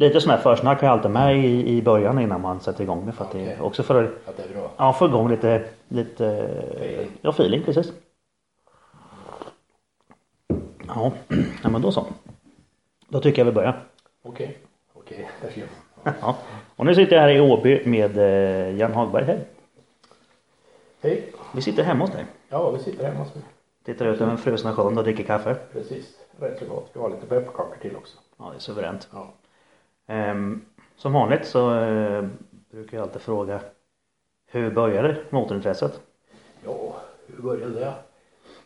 lite sån här försnack har jag alltid med i, i början innan man sätter igång det för att det Okej. är också för att Att det är bra. ja, få igång lite, lite Feeling. ja feeling precis. Ja, ja men då så. Då tycker jag vi börjar. Okej. Okej, där ser man. Ja. Och nu sitter jag här i Åby med eh, Jan Hagberg. Hej. Hej. Vi sitter hemma hos dig. Ja, vi sitter hemma hos mig. Tittar ut över den frusna sjön och dricker kaffe. Precis. Rätt så gott. Vi har lite pepparkakor till också. Ja, det är suveränt. Ja. Ehm, som vanligt så eh, brukar jag alltid fråga hur började motorintresset? Ja, hur började det?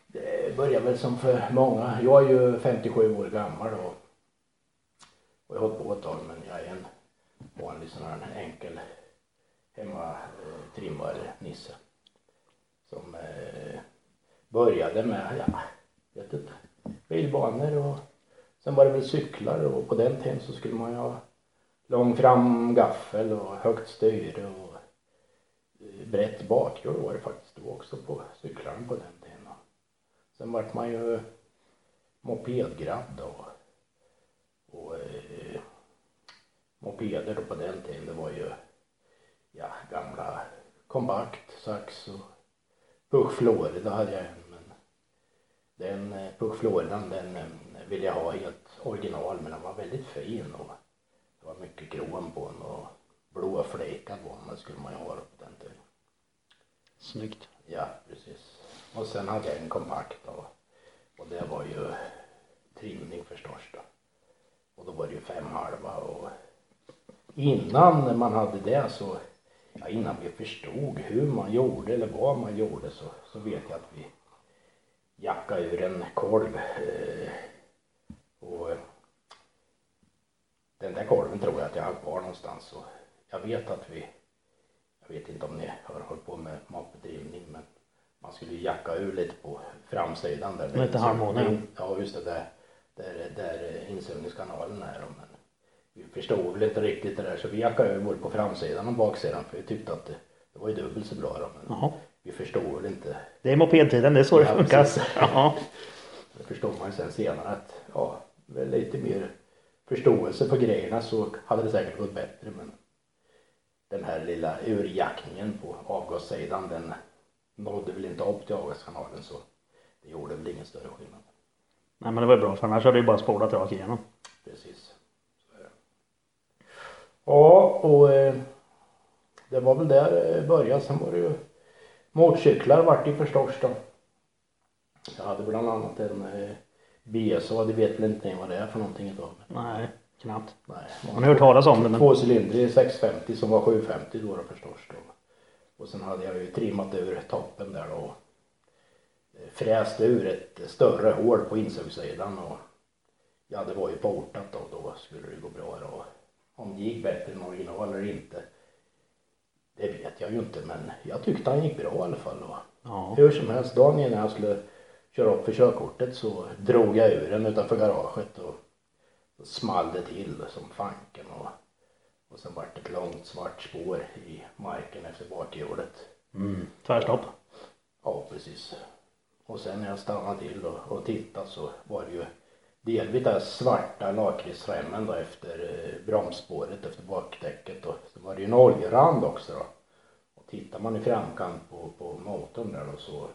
Det började väl som för många. Jag är ju 57 år gammal då och jag har hållit på ett tag men jag är en vanlig sån här enkel hemmatrimmar-nisse eh, Som eh, började med, ja, vet inte, bilbanor och sen var det väl cyklar och på den tiden så skulle man ju ha lång framgaffel och högt styre och eh, brett bakhjul var det faktiskt då också på cyklarna på den tiden. Sen vart man ju mopedgrabb då. Och eh, mopeder då på den tiden det var ju ja gamla kompakt sax och Puch Florida hade jag en men den eh, Puch Florida den eh, ville jag ha helt original men den var väldigt fin och det var mycket krom på den och blåfläkad var den, det skulle man ju ha på den tiden. Snyggt. Ja, precis. Och sen hade jag en kompakt då. Och det var ju trimning förstås då. Och då var det ju fem halva och innan man hade det så, ja innan vi förstod hur man gjorde eller vad man gjorde så, så vet jag att vi jackade ur en kolv. Eh, och den där kolven tror jag att jag har kvar någonstans och jag vet att vi jag vet inte om ni har hållit på med matbedrivning men man skulle ju jacka ur lite på framsidan där. Lite harmoner. Ja just det där, där, där insugningskanalen är men vi förstod väl inte riktigt det där så vi jackade ur både på framsidan och baksidan för vi tyckte att det, det var ju dubbelt så bra då men vi förstod väl inte. Det är mopedtiden, det är så det funkar. Ja. Det förstod man ju sen senare att ja, med lite mer förståelse för grejerna så hade det säkert gått bättre men den här lilla urjackningen på avgassidan den nådde väl inte upp till avgaskanalen så det gjorde väl ingen större skillnad. Nej men det var ju bra för annars hade det ju bara spolat rakt igenom. Precis. Ja och eh, det var väl där det började. Sen var det ju motorcyklar vart det förstås då. Jag hade bland annat en eh, BSA, det vet väl inte ni vad det är för någonting idag. Nej, knappt. nej, Man har hört talas om det men Tvåcylindrig 650 som var 750 då, då förstås då. Och sen hade jag ju trimmat ur toppen där då. Fräst ur ett större hål på insugssidan och ja det var ju portat då, då skulle det gå bra då. Om det gick bättre än original eller inte. Det vet jag ju inte men jag tyckte han gick bra i alla fall då. ja. Hur som helst, dagen innan jag skulle köra upp för körkortet så drog jag ur den utanför garaget och så small det till som fanken och, och sen vart det ett långt svart spår i marken efter bakhjulet. Mm. Tvärstopp. Ja, precis. Och sen när jag stannade till och, och tittade så var det ju delvis den svarta lakritsremmen då efter eh, bromsspåret efter bakdäcket och så var det ju en oljerand också då. Och tittar man i framkant på, på motorn där då så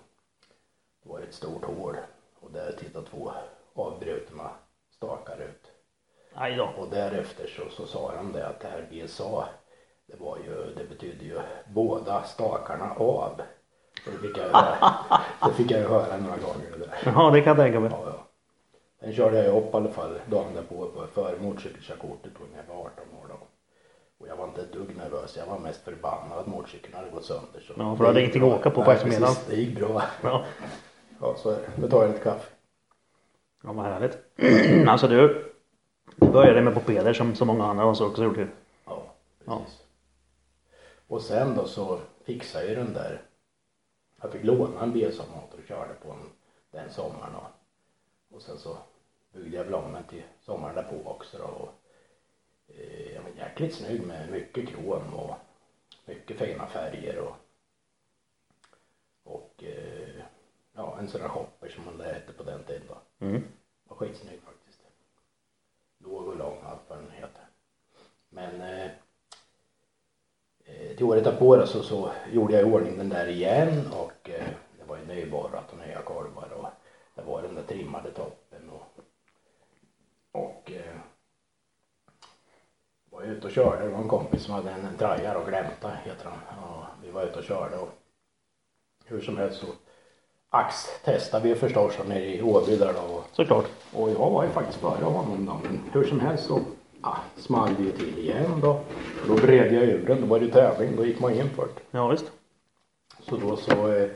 var ett stort hål och där tittar två avbrutna stakar ut. Aj då. Och därefter så, så sa de det att det här BSA det var ju, det betyder ju båda stakarna av. Det fick jag, det fick jag ju höra några gånger det där. Ja det kan jag tänka mig. Ja, ja. Den körde jag upp i alla fall dagen därpå på för motorcykelkörkortet då när jag var 18 år då. Och jag var inte ett dugg nervös. Jag var mest förbannad att motorcykeln hade gått sönder. Så Ja, för du hade ingenting att åka på på eftermiddagen. precis. Det gick bra. Ja. Ja, så är det. Nu tar jag lite kaffe. Ja vad härligt. alltså du. Du började med mopeder som så många andra har också gjort ju. Ja, Ja. precis. Och sen då så fixade jag ju den där. Jag fick låna en BSA-motor och körde på den, den sommaren då. Och sen så byggde jag väl om den till sommaren därpå också då. Och, eh, jag var jäkligt snygg med mycket krom och mycket fina färger och och eh, ja, en sån där shopper som man hette på den tiden då. Mm. Var skitsnygg faktiskt. Låg och lång, allt vad den heter. Men eh, eh, till året därpå då, så, så gjorde jag i ordning den där igen och eh, det var ju nyborrat och nya kolvar och det var den där trimmade toppen och, och eh, var ute och körde. Det var en kompis som hade en, en trajar och glämta heter han. Och vi var ute och körde och hur som helst så ax testade vi förstås nere i Åby där då. Såklart. och jag var ju faktiskt före honom då. Men hur som helst så ah, small det ju till igen då. Då vred jag ur den. Då var det tävling. Då gick man in för det. Ja visst. Så då så eh,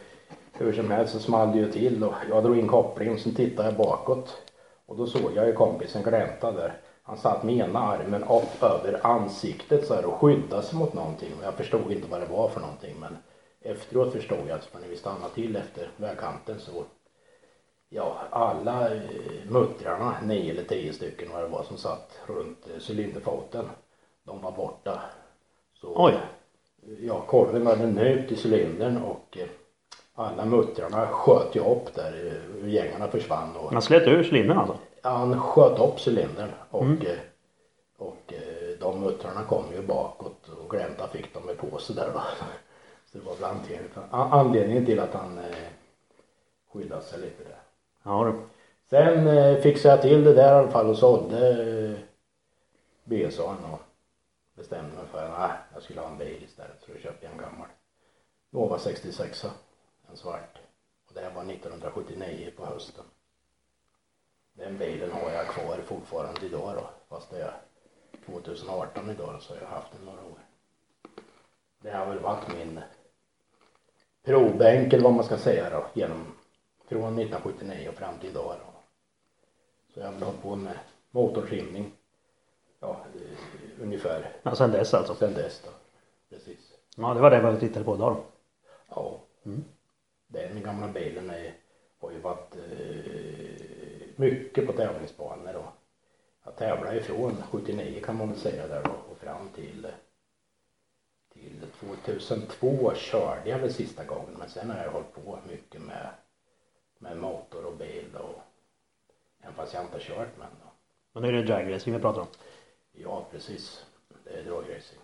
hur som helst så small det ju till och jag drog in kopplingen och sen tittade jag bakåt. Och då såg jag ju kompisen glänta där. Han satt med ena armen upp över ansiktet så här och skyddade sig mot någonting. Och jag förstod inte vad det var för någonting men efteråt förstod jag att när vi stannade till efter vägkanten så ja, alla eh, muttrarna, nio eller tio stycken vad det var som satt runt eh, cylinderfoten, de var borta. Så, Oj. Ja, korven hade nöt i cylindern och eh, alla muttrarna sköt ju upp där, eh, gängarna försvann och Han slet ur cylindern alltså. han sköt upp cylindern och, eh, och eh, de muttrarna kom ju bakåt och Glänta fick dem i påse där då. Så det var väl anledningen, an- anledningen till att han eh, skyddade sig lite där. Ja du. Sen eh, fixade jag till det där i alla fall och sålde eh, BSA'n och bestämde mig för att nej, jag skulle ha en bil istället så då köpte jag en gammal Nova 66 en svart och det här var 1979 på hösten. Den bilen har jag kvar fortfarande idag då fast det är 2018 idag så jag har haft den några år. Det har väl varit min provbänk eller vad man ska säga då genom från 1979 och fram till idag då. Så jag har väl hållit på med motortrimning ja, eh, ungefär Ja, sen dess alltså. sen dess då. Precis. Ja det var det vi tittade på idag då. Ja. Den gamla bilen är, har ju varit eh, mycket på tävlingsbanor och jag tävlade ifrån 79 kan man väl säga där då och fram till till 2002 körde jag väl sista gången men sen har jag hållit på mycket med med motor och bil och även fast jag inte har kört men då. Men nu är det dragracing vi pratar om. Ja, precis. Det är dragracing.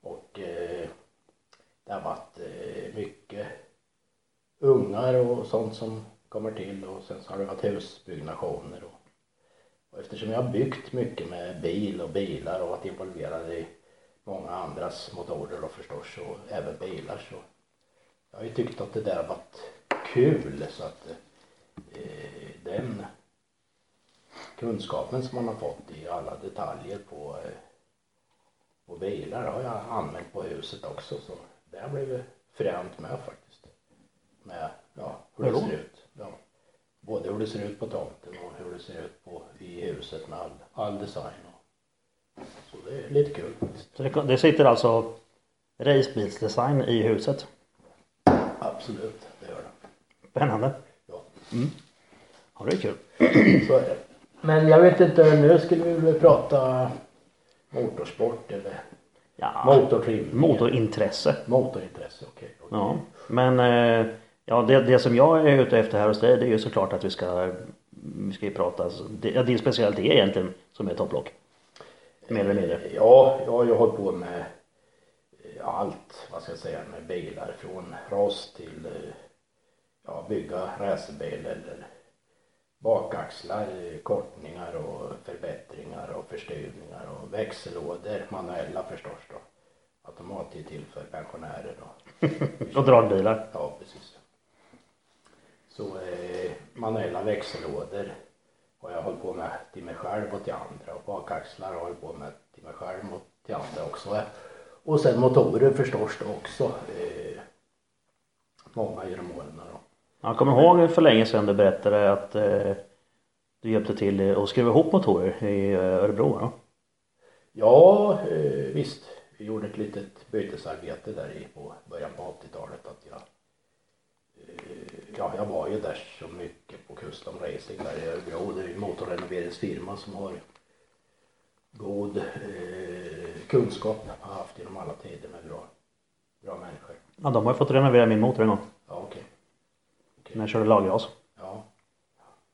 Och eh, det har varit eh, mycket ungar och sånt som kommer till och sen så har det varit husbyggnationer och, och eftersom jag har byggt mycket med bil och bilar och varit involverad i många andras motorer och förstås och även bilar så jag har ju tyckt att det där har varit kul så att eh, den kunskapen som man har fått i alla detaljer på, eh, på bilar har jag använt på huset också så det har blivit fränt med faktiskt. Med ja, hur det ser ut. Ja. Både hur det ser ut på tomten och hur det ser ut på, i huset med all, all design. Så det är lite kul. Så det, det sitter alltså racebilsdesign i huset. Absolut, det gör det. Spännande. Ja, Ja det är kul. så är det. Men jag vet inte, nu skulle vi väl prata motorsport eller Ja. motortrimning. Motorintresse. Motorintresse, okej. okej. Ja. Men eh, ja det, det som jag är ute efter här hos dig det är ju såklart att vi ska vi ska ju prata, det, speciellt det egentligen som är topplock. Mer eller mindre. Ja, jag har hållit på med allt, vad ska jag säga, med bilar från rost till ja, bygga racerbil eller bakaxlar, kortningar och förbättringar och förstuvningar och växellådor, manuella förstås då. Automat är till för pensionärer och Och dragbilar. Ja, precis. Så eh, manuella växellådor har jag hållit på med till mig själv och till andra och bakaxlar har jag på med till mig själv och till andra också. Och sen motorer förstås då också. Eh, många genom åren då. Jag kommer ihåg för länge sedan du berättade att eh, du hjälpte till att skruva ihop motorer i eh, Örebro va? Ja, eh, visst. Vi gjorde ett litet bytesarbete där i på början på 80-talet att jag eh, Ja, jag var ju där så mycket på Custom Racing där i Örebro. Det är ju en motorrenoveringsfirma som har god eh, kunskap, har haft genom alla tider med bra, bra människor. Ja de har ju fått renovera min motor en gång. Ja, okej. Okej. När jag körde lagras. Ja.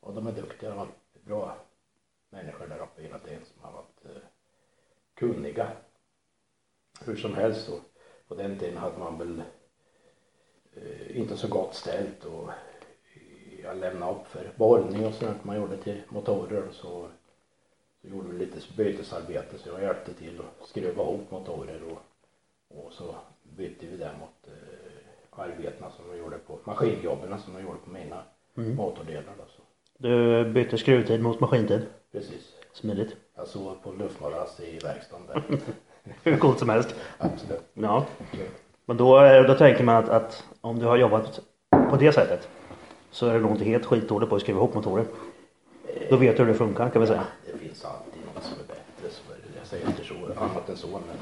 Och de är duktiga. Det har varit bra människor där uppe hela tiden som har varit eh, kunniga. Hur som helst så på den tiden hade man väl eh, inte så gott ställt och jag lämnade upp för borrning och sånt man gjorde till motorer så, så gjorde vi lite bytesarbete så jag hjälpte till att skruva ihop motorer och, och så bytte vi det mot eh, arbetena som de gjorde på maskinjobben som de gjorde på mina Mm. motordelar då, så. Du bytte skruvtid mot maskintid. Precis. Smidigt. Jag sov på luftmadrass i verkstaden där. Hur coolt som helst. Absolut. Ja. Men då, eh, då tänker man att, att om du har jobbat på det sättet så är du nog inte helt skitdålig på att skriva ihop motorer. Då vet du hur det funkar kan vi säga. Det finns alltid något som är bättre. Så jag säger inte så, annat än så. Men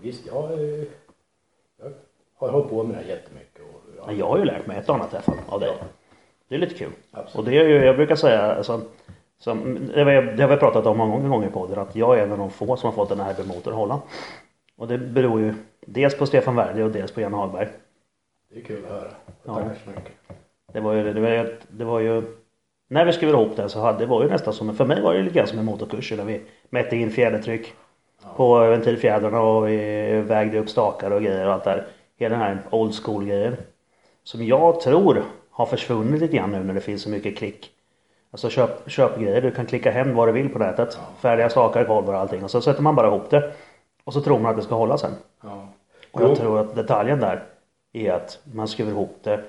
visst, jag, eh, jag har hållit på med det här jättemycket. Och, ja, Men jag har ju lärt mig ett och annat i alla fall av dig. Det är lite kul. Absolut. Och det är ju, jag brukar säga, alltså, som, det, har vi, det har vi pratat om många gånger i podden, att jag är en av de få som har fått en RB-motor att hålla. Och det beror ju dels på Stefan Werdi och dels på Jan Hagberg. Det är kul att höra. Ja. Tackar så mycket. Det var ju, det var, ju- det var ju när vi skrev ihop det så hade det var ju nästan som, för mig var det lite grann som en motorkurs där vi mätte in fjädertryck på ventilfjädrarna och vi vägde upp stakar och grejer och allt där. Hela den här old school grejen. Som jag tror har försvunnit lite grann nu när det finns så mycket klick. Alltså köp, köpgrejer, du kan klicka hem vad du vill på nätet. Färdiga stakar, kolvar och allting och så sätter man bara ihop det. Och så tror man att det ska hålla sen. Ja. Och jag Jo. tror att detaljen där är att man skruvar ihop det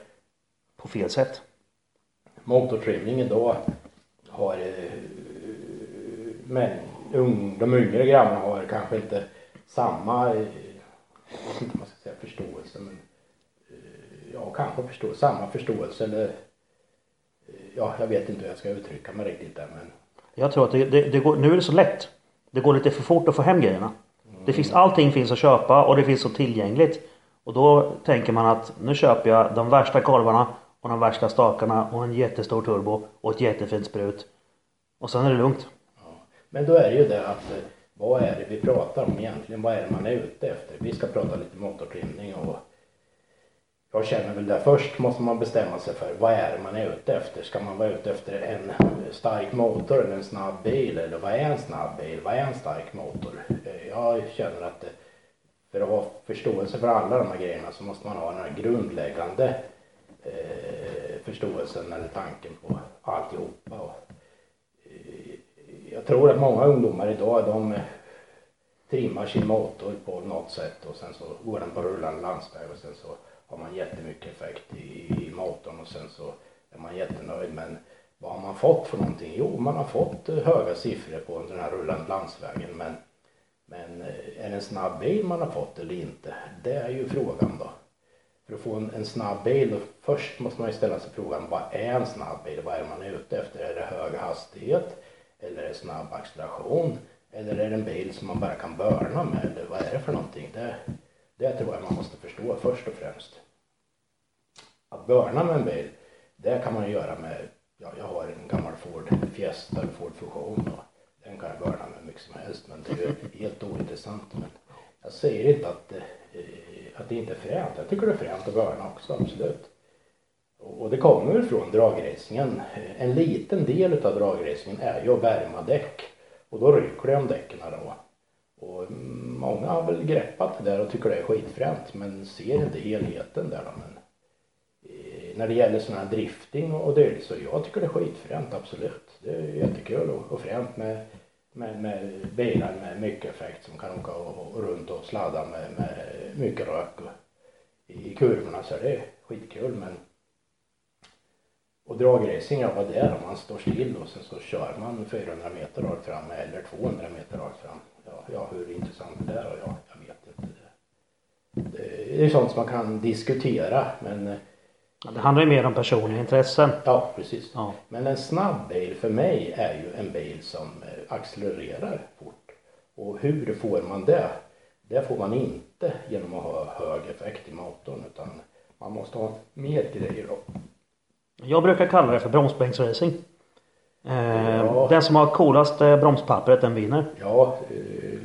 på fel sätt. Motortrimning idag har eh, men ung, de yngre grabbarna har kanske inte samma, eh, inte man ska säga förståelse men eh, ja kanske förstå, samma förståelse eller ja jag vet inte hur jag ska uttrycka mig riktigt där men Jag tror att det, det, det går, nu är det så lätt. Det går lite för fort att få hem grejerna. Det finns, allting finns att köpa och det finns så tillgängligt. Och då tänker man att nu köper jag de värsta kolvarna och de värsta stakarna och en jättestor turbo och ett jättefint sprut. Och sen är det lugnt. Ja. Men då är det ju det att eh, vad är det vi pratar om egentligen? Vad är det man är ute efter? Vi ska prata lite motortrimning och jag känner väl det först måste man bestämma sig för vad är det man är ute efter? Ska man vara ute efter en stark motor eller en snabb bil? Eller vad är en snabb bil? Vad är en stark motor? Eh, jag känner att det, för att ha förståelse för alla de här grejerna så måste man ha den här grundläggande eh, förståelsen eller tanken på alltihopa. Och, eh, jag tror att många ungdomar idag de trimmar sin motor på något sätt och sen så går den på rullande landsväg och sen så har man jättemycket effekt i, i motorn och sen så är man jättenöjd men vad har man fått för någonting? Jo, man har fått eh, höga siffror på den här rullande landsvägen men men eh, är det en snabb bil man har fått eller inte? Det är ju frågan då. För att få en, en snabb bil, då först måste man ju ställa sig frågan vad är en snabb bil? Vad är man är ute efter? Är det hög hastighet? Eller är det snabb acceleration? Eller är det en bil som man bara kan börna med? Eller vad är det för någonting? Det, det tror jag man måste förstå först och främst. Att börna med en bil, det kan man ju göra med, ja, jag har en gammal Ford Fiesta eller Ford Fusion och den kan jag börna med mycket som helst men det är ju helt ointressant. Men jag säger inte att, eh, att det inte är fränt. Jag tycker det är fränt att börna också, absolut. Och det kommer väl från dragracingen. En liten del av dragracingen är ju att värma däck. Och då rycker det om däcken då. Och många har väl greppat det där och tycker det är skitfränt men ser inte helheten där. Men eh, när det gäller sådana här drifting och det så jag tycker det är skitfränt absolut. Det är jättekul och, och fränt med, med, med bilar med mycket effekt som kan åka och, och runt och sladda med, med mycket rök och, i kurvorna så är det skitkul men och dragracing, ja vad det är om man står still och sen så kör man 400 meter rakt fram eller 200 meter rakt fram. Ja, ja hur intressant det är och ja, jag vet inte. Det, det är sånt som man kan diskutera men eh, Det handlar ju mer om personliga intressen. ja precis. Ja. Men en snabb bil för mig är ju en bil som eh, accelererar fort. Och hur får man det? Det får man inte genom att ha hög effekt i motorn utan man måste ha mer grejer då. Jag brukar kalla det för bromsbänksracing. Eh, Ja. Den som har coolast eh, bromspappret den vinner. Ja,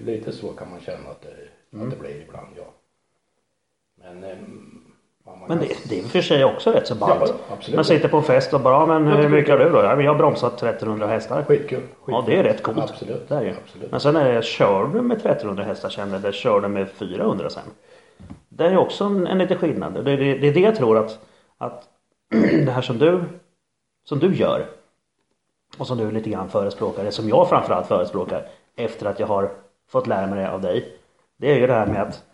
lite så kan man känna att det, att det blir ibland, ja. Men, eh, Men det, det är för sig också rätt så ballt. Ja. Man sitter på en fest och bara, "Ja, men hur mycket har du då? Ja, men jag har bromsat 1300 hästar. Skitkul. skitkul. Ja det är rätt coolt. Absolut. Det är ju. Absolut. Men sen är det, kör du med 1300 hästar sen eller kör du med 400 sen? Det är också en, en liten skillnad. Det, det, det är det jag tror att, att det här som du, som du gör och som du lite grann förespråkar, det som jag framförallt förespråkar efter att jag har fått lära mig det av dig. Det är ju det här med att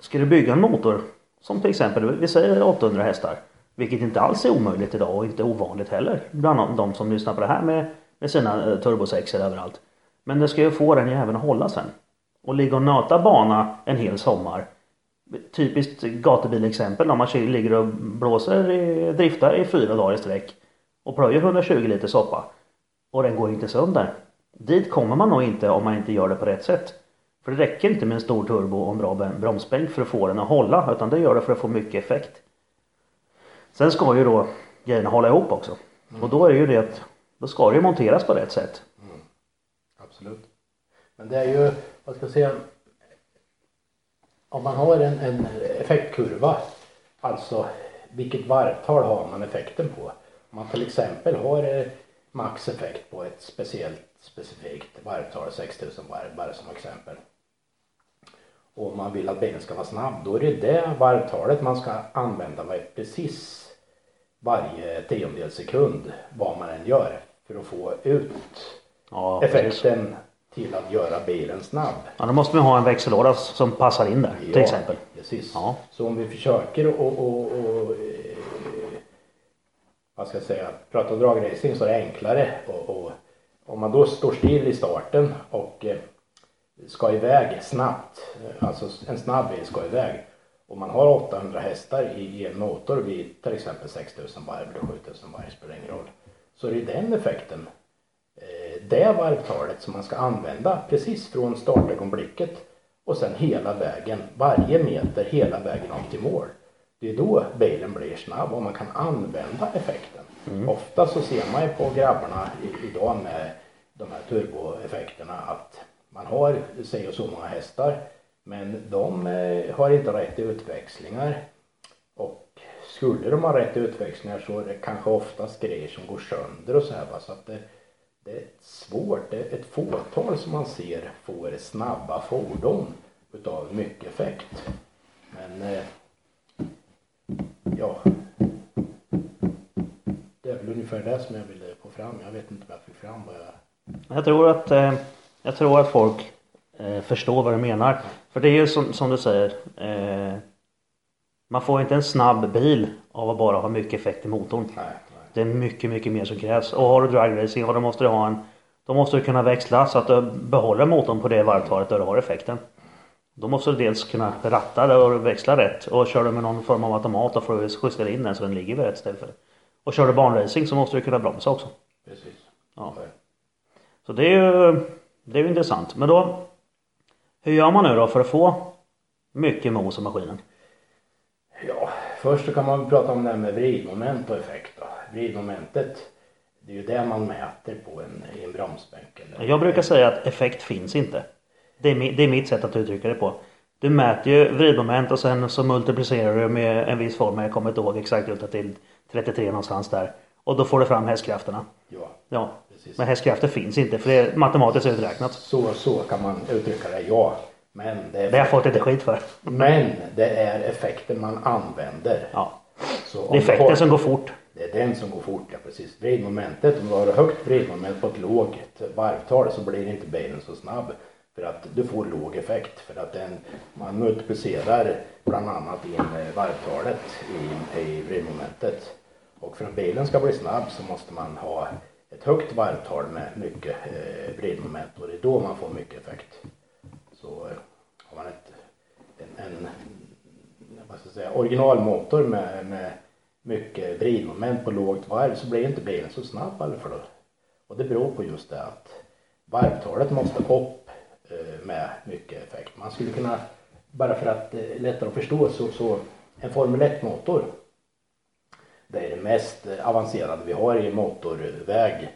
ska du bygga en motor som till exempel, vi säger 800 hästar. Vilket inte alls är omöjligt idag och inte ovanligt heller bland de som lyssnar på det här med, med sina eh, turbosexer överallt. Men det ska ju få den jäveln att hålla sen. Och ligga och nöta bana en hel sommar. Typiskt gatubilexempel om man ligger och blåser, i, driftar i fyra dagar i sträck. Och plöjer 120 liter soppa. Och den går inte sönder. Dit kommer man nog inte om man inte gör det på rätt sätt. För det räcker inte med en stor turbo och en bra bromsbänk för att få den att hålla. Utan det gör det för att få mycket effekt. Sen ska ju då grejerna hålla ihop också. Mm. Och då är det ju det att då ska det ju monteras på rätt sätt. Mm. Absolut. Men det är ju, vad ska jag säga, om man har en, en effektkurva, alltså vilket varvtal har man effekten på? Om man till exempel har eh, maxeffekt på ett speciellt specifikt varvtal, 6000 varv bara som exempel. Och man vill att bilen ska vara snabb, då är det det varvtalet man ska använda precis varje tiondels sekund vad man än gör för att få ut ja, effekten till att göra bilen snabb. Ja, då måste vi ha en växellåda som passar in där ja, till exempel. Precis. Ja. Så om vi försöker och, och, och vad ska jag säga, prata dragracing så är det enklare och om man då står still i starten och eh, ska iväg snabbt, eh, alltså en snabb bil ska iväg och man har 800 hästar i en motor vid till exempel 6000 varv eller 7000 varv spelar ingen roll. Så är det den effekten, eh, det varvtalet som man ska använda precis från startögonblicket och sen hela vägen, varje meter hela vägen upp till mål. Det är då bilen blir snabb och man kan använda effekten. Mm. Ofta så ser man ju på grabbarna idag med de här turboeffekterna att man har sig och så många hästar men de eh, har inte rätt utväxlingar och skulle de ha rätt utväxlingar så är det kanske oftast grejer som går sönder och så här va? så att det, det är svårt, det är ett fåtal som man ser får snabba fordon utav mycket effekt. Men eh, ja, ungefär det som jag ville få fram. Jag vet inte om jag fick fram vad jag... Jag tror att, eh, jag tror att folk eh, förstår vad du menar. För det är ju som, som du säger. Eh, man får inte en snabb bil av att bara ha mycket effekt i motorn. Nej, nej. Det är mycket, mycket mer som krävs. Och har du dragracing, då måste du ha en då måste du kunna växla så att du behåller motorn på det varvtalet där du har effekten. Då måste du dels kunna ratta och växla rätt och kör du med någon form av automat då får du justera in den så den ligger vid rätt ställe för det. Och kör du banracing så måste du kunna bromsa också. Precis. Ja. Så det är ju, det är ju intressant. Men då hur gör man nu då för att få mycket mos i maskinen? Ja, först så kan man prata om det här med vridmoment och effekt då. Vridmomentet, det är ju det man mäter på en, i en bromsbänk. Eller jag brukar säga att effekt finns inte. Det är, det är mitt sätt att uttrycka det på. Du mäter ju vridmoment och sen så multiplicerar du med en viss form. Jag kommer inte ihåg exakt utan till 33 någonstans där. Och då får du fram hästkrafterna. Ja. ja. Precis. Men hästkrafter finns inte för det är matematiskt uträknat. Så, så kan man uttrycka det, ja. Men det, är det har jag fått lite skit för. Men det är effekten man använder. Ja. Det är effekten har, som går fort. Det är den som går fort, ja precis. Vridmomentet, om du har högt vridmoment på ett lågt varvtal så blir inte bilen så snabb. För att du får låg effekt för att den, man multiplicerar bland annat in varvtalet i, i vridmomentet. Och för att bilen ska bli snabb så måste man ha ett högt varvtal med mycket eh, vridmoment och det är då man får mycket effekt. Så eh, har man ett, en, en vad ska jag säga, originalmotor med, med mycket vridmoment på lågt varv så blir inte bilen så snabb i för då. Och det beror på just det att varvtalet måste upp eh, med mycket effekt. Man skulle kunna, bara för att eh, lättare att förstå så, så en Formel 1 motor det är det mest avancerade vi har i motorväg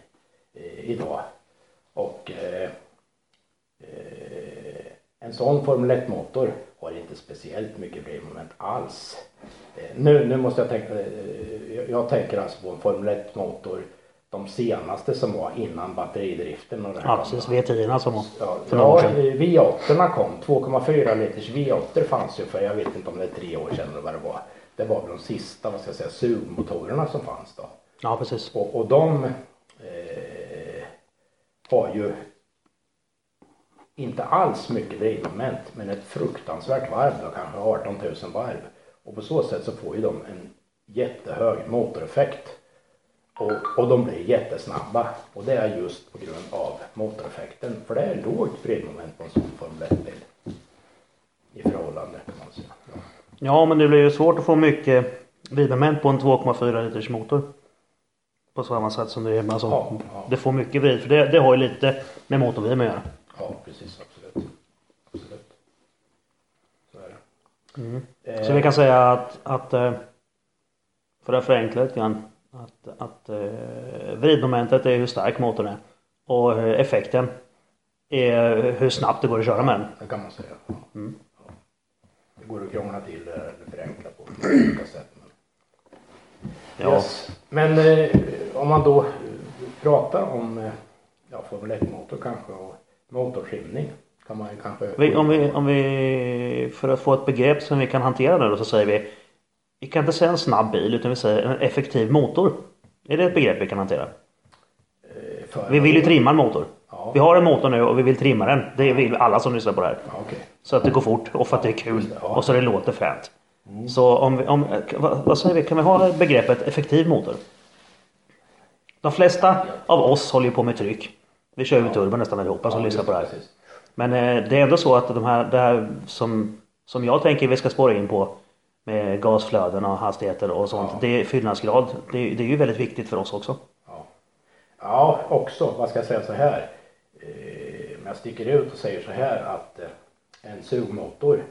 eh, idag. Och eh, eh, en sån Formel 1 motor har inte speciellt mycket drivmoment alls. Nu, nu måste jag tänka, jag, tänker alltså på en Formel 1 motor de senaste som var innan batteridriften och Ja precis, va? V10 som var Ja, för några år sedan. V8 kom. 2,4 liters V8 fanns ju för jag vet inte om det är tre år sedan eller vad det var. Det var väl de sista, vad ska jag säga, sugmotorerna som fanns då. Ja precis. Och, och de eh, har ju inte alls mycket drivmoment men ett fruktansvärt varv då, kanske 18 000 varv. Och på så sätt så får ju de en jättehög motoreffekt. Och, och de blir jättesnabba. Och det är just på grund av motoreffekten. För det är lågt drivmoment på en sån Formel 1-bil. I förhållande kan man säga. Ja. Men det blir ju svårt att få mycket vridmoment på en 2,4 liters motor. På samma sätt som det är. Alltså, Ja, ja. Det får mycket vrid för det, det har ju lite med motorvrid att göra. ja, precis. Absolut. Absolut. Så är det. Eh, Så vi kan säga att, att eh, för att förenkla lite grann. Att, att eh, vridmomentet är hur stark motorn är. Och effekten är hur snabbt det går att köra med den. Det kan man säga. Mm. Går att krångla till det eller förenkla på olika sätt. Men, Ja. yes. men eh, om man då eh, pratar om eh, ja, Formel 1-motor kanske och motortrimning kan man kanske... Vi, om, vi, om vi, för att få ett begrepp som vi kan hantera nu då så säger vi Vi kan inte säga en snabb bil utan vi säger en effektiv motor. Är det ett begrepp vi kan hantera? eh, Vi vill ju trimma en motor. Ja. Vi har en motor nu och vi vill trimma den. Det vill alla som lyssnar på det här. Ja, okej. Så att det går fort och för att det är kul Ja. och så det låter fränt. Så om, vi, om vad, vad säger vi, kan vi ha begreppet effektiv motor? De flesta av oss håller ju på med tryck. Vi kör ju med turbo nästan allihopa som lyssnar på det här. precis. Men eh, det är ändå så att de här, det här som, som jag tänker vi ska spåra in på med gasflöden och hastigheter och sånt. Ja. Det är fyllnadsgrad. Det, det är ju väldigt viktigt för oss också. Ja. ja, också, vad ska jag säga så här. Eh, men Om jag sticker ut och säger så här att eh, en sugmotor,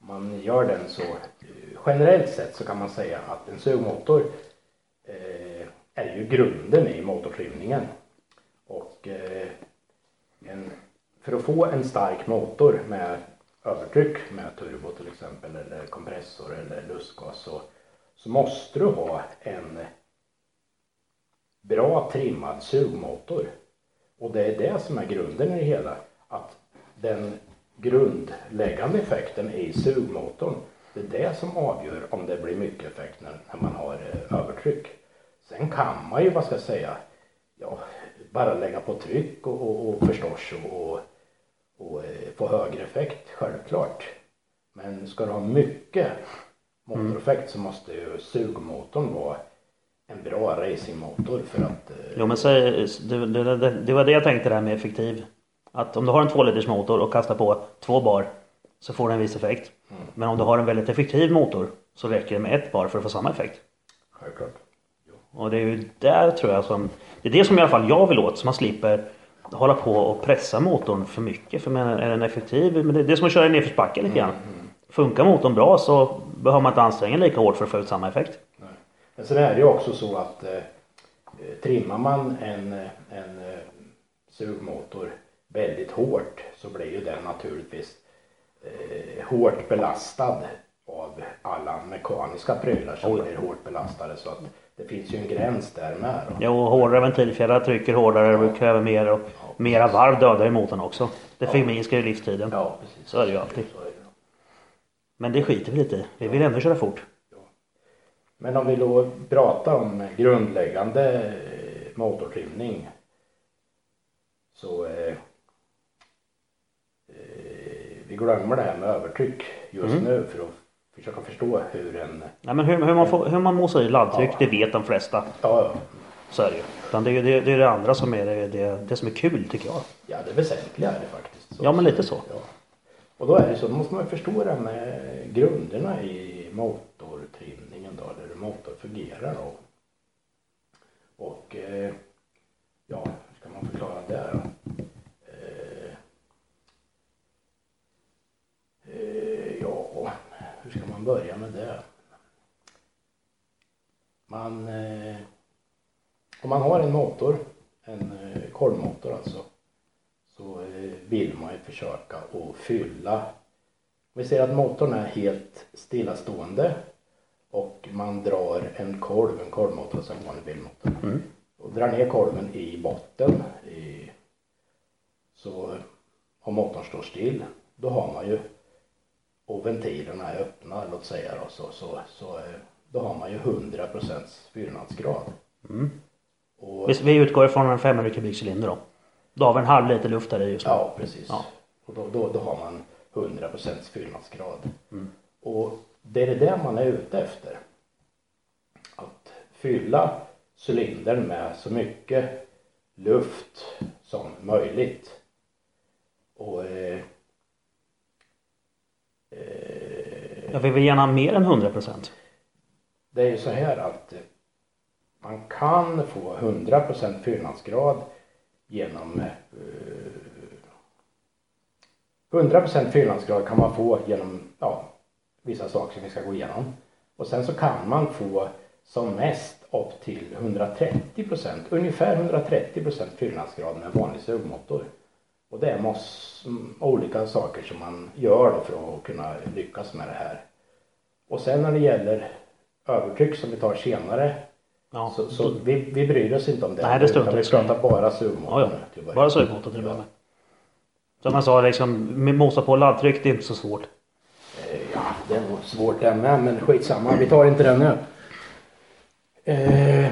om man gör den så eh, generellt sett så kan man säga att en sugmotor är ju grunden i motortrimningen. Och en, för att få en stark motor med övertryck med turbo till exempel eller kompressor eller lustgas så, så måste du ha en bra trimmad sugmotor. Och det är det som är grunden i det hela. Att den grundläggande effekten i sugmotorn, det är det som avgör om det blir mycket effekt när, när man har eh, övertryck. Sen kan man ju, vad ska jag säga, ja, bara lägga på tryck och, och, och förstås och, och, och eh, få högre effekt, självklart. Men ska du ha mycket motoreffekt så måste ju sugmotorn vara en bra racingmotor för att eh, Jo men säg, det, det, det, det var det jag tänkte där med effektiv. Att om du har en 2 liters motor och kastar på två bar så får du en viss effekt. Men om du har en väldigt effektiv motor så räcker det med ett bar för att få samma effekt. självklart. Och det är ju där tror jag som Det är det som i alla fall jag vill åt så man slipper hålla på och pressa motorn för mycket. För men är den effektiv, men det det är som att köra i nedförsbacke lite grann. Funkar motorn bra så behöver man inte anstränga lika hårt för att få ut samma effekt. Men sen är det ju också så att eh, trimmar man en, eh, en eh, sugmotor väldigt hårt så blir ju den naturligtvis eh, hårt belastad av alla mekaniska prylar som blir hårt belastade så att det finns ju en gräns där med. Då. Ja, och hårdare ventilfjädrar trycker hårdare och kräver mer och mera varv dödar motorn också. Det förminskar ju livstiden. Ja, precis. Så är det ju alltid. Men det skiter vi lite i. Vi vill ändå köra fort. Men om vi då pratar om grundläggande eh, motortrimning så eh, eh, vi glömmer det här med övertryck just Mm. nu för att försöka förstå hur en Nej, men hur, hur, man får, hur man mosar i laddtryck, Ja. det vet de flesta. ja, ja, Så är det ju. Utan det, det, det är det andra som är det, det, det som är kul tycker jag. ja det väsentliga är det faktiskt. Ja, men lite så. Ja. Och då är det så, då måste man förstå det här med grunderna i motortrimningen då, eller motor fungerar då. Och eh, ja, hur ska man förklara det då? Eh, eh, ja, hur ska man börja med det? Man, eh, om man har en motor, en eh, kolvmotor alltså, så eh, vill man ju försöka att fylla. Vi ser att motorn är helt stillastående och man drar en kolv, en kolvmotor, alltså en vanlig bilmotor. och drar ner kolven i botten i, så om motorn står still då har man ju och ventilerna är öppna låt säga då så, så, så eh, då har man ju 100 procents fyllnadsgrad. Mm. Och, vi, utgår ifrån en 500 kubikcylinder då. Då har vi en halv liter luft där i just nu. Ja precis. Ja. Och då, då, då har man 100 procents fyllnadsgrad. Mm. Och det är det man är ute efter. Att fylla cylindern med så mycket luft som möjligt. Och eh, eh, Jag vill gärna ha mer än 100 procent. Det är ju så här att man kan få 100 procent fyllnadsgrad genom eh, 100 procent fyllnadsgrad kan man få genom ja, vissa saker som vi ska gå igenom. Och sen så kan man få som mest upp till 130 procent, ungefär 130 procent fyllnadsgrad med vanlig sugmotor. Och det är olika saker som man gör då för att kunna lyckas med det här. Och sen när det gäller övertryck som vi tar senare ja, så, så vi, vi bryr oss inte om det. Nej det vi Vi pratar bara sugmotor. Ja, ja. Bara sugmotor till och med. Som jag sa liksom, mosa på laddtryck det är inte så svårt. Det är nog svårt den med men skitsamma, vi tar inte den nu. Eh,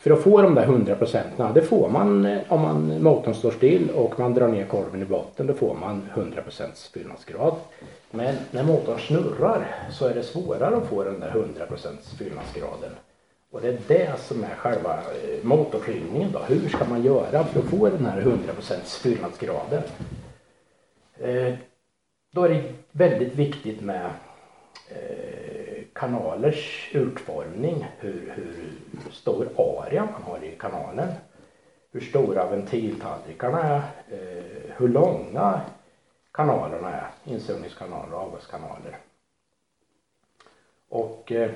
för att få de där 100 procenten, det får man eh, om man, motorn står still och man drar ner korven i botten, då får man 100 procents fyllnadsgrad. Men när motorn snurrar så är det svårare att få den där 100 procents fyllnadsgraden. Och det är det som är själva eh, motorklyvningen då. Hur ska man göra för att få den här 100 procents fyllnadsgraden? Eh, då är det väldigt viktigt med Eh, kanalers utformning, hur, hur stor area man har i kanalen, hur stora ventiltallrikarna är, eh, hur långa kanalerna är, insugningskanaler och avgaskanaler. Och eh,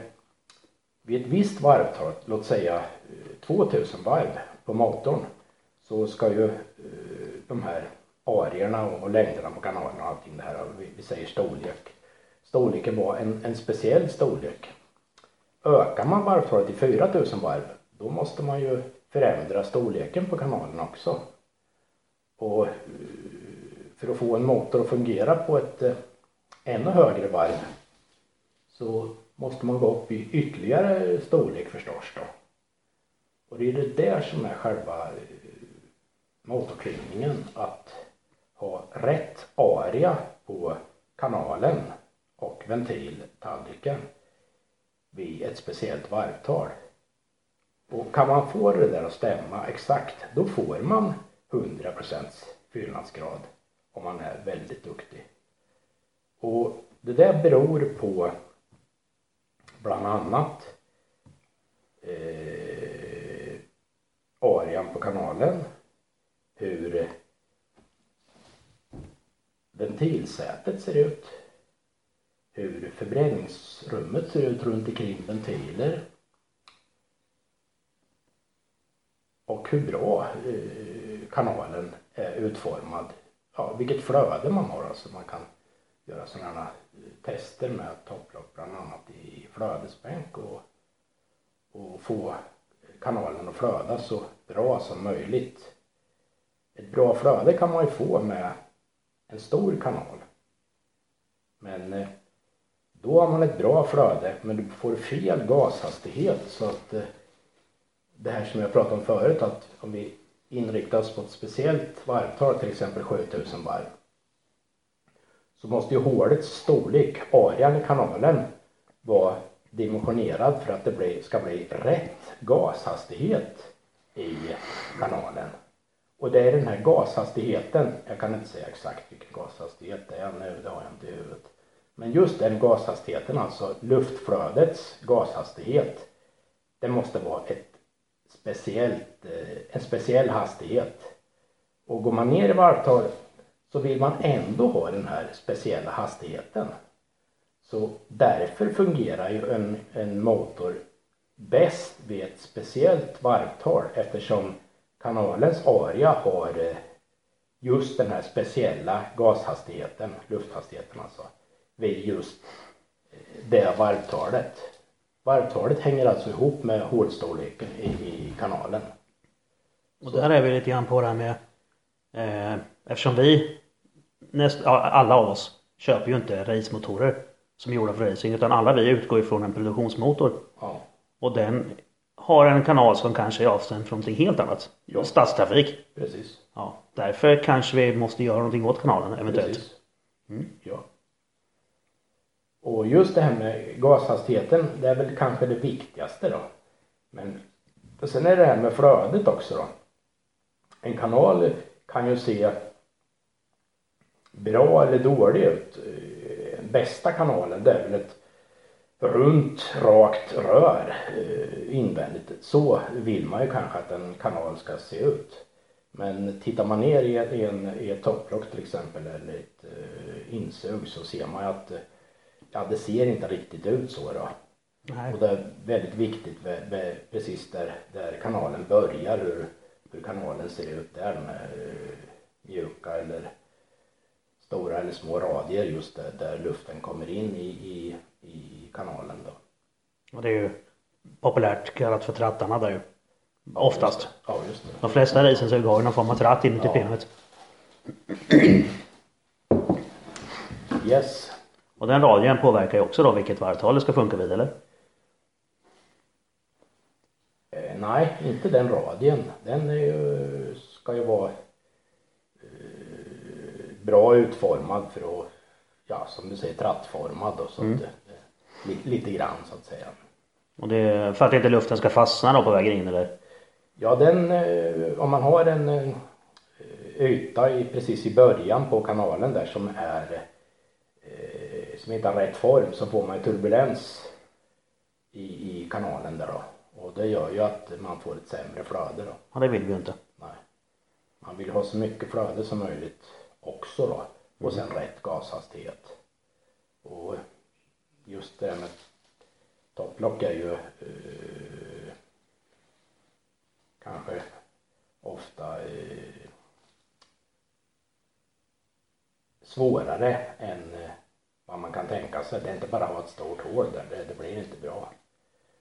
vid ett visst varvtal, låt säga eh, 2000 varv på motorn, så ska ju eh, de här arierna och längderna på kanalerna och allting det här. Vi, vi säger storlek. Storleken var en, en speciell storlek. Ökar man varvtalet till 4000 varv då måste man ju förändra storleken på kanalen också. Och eh, för att få en motor att fungera på ett eh, ännu högre varv så måste man gå upp i ytterligare storlek förstås då. Och det är det där som är själva eh, att ha rätt area på kanalen och ventiltallriken vid ett speciellt varvtal. Och kan man få det där att stämma exakt då får man 100% fyllnadsgrad om man är väldigt duktig. Och det där beror på bland annat eh, arean på kanalen, hur ventilsätet ser ut. Hur förbränningsrummet ser ut runt omkring ventiler. Och hur bra eh, kanalen är utformad. Ja, vilket flöde man har alltså. Man kan göra sådana här eh, tester med topplock bland annat i flödesbänk och, och få kanalen att flöda så bra som möjligt. Ett bra flöde kan man ju få med en stor kanal. Men eh, då har man ett bra flöde men du får fel gashastighet så att eh, det här som jag pratade om förut att om vi inriktar oss på ett speciellt varvtal till exempel 7000 varv så måste ju hålets storlek, arean i kanalen vara dimensionerad för att det ska bli rätt gashastighet i kanalen. Och det är den här gashastigheten, jag kan inte säga exakt vilken gashastighet det är nu, det har jag inte i huvudet. Men just den gashastigheten, alltså luftflödets gashastighet, det måste vara ett speciellt, eh, en speciell hastighet. Och går man ner i varvtal så vill man ändå ha den här speciella hastigheten. Så därför fungerar ju en, en motor bäst vid ett speciellt varvtal eftersom kanalens area har eh, just den här speciella gashastigheten, lufthastigheten alltså, vid just eh, det varvtalet. Varvtalet hänger alltså ihop med hålstorleken i, i kanalen. Och där är vi lite grann på det här med eh, Eftersom vi näst, Alla av oss köper ju inte racemotorer Som är gjorda för racing utan alla vi utgår ifrån en produktionsmotor Ja. Och den har en kanal som kanske är avstängd för någonting helt annat Ja. Stadstrafik Precis. Ja, därför kanske vi måste göra någonting åt kanalen eventuellt Precis. Ja. Och just det här med gashastigheten, det är väl kanske det viktigaste då. Men och sen är det här med flödet också då. En kanal kan ju se bra eller dålig ut. Eh, bästa kanalen det är väl ett runt, rakt rör eh, invändigt. Så vill man ju kanske att en kanal ska se ut. Men tittar man ner i, en- i, ett topplock till exempel eller ett eh, insug så ser man ju att ja, det ser inte riktigt ut så då. Nej. Och det är väldigt viktigt med, med precis där, där kanalen börjar hur, hur kanalen ser ut där med eh, mjuka eller stora eller små radier just där, där luften kommer in i, i, i kanalen då. Och det är ju populärt kallat för trattarna där ju Oftast Ja just det. De flesta racensug har ju någon form av tratt inuti Ja. pinnot Yes. Och den radien påverkar ju också då vilket varvtal det ska funka vid eller? Eh, nej, inte den radien. Den ju, ska ju vara eh, bra utformad för att, ja som du säger, trattformad då, så att, eh, li, lite grann så att säga. Och det är för att inte luften ska fastna då på vägen in eller? Ja, den, eh, om man har en eh, yta i, precis i början på kanalen där som är som inte har rätt form så får man ju turbulens i, i kanalen där då. Och det gör ju att man får ett sämre flöde då. Ja det vill vi ju inte. Nej. Man vill ha så mycket flöde som möjligt också då. Och sen rätt gashastighet. Och just det här med topplock är ju eh, kanske ofta eh, svårare än eh, vad man kan tänka sig. Det är inte bara att ha ett stort hål där, det, det blir inte bra.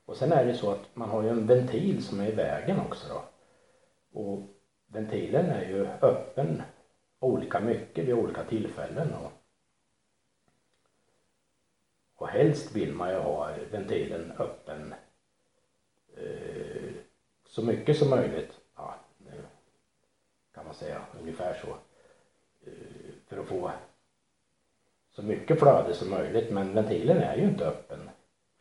Och sen är det så att man har ju en ventil som är i vägen också då. Och ventilen är ju öppen olika mycket vid olika tillfällen. Och, och helst vill man ju ha ventilen öppen eh, så mycket som möjligt. Ja, nu kan man säga ungefär så. Eh, för att få så mycket flöde som möjligt. Men ventilen är ju inte öppen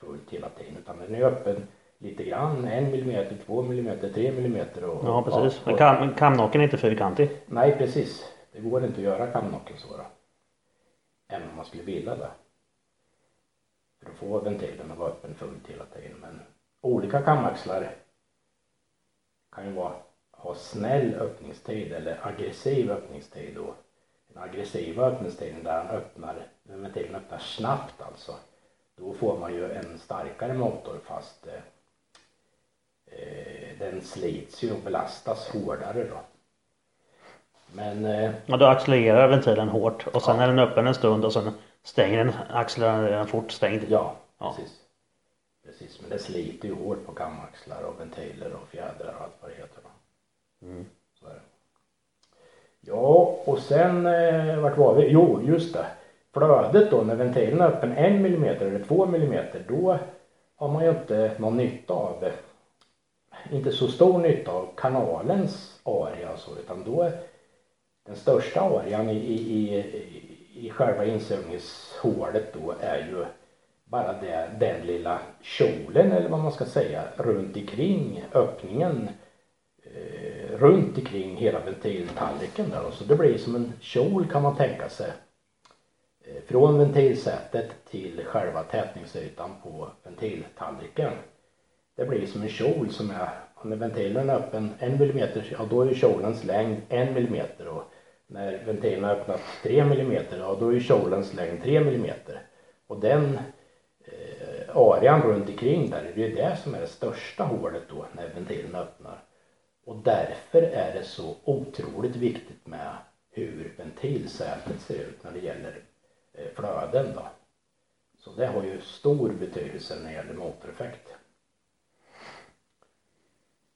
fullt hela tiden utan den är öppen lite grann. En millimeter, två millimeter, tre millimeter. Och, Ja precis. Men kam, kamnocken är inte fyrkantig. Nej, precis. Det går inte att göra kamnocken så då. Även om man skulle vilja det. För att få ventilen att vara öppen fullt hela tiden. Men olika kamaxlar kan ju vara, ha snäll öppningstid eller aggressiv öppningstid. Och aggressiva öppningstiden där han öppnar, ventilen öppnar snabbt alltså. Då får man ju en starkare motor fast eh, eh, den slits ju och belastas hårdare då. Men eh, Och då accelererar ventilen hårt och sen Ja. är den öppen en stund och sen stänger den, accelererar den fort stängd. ja, Ja. precis. Precis, men det sliter ju hårt på kamaxlar och ventiler och fjädrar och allt vad det heter. va. Mm. Ja, och sen eh, vart var vi? Jo, just det. Flödet då när ventilen är öppen en millimeter eller två millimeter då har man ju inte någon nytta av. Inte så stor nytta av kanalens area och så utan då är den största arean i, i, i, i själva insugningshålet då är ju bara det, den lilla kjolen eller vad man ska säga runt omkring öppningen eh, runt omkring hela ventiltallriken där. Så det blir som en kjol kan man tänka sig. Eh, från ventilsätet till själva tätningsytan på ventiltallriken. Det blir som en kjol som är, när ventilen är öppen en millimeter, ja då är kjolens längd en millimeter och när ventilen har öppnat tre millimeter, ja då är kjolens längd tre millimeter. Och den eh, arean runt omkring där, det är ju det som är det största hålet då när ventilen öppnar. Och därför är det så otroligt viktigt med hur ventilsätet ser ut när det gäller eh, flöden då. Så det har ju stor betydelse när det gäller motoreffekt.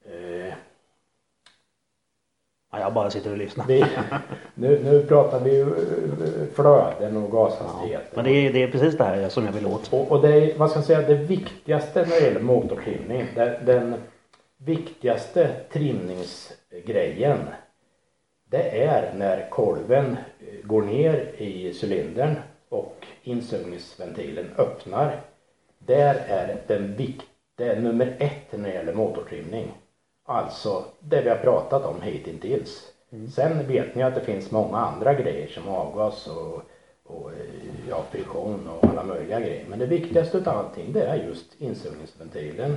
Eh, Ja, jag bara sitter och lyssnar. Vi, nu, nu pratar vi ju eh, flöden och gashastigheter. Men det är, det är precis det här som jag vill åt. Och, och det är, vad ska jag säga, det viktigaste när det gäller motortrimning, den, den viktigaste trimningsgrejen, det är när kolven går ner i cylindern och insugningsventilen öppnar. Där är den vikt, det är nummer ett när det gäller motortrimning. Alltså det vi har pratat om hittills. Mm. Sen vet ni att det finns många andra grejer som avgas och, och ja, friktion och alla möjliga grejer. Men det viktigaste av allting det är just insugningsventilen.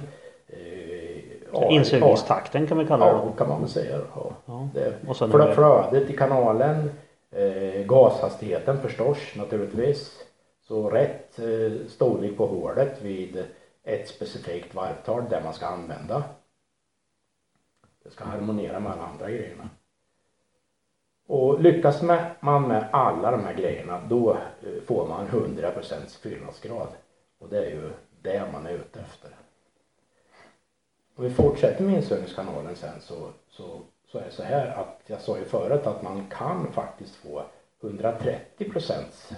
Eh, Insugningstakten kan vi kalla det. Ja, kan man väl säga. Ja. Ja. Det, flö, flödet i kanalen, eh, gashastigheten förstås naturligtvis. Så rätt eh, storlek på hålet vid ett specifikt varvtal där man ska använda. Det ska harmonera med alla andra grejerna. Och lyckas man med alla de här grejerna då eh, får man 100% fyllnadsgrad. Och det är ju det man är ute efter. Om vi fortsätter med insugningskanalen sen så, så, så är det så här att jag sa ju förut att man kan faktiskt få 130 procents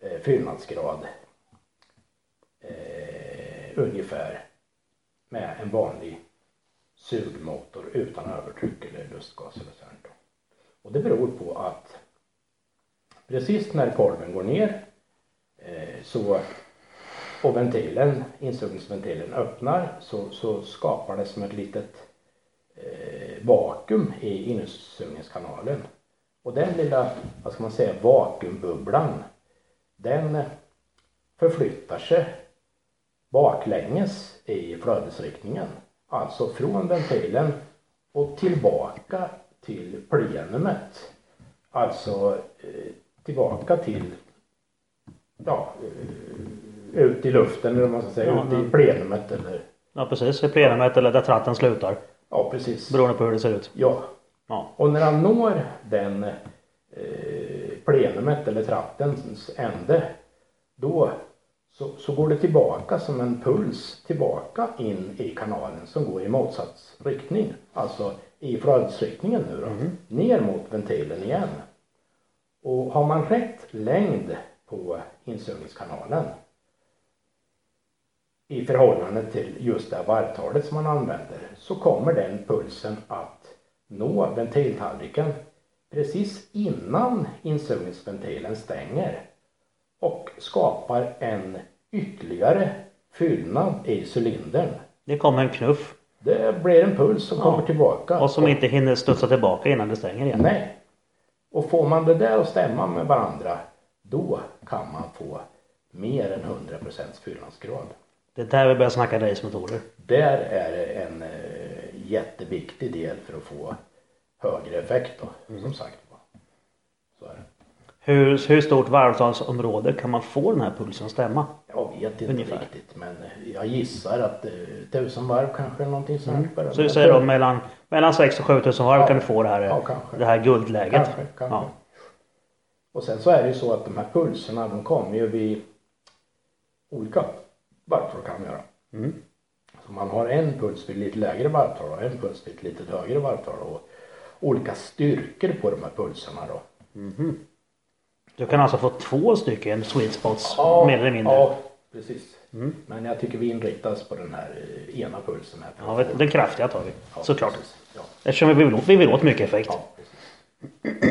eh, fyllnadsgrad eh, ungefär med en vanlig sugmotor utan övertryck eller lustgas eller sånt. Och det beror på att precis när kolven går ner eh, så och ventilen, insugningsventilen öppnar så, så skapar det som ett litet eh, vakuum i insugningskanalen. Och den lilla, vad ska man säga, vakuumbubblan den förflyttar sig baklänges i flödesriktningen. Alltså från ventilen och tillbaka till plenumet. Alltså eh, tillbaka till ja, eh, ut i luften eller man ska säga, ja, ut i plenumet eller Ja precis, i plenumet eller där tratten slutar. Ja precis. Beroende på hur det ser ut. Ja. ja. Och när han når den eh, plenumet eller trattens ände då så, så går det tillbaka som en puls tillbaka in i kanalen som går i motsatt riktning. Alltså i flödesriktningen nu då. Mm. Ner mot ventilen igen. Och har man rätt längd på insugningskanalen i förhållande till just det varvtalet som man använder så kommer den pulsen att nå ventiltallriken precis innan insugningsventilen stänger och skapar en ytterligare fyllnad i cylindern. Det kommer en knuff. Det blir en puls som ja. kommer tillbaka. Och som inte hinner studsa tillbaka innan det stänger igen. Nej. Och får man det där att stämma med varandra då kan man få mer än 100% fyllnadsgrad. Det är där vi börjar snacka racemotorer. Där är det en eh, jätteviktig del för att få högre effekt då, mm. som sagt. Så är det. Hur, hur stort varvtalsområde kan man få den här pulsen att stämma? Jag vet inte Ungefär. riktigt men jag gissar att eh, tusen varv kanske eller någonting sånt. Mm. Så du säger då mellan, mellan 6 och 7000 varv ja. kan du få det här, ja, det här guldläget? Kanske, kanske. Ja. Och sen så är det ju så att de här pulserna de kommer ju vid olika varvtal kan man göra. Mm. Så man har en puls vid lite lägre varvtal och en puls vid ett lite högre varvtal och olika styrkor på de här pulserna då. Mm. Du kan alltså få två stycken sweet spots ja, mer eller mindre? Ja, precis. Mm. Men jag tycker vi inriktar oss på den här eh, ena pulsen. Här ja, den kraftiga tar vi ja, såklart. Ja. Eftersom vi vill, vi vill åt mycket effekt. Ja,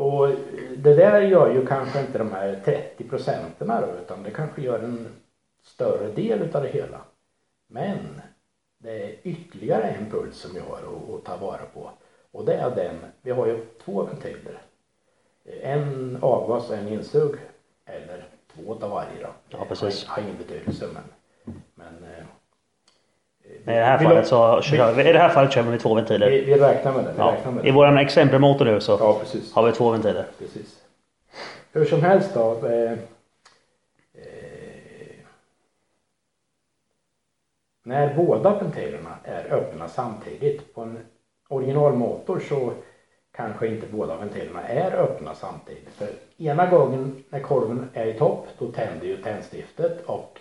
Och det där gör ju kanske inte de här 30 procenten utan det kanske gör en större del utav det hela. Men det är ytterligare en puls som vi har att, att ta vara på. Och det är den, vi har ju två ventiler en avgas och en insug eller två av varje då. Ja precis. Har ingen betydelse men, men eh, i det här fallet så kör vi, i det här fallet kör vi med två ventiler. Vi, vi räknar med det. Vi ja. räknar med I våran exempelmotor nu så ja, har vi två ventiler. Precis. Hur som helst då. Eh, eh, när båda ventilerna är öppna samtidigt på en originalmotor så kanske inte båda ventilerna är öppna samtidigt. För ena gången när kolven är i topp då tänder ju tändstiftet och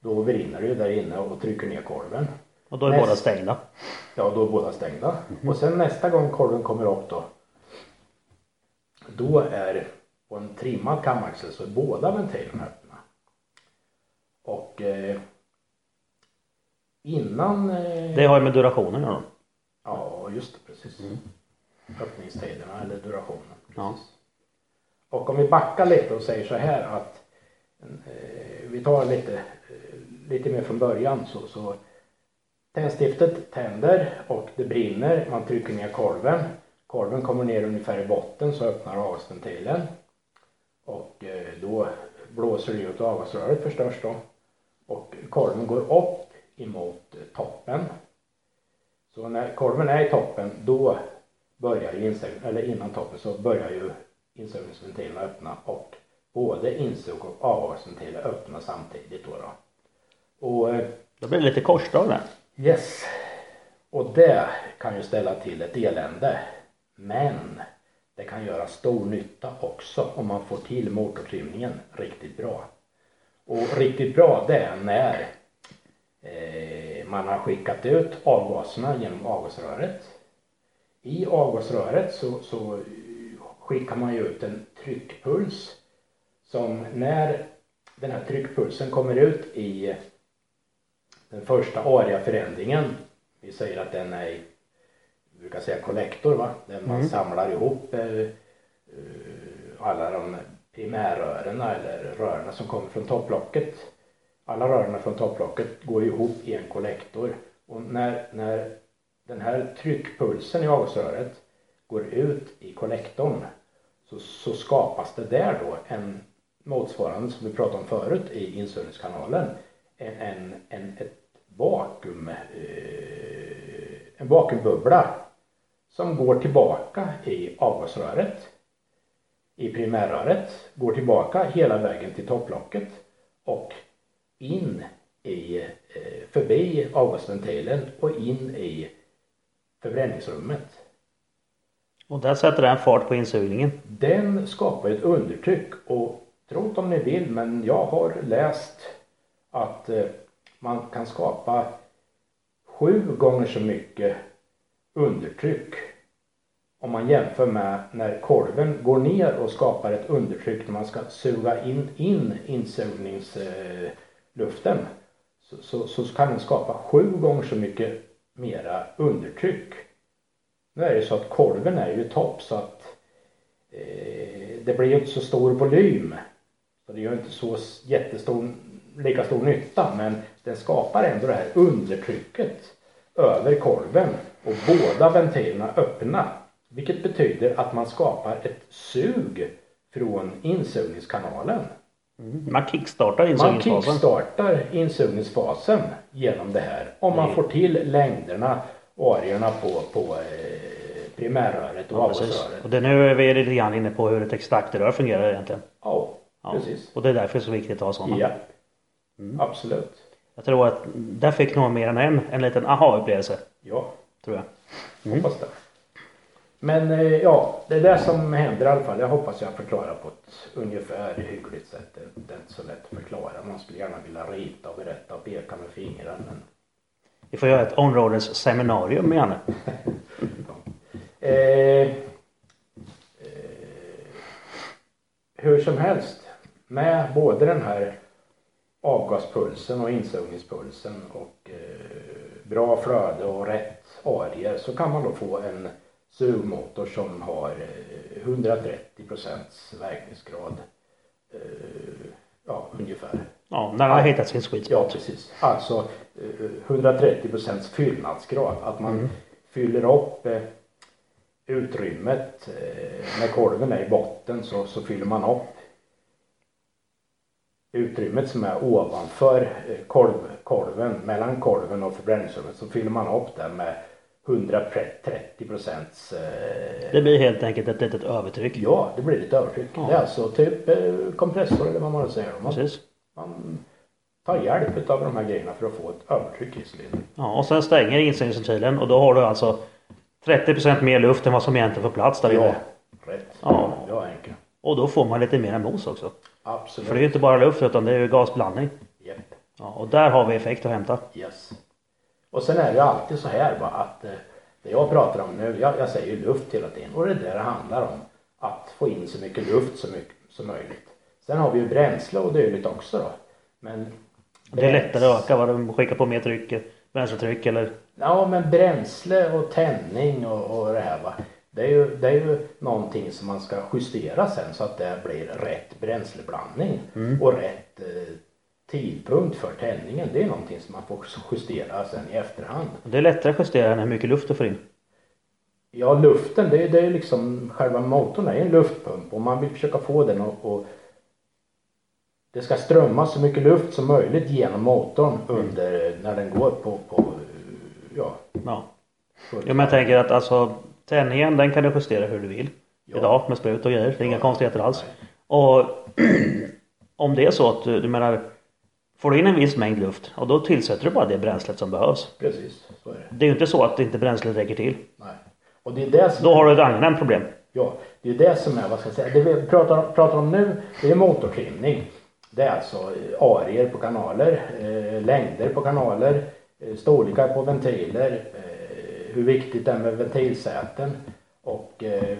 då brinner det ju där inne och trycker ner kolven. Och då är Näst- båda stängda. Ja, då är båda stängda. Och sen nästa gång kolven kommer upp då. Då är på en trimmad kamaxel så är båda ventilerna öppna. Och eh, innan... Eh, Det har ju med durationen att göra. Ja, just det, precis. Öppningstiderna eller durationen. Ja. Och om vi backar lite och säger så här att eh, vi tar lite, eh, lite mer från början så, så Tändstiftet tänder och det brinner. Man trycker ner kolven. Kolven kommer ner ungefär i botten så öppnar avgasventilen. Och eh, då blåser det ut avgasröret förstörs då. Och kolven går upp emot eh, toppen. Så när kolven är i toppen då börjar ju insug- eller innan toppen så börjar ju insugningsventilerna öppna och både insug och avgasventiler öppnar samtidigt då. då. Och eh, Då blir det lite korsdrag där. Yes. Och det kan ju ställa till ett elände. Men det kan göra stor nytta också om man får till motortrimningen riktigt bra. Och riktigt bra det är när man har skickat ut avgaserna genom avgasröret. I avgasröret så, så eh, skickar man ju ut en tryckpuls som när den här tryckpulsen kommer ut i den första aria-förändringen. Vi säger att den är i, vi brukar säga kollektor va, där man samlar ihop eh, eh, alla de primärrören eller rören som kommer från topplocket. Alla rören från topplocket går ihop i en kollektor. Och när, när den här tryckpulsen i avgasröret går ut i kollektorn så, så skapas det där då en motsvarande som vi pratade om förut i insugningskanalen en, en, en, ett vakuum, eh, en vakuumbubbla som går tillbaka i avgasröret i primärröret, går tillbaka hela vägen till topplocket och in i, eh, förbi avgasventilen och in i förbränningsrummet. Och där sätter den fart på insugningen. Den skapar ett undertryck och tro om ni vill men jag har läst att eh, man kan skapa sju gånger så mycket undertryck om man jämför med när kolven går ner och skapar ett undertryck när man ska suga in, in luften så, så, så kan den skapa sju gånger så mycket mera undertryck. Nu är det så att kolven är ju i topp så att eh, det blir ju inte så stor volym. Så det gör inte så jättestor, lika stor nytta men den skapar ändå det här undertrycket över kolven och båda ventilerna öppna. Vilket betyder att man skapar ett sug från insugningskanalen. Man kickstartar Man insugningsfasen. kickstartar insugningsfasen genom det här. Om man Mm. får till längderna och arierna på, på eh, primärröret och Ja, avgasröret. Och det nu är vi lite grann inne på hur ett extraktrör fungerar egentligen. Ja, Ja. precis. Och det är därför det är så viktigt att ha sådana. Ja, Mm. absolut. Jag tror att där fick nog mer än en en liten aha-upplevelse. Ja, Tror jag. hoppas det. Men eh, ja, det är det som händer i alla fall. Jag hoppas jag förklarar på ett ungefär hyggligt sätt. Det, är inte så lätt att förklara. Man skulle gärna vilja rita och berätta och peka med fingrarna. Men Vi får göra ett onroaders seminarium med henne. Eh, eh, hur som helst, med både den här avgaspulsen och insugningspulsen och eh, bra flöde och rätt arier så kan man då få en sugmotor som har eh, 130 procents verkningsgrad. Eh, ja, ungefär. Ja, när han har hittat sin sweet Ja, spot. precis. Alltså eh, 130 procents fyllnadsgrad. Att man fyller upp eh, utrymmet eh, när kolven är i botten så, så fyller man upp utrymmet som är ovanför eh, kolv, kolven, mellan kolven och förbränningsrummet så fyller man upp det med 130 procents eh, Det blir helt enkelt ett litet övertryck. Ja, det blir lite övertryck. Ja. Det är alltså typ eh, kompressor eller vad man säger. Man, Precis. man tar hjälp av de här grejerna för att få ett övertryck i cylindern. Ja, och sen stänger insugningsventilen och då har du alltså 30% mer luft än vad som egentligen får plats där Ja, rätt. Ja. Ja, enkelt. Och då får man lite mer mos också. Absolut. För det är ju inte bara luft utan det är ju gasblandning. Japp. Ja, och där har vi effekt att hämta. Yes. Och sen är det ju alltid så här bara att eh, det jag pratar om nu, jag, jag säger ju luft hela tiden och det är det det handlar om. Att få in så mycket luft som, mycket, som möjligt. Sen har vi ju bränsle och dylikt också då. Men Det är lättare att öka vad de skickar på mer tryck, bränsletryck eller Ja men bränsle och tändning och, och det här va. Det är, ju, det är ju någonting som man ska justera sen så att det blir rätt bränsleblandning och rätt eh, tidpunkt för tändningen. Det är någonting som man får justera sen i efterhand. det är lättare att justera än hur mycket luft du får in. Ja luften det, är- det är liksom själva motorn är en luftpump och man vill försöka få den att och det ska strömma så mycket luft som möjligt genom motorn under när den går på, på ja, Ja. Jo men jag tänker att alltså tändningen den kan du justera hur du vill. Ja. Idag med sprut och grejer. Det är inga Ja. konstigheter alls. Och om det är så att du, du menar Får du in en viss mängd luft och då tillsätter du bara det bränslet som behövs. Precis, så är det. Det är ju inte så att inte bränslet räcker till. Nej. Och det är det som Då har du ett angenämt problem. Ja, det är det som är, vad ska jag säga, det vi pratar, pratar om nu, det är motortrimning. Det är alltså arier på kanaler, eh, längder på kanaler, eh, storlekar på ventiler, eh, hur viktigt det är med ventilsäten och eh,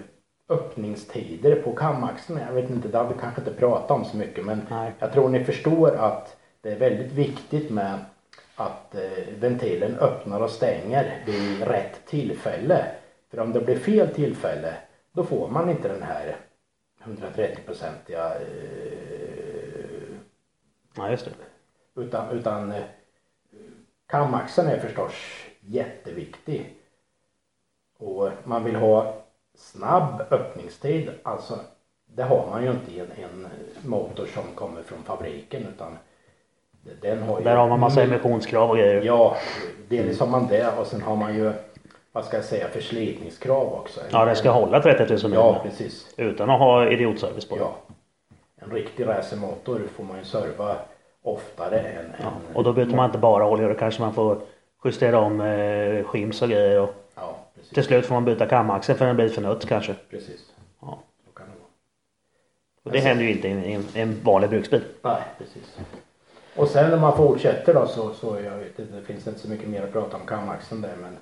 öppningstider på kamaxeln. Jag vet inte, det har vi kanske inte pratat om så mycket men Nej. jag tror ni förstår att det är väldigt viktigt med att eh, ventilen öppnar och stänger vid rätt tillfälle. För om det blir fel tillfälle då får man inte den här 130-procentiga eh, Ja just det. utan, utan eh, kamaxeln är förstås jätteviktig. Och man vill ha snabb öppningstid. Alltså det har man ju inte i en, en motor som kommer från fabriken utan den har ju Där har man massa emissionskrav och grejer. Ja, dels har man det och sen har man ju vad ska jag säga förslitningskrav också. Ja den ska hålla 30 000 mil. Ja, precis. Utan att ha idiotservice på. Ja. En riktig racermotor får man ju serva oftare än Ja, och då byter man inte bara olja. Då kanske man får justera om eh, skims och grejer. Och Ja, precis. till slut får man byta kamaxeln för den blir för nött kanske. Precis. Ja. Så kan det vara. Och det händer ju inte i en, en vanlig bruksbil. Nej, precis. Och sen när man fortsätter då så, så jag vet inte, det finns inte så mycket mer att prata om kamaxeln där men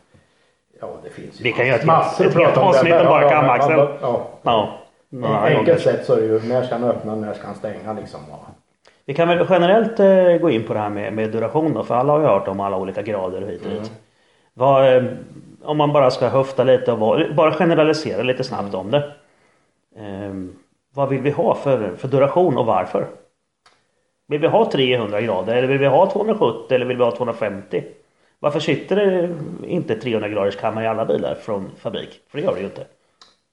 ja det finns ju Vi kan göra ett massor ett där. avsnitt om Ja, bara ja, kamaxeln. ja, Ja. Ja. gånger. Enkelt sett så är det ju när ska han öppna, när ska han stänga liksom. Och, Vi kan väl generellt eh, gå in på det här med, med duration då. För alla har ju hört om alla olika grader och hit och dit. Vad, eh, om man bara ska höfta lite och vara- bara generalisera lite snabbt om det. Eh, vad vill vi ha för, för duration och varför? Vill vi ha 300 grader eller vill vi ha 270 eller vill vi ha 250? Varför sitter det inte 300 graders kammare i alla bilar från fabrik? För det gör det ju inte.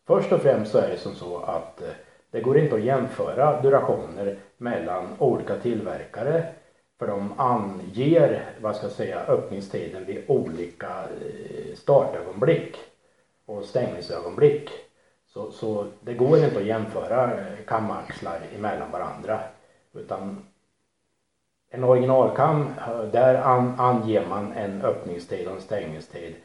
Först och främst så är det som så att eh, det går inte att jämföra durationer mellan olika tillverkare. För de anger, vad ska jag säga, öppningstiden vid olika eh, startögonblick och stängningsögonblick. Så, så det går inte att jämföra eh, kamaxlar emellan varandra. Utan en originalkam, där an, anger man en öppningstid och en stängningstid.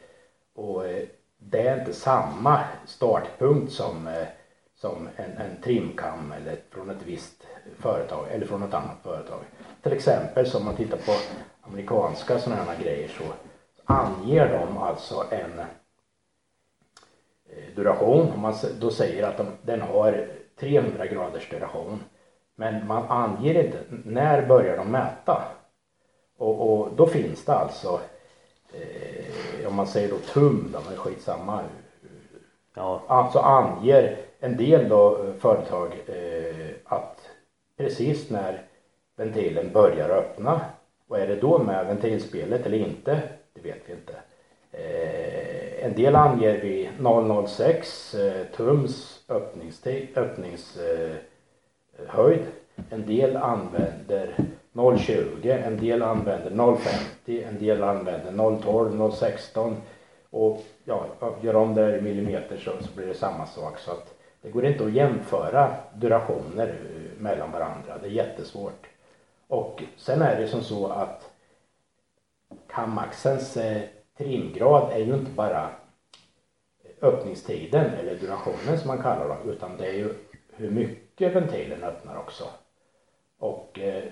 Och eh, det är inte samma startpunkt som, eh, som en, en trimkam eller från ett visst företag eller från ett annat företag. Till exempel som man tittar på amerikanska sådana här grejer så anger de alltså en eh, duration. Man, då säger att de, den har 300 graders duration. Men man anger inte när börjar de mäta. Och, och då finns det alltså eh, om man säger då tum då, men skitsamma. Ja, Alltså anger en del då eh, företag eh, att precis när ventilen börjar öppna och är det då med ventilspelet eller inte, det vet vi inte. Eh, en del anger vi 006 eh, tums öppningstid, öppningshöjd. Eh, höjd. en del använder 020, en del använder 050, en del använder 012, 016 och ja, gör om det i millimeter så, så blir det samma sak. Så att det går inte att jämföra durationer mellan varandra. Det är jättesvårt. Och sen är det som så att kamaxens eh, trimgrad är ju inte bara öppningstiden eller durationen som man kallar det utan det är ju hur mycket ventilen öppnar också. Och eh,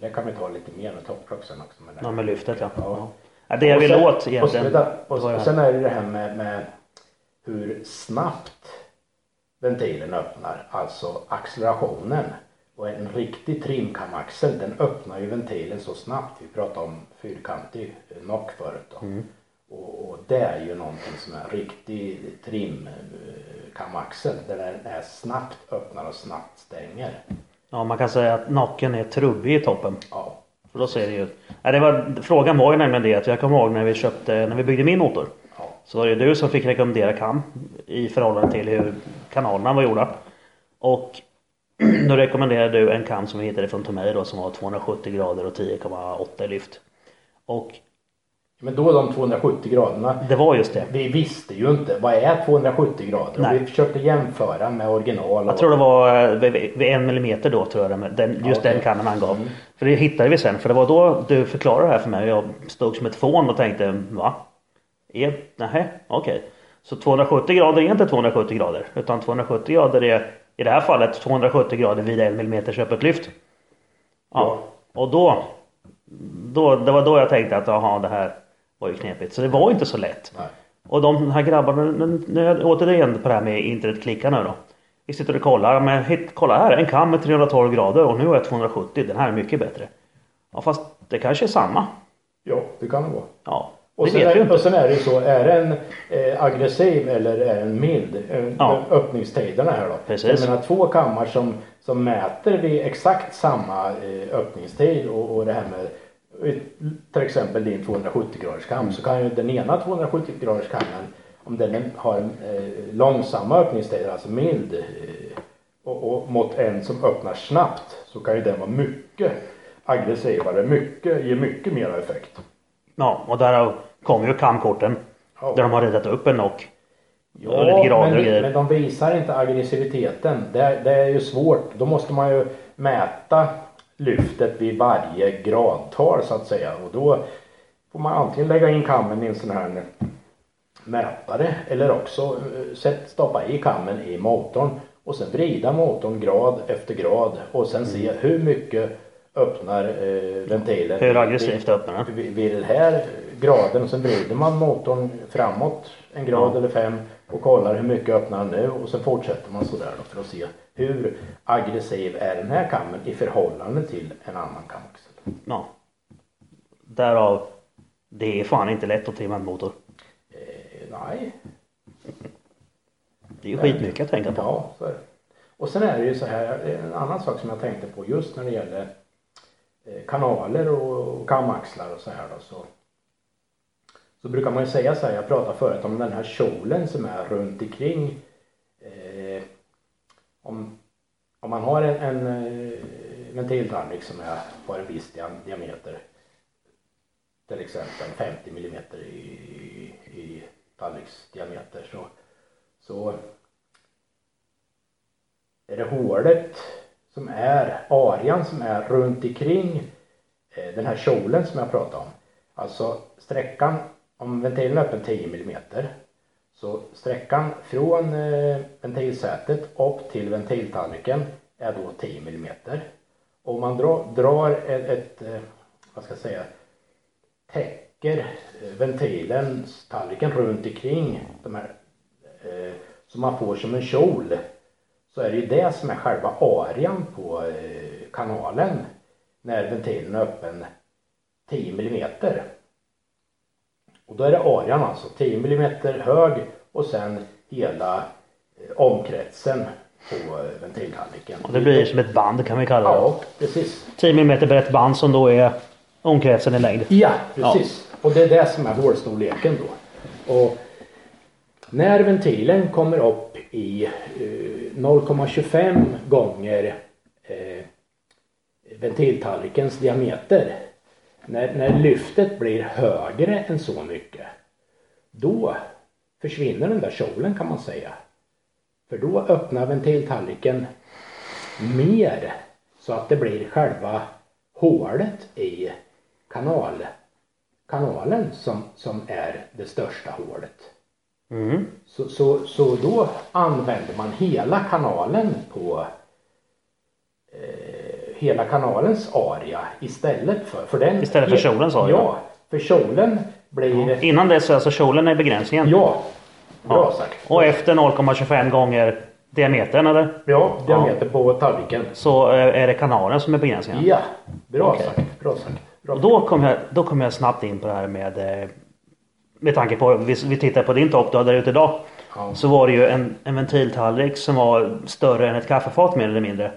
det kan vi ta lite mer med topplock sen också. Men det- ja med lyftet ja. Ja. ja. Det jag vill sen- åt egentligen. Och, vänta, och, och sen är det det här med, med hur snabbt ventilen öppnar, alltså accelerationen. Och en riktig trimkamaxel den öppnar ju ventilen så snabbt. Vi pratade om fyrkantig eh, nock förut då. Mm. Och, och det är ju någonting som är riktig trimkamaxel där den är snabbt öppnar och snabbt stänger. Ja, man kan säga att nocken är trubbig i toppen. Ja, För då ser det ju ut. Nej, det var, frågan var ju nämligen det att jag kommer ihåg när vi köpte, när vi byggde min motor. ja, Så var det du som fick rekommendera kam i förhållande till hur kanalerna var gjorda. Och då rekommenderade du en kam som vi hittade från Tomei då som var 270 grader och 10,8 i lyft. Och Men då de 270 graderna det var just det. Vi visste ju inte vad är 270 grader Nej. och vi försökte jämföra med original. Jag tror det var eh, vid, en millimeter då tror jag den, just Ja, okej. den kannen angav. Mm. För det hittade vi sen. För det var då du förklarade det här för mig och jag stod som ett fån och tänkte va? Är, nähä, okej. Så 270 grader är inte 270 grader. Utan 270 grader är i det här fallet 270 grader vid en millimeters öppet lyft. Ja. Och då, då, det var då jag tänkte att jaha det här var ju knepigt. Så det var inte så lätt. Nej. Och de här grabbarna, nu- nu återigen på det här med internetklicka nu då. Vi sitter och kollar, men hit, kolla här, en kam med 312 grader och nu har jag 270, den här är mycket bättre. Ja fast det kanske är samma. Ja, det kan det vara. Ja, Och det sen, vet vi är, inte. och sen är det ju så, är den eh, aggressiv eller är den mild? Eh, Ja. Öppningstiderna här då. Precis. Jag menar två kammar som, som mäter vid exakt samma eh, öppningstid och, och det här med till exempel din 270 graders kam Mm. så kan ju den ena 270 graders kammen om den har en eh, långsamma öppningstider, alltså mild eh, och, och mot en som öppnar snabbt så kan ju den vara mycket aggressivare, mycket, ge mycket mer effekt. Ja, och där kommer ju kamkorten. Ja. Där de har ritat upp en. Ja, och grader men, det- men de visar inte aggressiviteten. Det, det är ju svårt. Då måste man ju mäta lyftet vid varje gradtal så att säga. Och då får man antingen lägga in kammen i en sån här mätare eller också eh, stoppa i kammen i motorn och sen vrida motorn grad efter grad och sen se Mm. hur mycket öppnar eh, ventilen. Hur aggressivt öppnar den? vid, vid den här graden och sen vrider man motorn framåt en grad Ja. eller fem och kollar hur mycket öppnar den nu och sen fortsätter man sådär då för att se hur aggressiv är den här kammen i förhållande till en annan kamaxel. Ja. Därav, det är fan inte lätt att trimma en motor. Eh, nej, Det är ju skitmycket att tänka på. ja så är det. Och sen är det ju så här, en annan sak som jag tänkte på just när det gäller eh, kanaler och kamaxlar och så här då så så brukar man ju säga så här, jag pratade förut om den här kjolen som är runt omkring om, om man har en, en eh, ventiltallrik som är, har en viss diameter till exempel 50 millimeter i, i tallriksdiameter så, så är det hålet som är arean som är runt omkring eh, den här kjolen som jag pratade om. Alltså sträckan, om ventilen är öppen 10 millimeter så sträckan från eh, ventilsätet upp till ventiltallriken är då 10 millimeter. Om man drar, ett, eh, vad ska jag säga, täcker ventilen, ventilens tallriken runt omkring de här som man får som en kjol så är det ju det som är själva arean på kanalen när ventilen är öppen 10 millimeter. Och då är det arean alltså 10 millimeter hög och sen hela eh, omkretsen på eh, ventiltallriken. Och det blir som ett band kan vi kalla det. Ja, precis. 10 mm brett band som då är omkretsen i längd. Ja, precis. Och det är det som är hålstorleken då. Och när ventilen kommer upp i eh, 0,25 gånger eh, ventiltallrikens diameter. När, när lyftet blir högre än så mycket. Då försvinner den där kjolen kan man säga. För då öppnar ventiltallriken mer så att det blir själva hålet i kanal, kanalen som, som är det största hålet. Mm. Så, så, så då använder man hela kanalen på eh, hela kanalens area istället för, för den Istället för kjolens area? Ja, för kjolen blir... Innan dess är alltså kjolen är begränsningen. Ja, bra Ja. sagt. Och efter 0,25 gånger diametern eller? Ja, diameter på tallriken. Så eh, är det kanalen som är begränsningen. Ja, bra Okej. sagt. Bra sagt. Bra. Och då kom, jag, då kom jag snabbt in på det här med eh, med tanke på, vi, vi tittar på din topp du hade där ute idag. Ja. Så var det ju en, en ventiltallrik som var större än ett kaffefat mer eller mindre.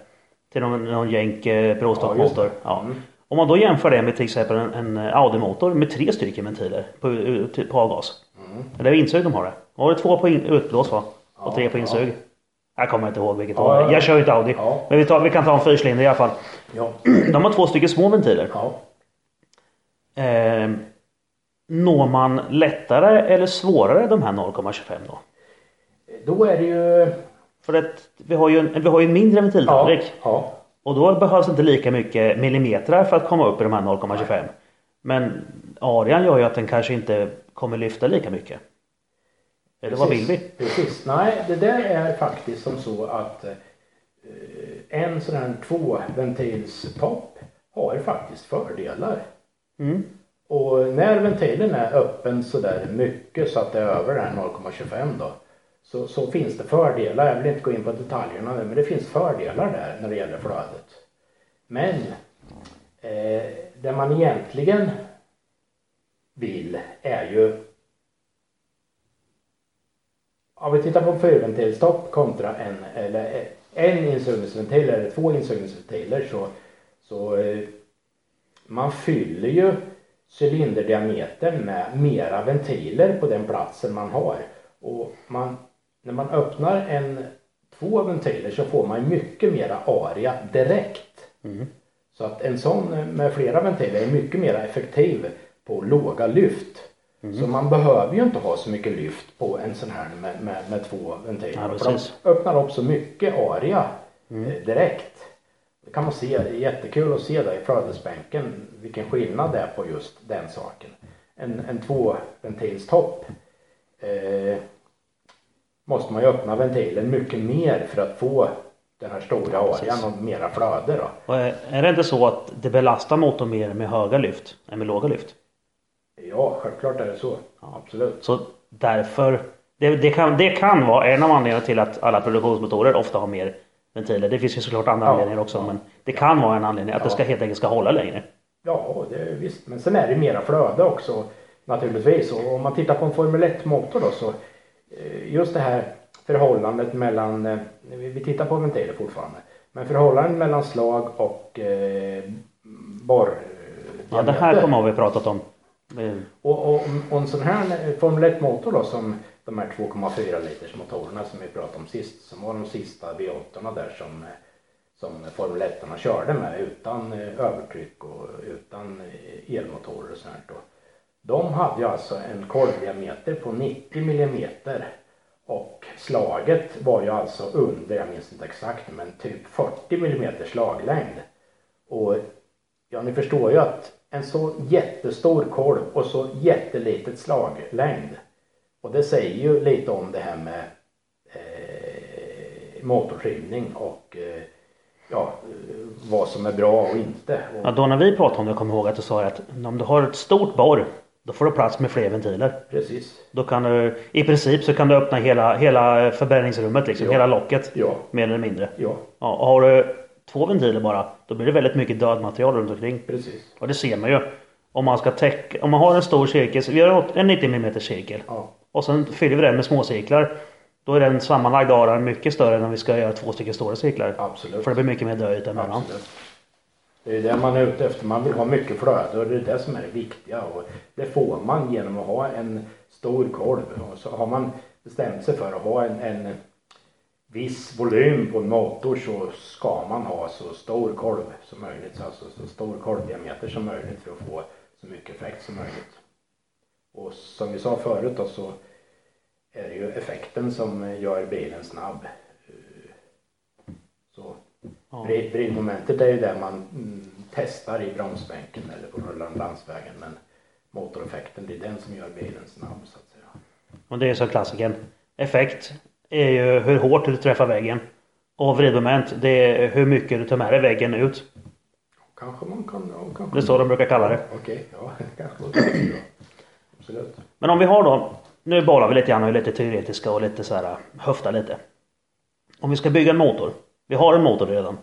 Till någon, någon jänk eh, Ja, bråstockmotor. det. Ja. Mm. Om man då jämför det med till exempel en, en Audi-motor med tre stycken ventiler på, på avgas. Mm. Eller insug de har det. Var det två på in, utblås va? Och Ja, tre på ja. insug. Jag kommer inte ihåg vilket Ja, det ja, ja. Jag kör ju inte Audi. Ja. Men vi, tar, vi kan ta en fyrcylindrig i alla fall. Ja. De har två stycken små ventiler. ja. Eh, når man lättare eller svårare de här 0,25 då? Då är det ju... För att vi har ju en, vi har ju en mindre Ja. ventiltallrik. ja. Och då behövs inte lika mycket millimeter för att komma upp i de här 0,25. Men Arian gör ju att den kanske inte kommer lyfta lika mycket. Eller vad vill vi? Precis. Nej, det där är faktiskt som så att eh, en sån här tvåventilstopp har faktiskt fördelar. Mm. Och när ventilen är öppen så där mycket så att det är över den här 0,25 då. Så, så finns det fördelar. Jag vill inte gå in på detaljerna nu men det finns fördelar där när det gäller flödet. Men eh, det man egentligen vill är ju om vi tittar på en fyrventilstopp kontra en, eller en insugningsventil eller två insugningsventiler så, så eh, man fyller ju cylinderdiametern med mera ventiler på den platsen man har. Och man, när man öppnar en två ventiler så får man mycket mera area direkt. Så att en sån med flera ventiler är mycket mer effektiv på låga lyft. Så man behöver ju inte ha så mycket lyft på en sån här med, med, med två ventiler. Ja, för de öppnar upp så mycket area eh, direkt. Det kan man se, det är jättekul att se där i flödesbänken vilken skillnad det är på just den saken. En, en tvåventilstopp eh, måste man ju öppna ventilen mycket mer för att få den här stora arean och mera flöde då. Och är det inte så att det belastar motorn mer med höga lyft än med låga lyft? Ja, självklart är det så. Absolut. Så därför, det, det, kan, det kan vara en av anledningarna till att alla produktionsmotorer ofta har mer ventiler. Det finns ju såklart andra Ja. anledningar också men det kan vara en anledning att det ska Ja. helt enkelt ska hålla längre. Ja, det är visst. Men sen är det mera flöde också naturligtvis. Och om man tittar på en Formel 1-motor då så just det här förhållandet mellan, eh, vi tittar på ventiler fortfarande, men förhållandet mellan slag och eh, borr Ja, det här kommer vi pratat om. Eh, Och, och, och en sån här eh, Formel 1-motor då som de här 2,4 liters motorerna som vi pratade om sist, som var de sista V8 där som, eh, som Formel 1 körde med utan eh, övertryck och utan eh, elmotorer och sånt då. De hade ju alltså en kolvdiameter på 90 millimeter och slaget var ju alltså under, jag minns inte exakt, men typ 40 millimeter slaglängd. Och Ja, ni förstår ju att en så jättestor kolv och så jättelitet slaglängd. Och det säger ju lite om det här med eh, motortrimning och eh, ja, vad som är bra och inte. Och, Ja, då när vi pratade om det, kommer ihåg att du sa att om du har ett stort borr, då får du plats med fler ventiler. Precis. Då kan du, i princip så kan du öppna hela, hela förbränningsrummet, liksom, Ja. hela locket. Ja, Mer eller mindre. ja, Ja, och har du två ventiler bara, då blir det väldigt mycket dödmaterial runt omkring. precis. Och det ser man ju. Om man ska täcka, om man har en stor cirkel, vi har en 90 mm cirkel. Ja, Och sen fyller vi den med småcirklar. Då är den sammanlagda aran mycket större än om vi ska göra två stycken stora cirklar. absolut. För det blir mycket mer döyta emellan. Absolut. Det är det man är ute efter. Man vill ha mycket flöde och det är det som är det viktiga. Och det får man genom att ha en stor kolv. Och så har man bestämt sig för att ha en, en viss volym på en motor så ska man ha så stor kolv som möjligt. Alltså så stor kolvdiameter som möjligt för att få så mycket effekt som möjligt. Och som vi sa förut då så är det ju effekten som gör bilen snabb. Ja. Vrid- Vridmomentet är ju det man mm, testar i bromsbänken eller på rullande landsvägen. Men motoreffekten det är den som gör bilen snabb så att säga. Och det är så klassiken. Effekt är ju hur hårt du träffar väggen. Och vridmoment det är hur mycket du tar med dig väggen ut. Kanske man kan... Ja, kanske Det är så de brukar kalla det. Okej, ja, kanske låter bra. absolut. Men om vi har då, nu bollar vi lite grann och är lite teoretiska och lite så här höfta lite. Om vi ska bygga en motor. Vi har en motor redan.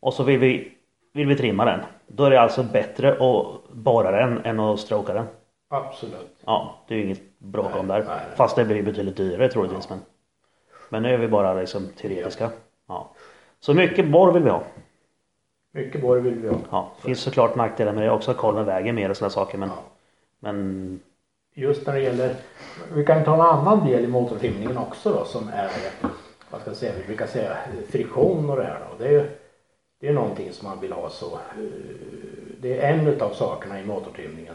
Och så vill vi, vill vi trimma den. Då är det alltså bättre att borra den än att stroka den. Absolut. Ja, det är ju inget bråk om där. nej. Fast det blir betydligt dyrare troligtvis. Men, men nu är vi bara liksom teoretiska. Ja. Så mycket borr vill vi ha. Mycket borr vill vi ha. Ja, det finns såklart nackdelar med det också. Kollen väger mer och sådana saker. Men, Ja. men Just när det gäller, vi kan ta en annan del i motortrimningen också då som är, vad ska jag säga, vi brukar säga friktion och det här då. Det är ju det är någonting som man vill ha så, eh, det är en utav sakerna i motortrimningen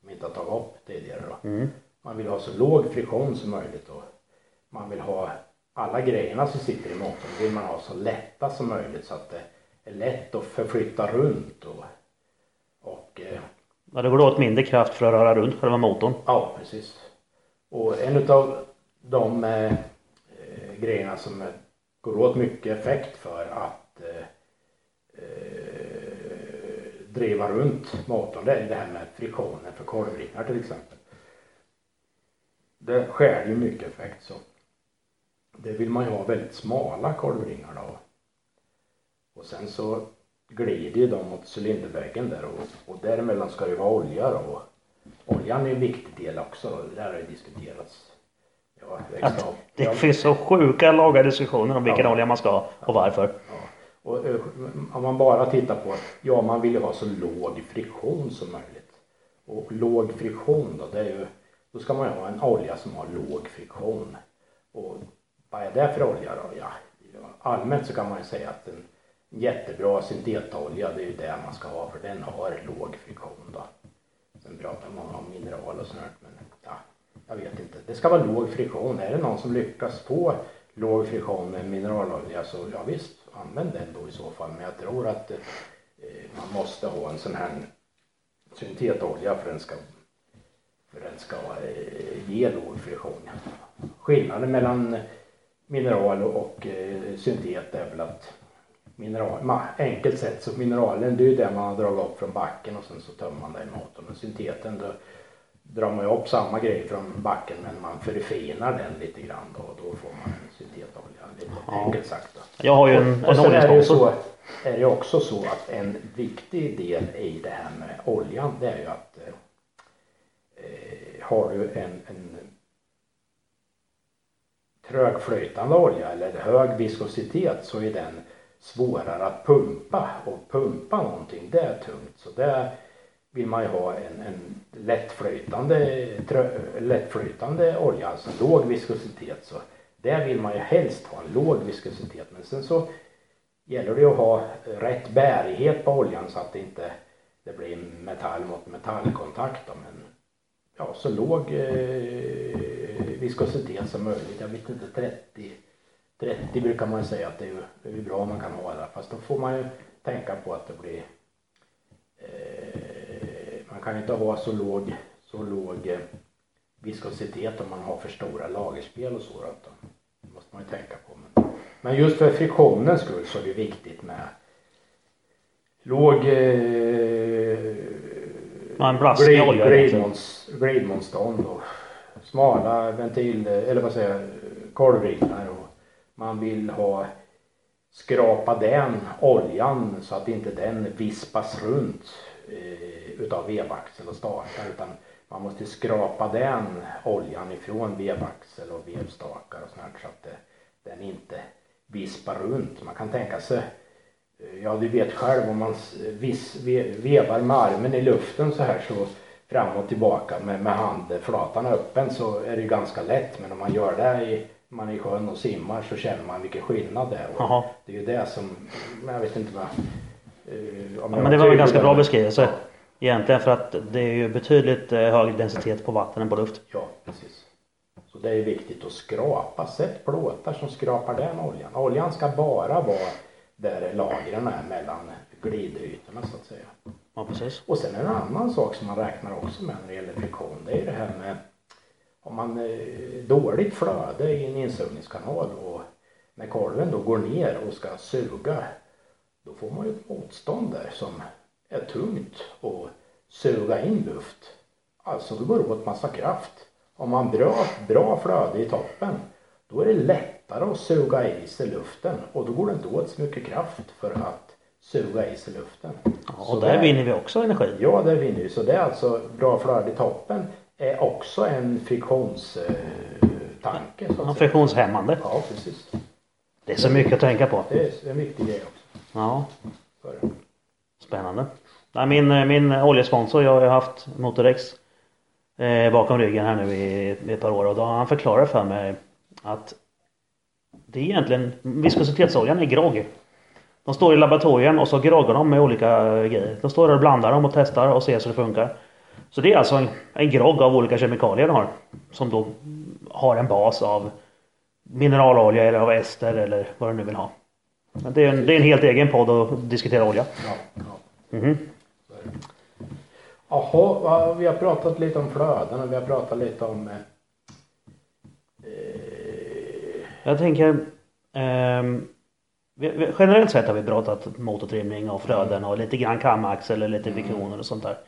som vi inte har tagit upp tidigare då. mm, Man vill ha så låg friktion som möjligt och man vill ha alla grejerna som sitter i motorn vill man ha så lätta som möjligt så att det är lätt att förflytta runt och, och eh, ja, det går åt mindre kraft för att röra runt själva motorn. Ja, precis. Och en utav de eh, grejerna som går åt mycket effekt för att eh, eh, driva runt motorn det är det här med friktionen för korvringar till exempel. Det skär ju mycket effekt så det vill man ju ha väldigt smala kolvringar då. Och sen så glider ju de mot cylinderväggen där och, och däremellan ska det vara olja då. Oljan är en viktig del också då. Det där har ju diskuterats. Ja. Det Ja, finns så sjuka långa diskussioner om vilken Ja. olja man ska ha och varför. Och eh, om man bara tittar på, ja man vill ju ha så låg friktion som möjligt. Och låg friktion då, det är ju, då ska man ju ha en olja som har låg friktion. Och vad är det för olja då? Ja, allmänt så kan man ju säga att en jättebra syntetolja det är ju det man ska ha för den har låg friktion då. Sen pratar man om mineral och sånt men jag vet inte. Det ska vara låg friktion. Är det någon som lyckas få låg friktion med mineralolja så ja visst, använd den då i så fall. Men jag tror att eh, man måste ha en sån här syntetolja för den ska, för den ska eh, ge låg friktion. Skillnaden mellan mineral och eh, syntet är väl att mineral, ma, enkelt sett så mineralen det är ju det man har dragit upp från backen och sen så tömmer man det i motorn. Men synteten då drar man ju upp samma grej från backen men man förfinar den lite grann då och då får man en syntetolja. Lite Ja. enkelt sagt då. Jag har ju en, Och en sen är det så, är det också så att en viktig del i det här med oljan det är ju att eh, eh, har du en, en trögflytande olja eller hög viskositet så är den svårare att pumpa och pumpa någonting det är tungt så där vill man ju ha en, en lättflytande, trö, lättflytande olja, alltså låg viskositet. Så där vill man ju helst ha en låg viskositet. Men sen så gäller det att ha rätt bärighet på oljan så att det inte det blir metall mot metallkontakt då, men ja, så låg eh, viskositet som möjligt. Jag vet inte 30 30 brukar man säga att det är, ju- det är bra om man kan ha det. Fast då får man ju tänka på att det blir eh, man kan ju inte ha så låg så låg eh, viskositet om man har för stora lagerspel och så då. Det måste man ju tänka på. Men, men just för friktionens skull så är det viktigt med låg eh, olja och smala ventil eller vad säger jag, kolvringar och man vill ha skrapa den oljan så att inte den vispas runt eh, utav vevaxel och stakar utan man måste skrapa den oljan ifrån vevaxel och vevstakar och sånt så att det, den inte vispar runt. Man kan tänka sig Ja, du vet själv om man vis, ve, vevar med armen i luften så här så fram och tillbaka med, med handflatan öppen så är det ganska lätt. Men om man gör det i, man är i sjön och simmar så känner man vilken skillnad det är. Det är ju det som, jag vet inte vad. eh, Ja, men det var en ganska bra beskrivelse. Egentligen för att det är ju betydligt eh, högre densitet på vatten än på luft. Ja, precis. Så det är viktigt att skrapa. Sätt plåtar som skrapar den oljan. Oljan ska bara vara där lagren är mellan glidytorna så att säga. Ja, precis. Och sen en annan sak som man räknar också med när det gäller friktion. Det är ju det här med om man eh, dåligt flöde i en insugningskanal och när kolven då går ner och ska suga då får man ju ett motstånd där som är tungt och suga in luft. Alltså det går åt massa kraft. Om man har bra, flöde i toppen då är det lättare att suga i sig luften och då går det inte åt så mycket kraft för att suga i sig luften. Ja, och där det- vinner vi också energi. Ja, där vinner vi. Så det är alltså bra flöde i toppen är också en friktionstanke. Eh, Ja, att friktionshämmande. ja, precis. Det är så mycket att tänka på. Det är en viktig grej också. Ja, spännande. Nej, min, eh, min oljesponsor, jag har ju haft Motorex eh, bakom ryggen här nu i, i ett par år och då har han förklarat för mig att det är egentligen viskositetsoljan är grogg. De står i laboratorien och så groggar de med olika eh, grejer. De står där och blandar dem och testar och ser så det funkar. Så det är alltså en, en grogg av olika kemikalier de har. Som då har en bas av mineralolja eller av ester eller vad du nu vill ha. Men det, är en, det är en helt egen podd att diskutera olja. ja, ja. Det. Jaha, vi har pratat lite om flöden och vi har pratat lite om eh, eh, Jag tänker vi, vi, generellt sett har vi pratat motortrimning och flöden och lite grann kamaxel eller lite friktioner och sånt där.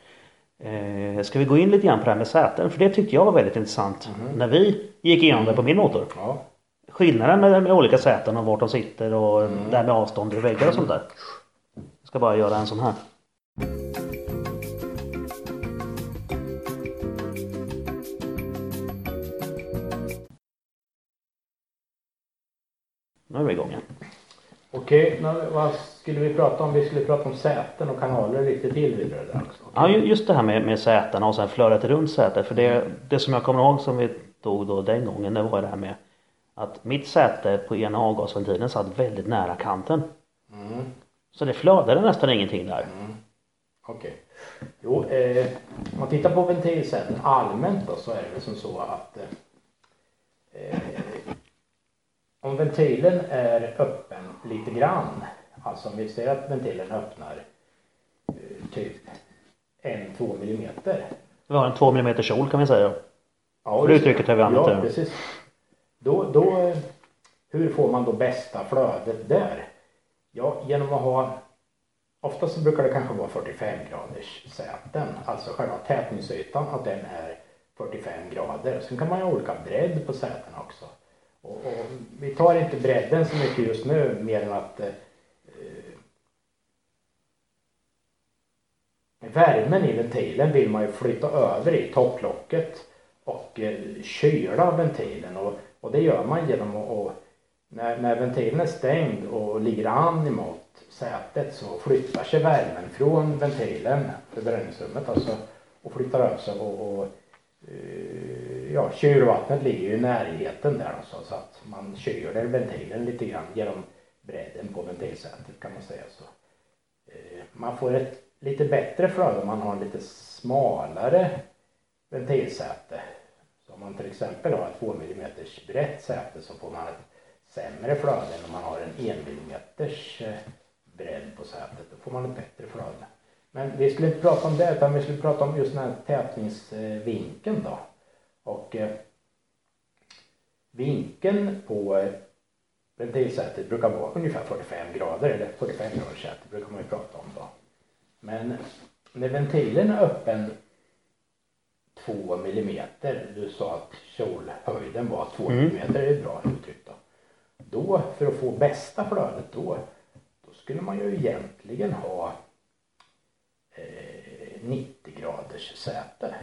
Eh, ska vi gå in lite grann på det här med säten? För det tyckte jag var väldigt intressant när vi gick igenom det på min motor. ja, Skillnaden med, med olika säten och vart de sitter och det här med avstånd i väggar och sånt där. Jag ska bara göra en sån här. Igen. Okej, nu, vad skulle vi prata om? Vi skulle prata om säten och kanaler lite till vidare där också. Ja, ju- just det här med, med sätena och sen flödet runt sätet. För det, det som jag kommer ihåg som vi tog då den gången det var det här med att mitt säte på ena avgasventilen satt väldigt nära kanten. Mm. Så det flödade nästan ingenting där. Okej. Jo, eh, om man tittar på ventilsäten allmänt då så är det som så att eh, eh, om ventilen är öppen lite grann, alltså om vi ser att ventilen öppnar eh, typ en, två millimeter. Vi har en 2 mm kjol kan vi säga. Ja, det uttrycket har vi använt Ja, där. precis. Då, då, eh, hur får man då bästa flödet där? Ja, genom att ha Oftast så brukar det kanske vara 45 graders säten, alltså själva tätningsytan att den är 45 grader. Sen kan man ha olika bredd på sätena också. Och, och vi tar inte bredden så mycket just nu mer än att eh, eh Värmen i ventilen vill man ju flytta över i topplocket och eh, kyla ventilen. Och, och det gör man genom att och, när, när ventilen är stängd och ligger an emot sätet så flyttar sig värmen från ventilen, förbränningsrummet alltså, och flyttar över sig och, och eh, ja, kylvattnet ligger ju i närheten där alltså, så att man kyler ventilen lite grann genom bredden på ventilsätet kan man säga så. Eh, man får ett lite bättre flöde om man har en lite smalare ventilsäte. Så om man till exempel har ett 2 mm brett säte så får man ett sämre flöde än om man har en 1 mm eh, bredd på sätet. Då får man ett bättre flöde. Men vi skulle inte prata om det utan vi skulle prata om just den här tätningsvinkeln då. Och eh, vinkeln på eh, ventilsätet brukar vara ungefär 45 grader eller 45 graders säte brukar man ju prata om då. Men när ventilen är öppen 2 millimeter, du sa att kjolhöjden var 2 Mm. millimeter, det är ett bra uttryck då. Då, för att få bästa flödet då, då skulle man ju egentligen ha eh, 90 graders säte.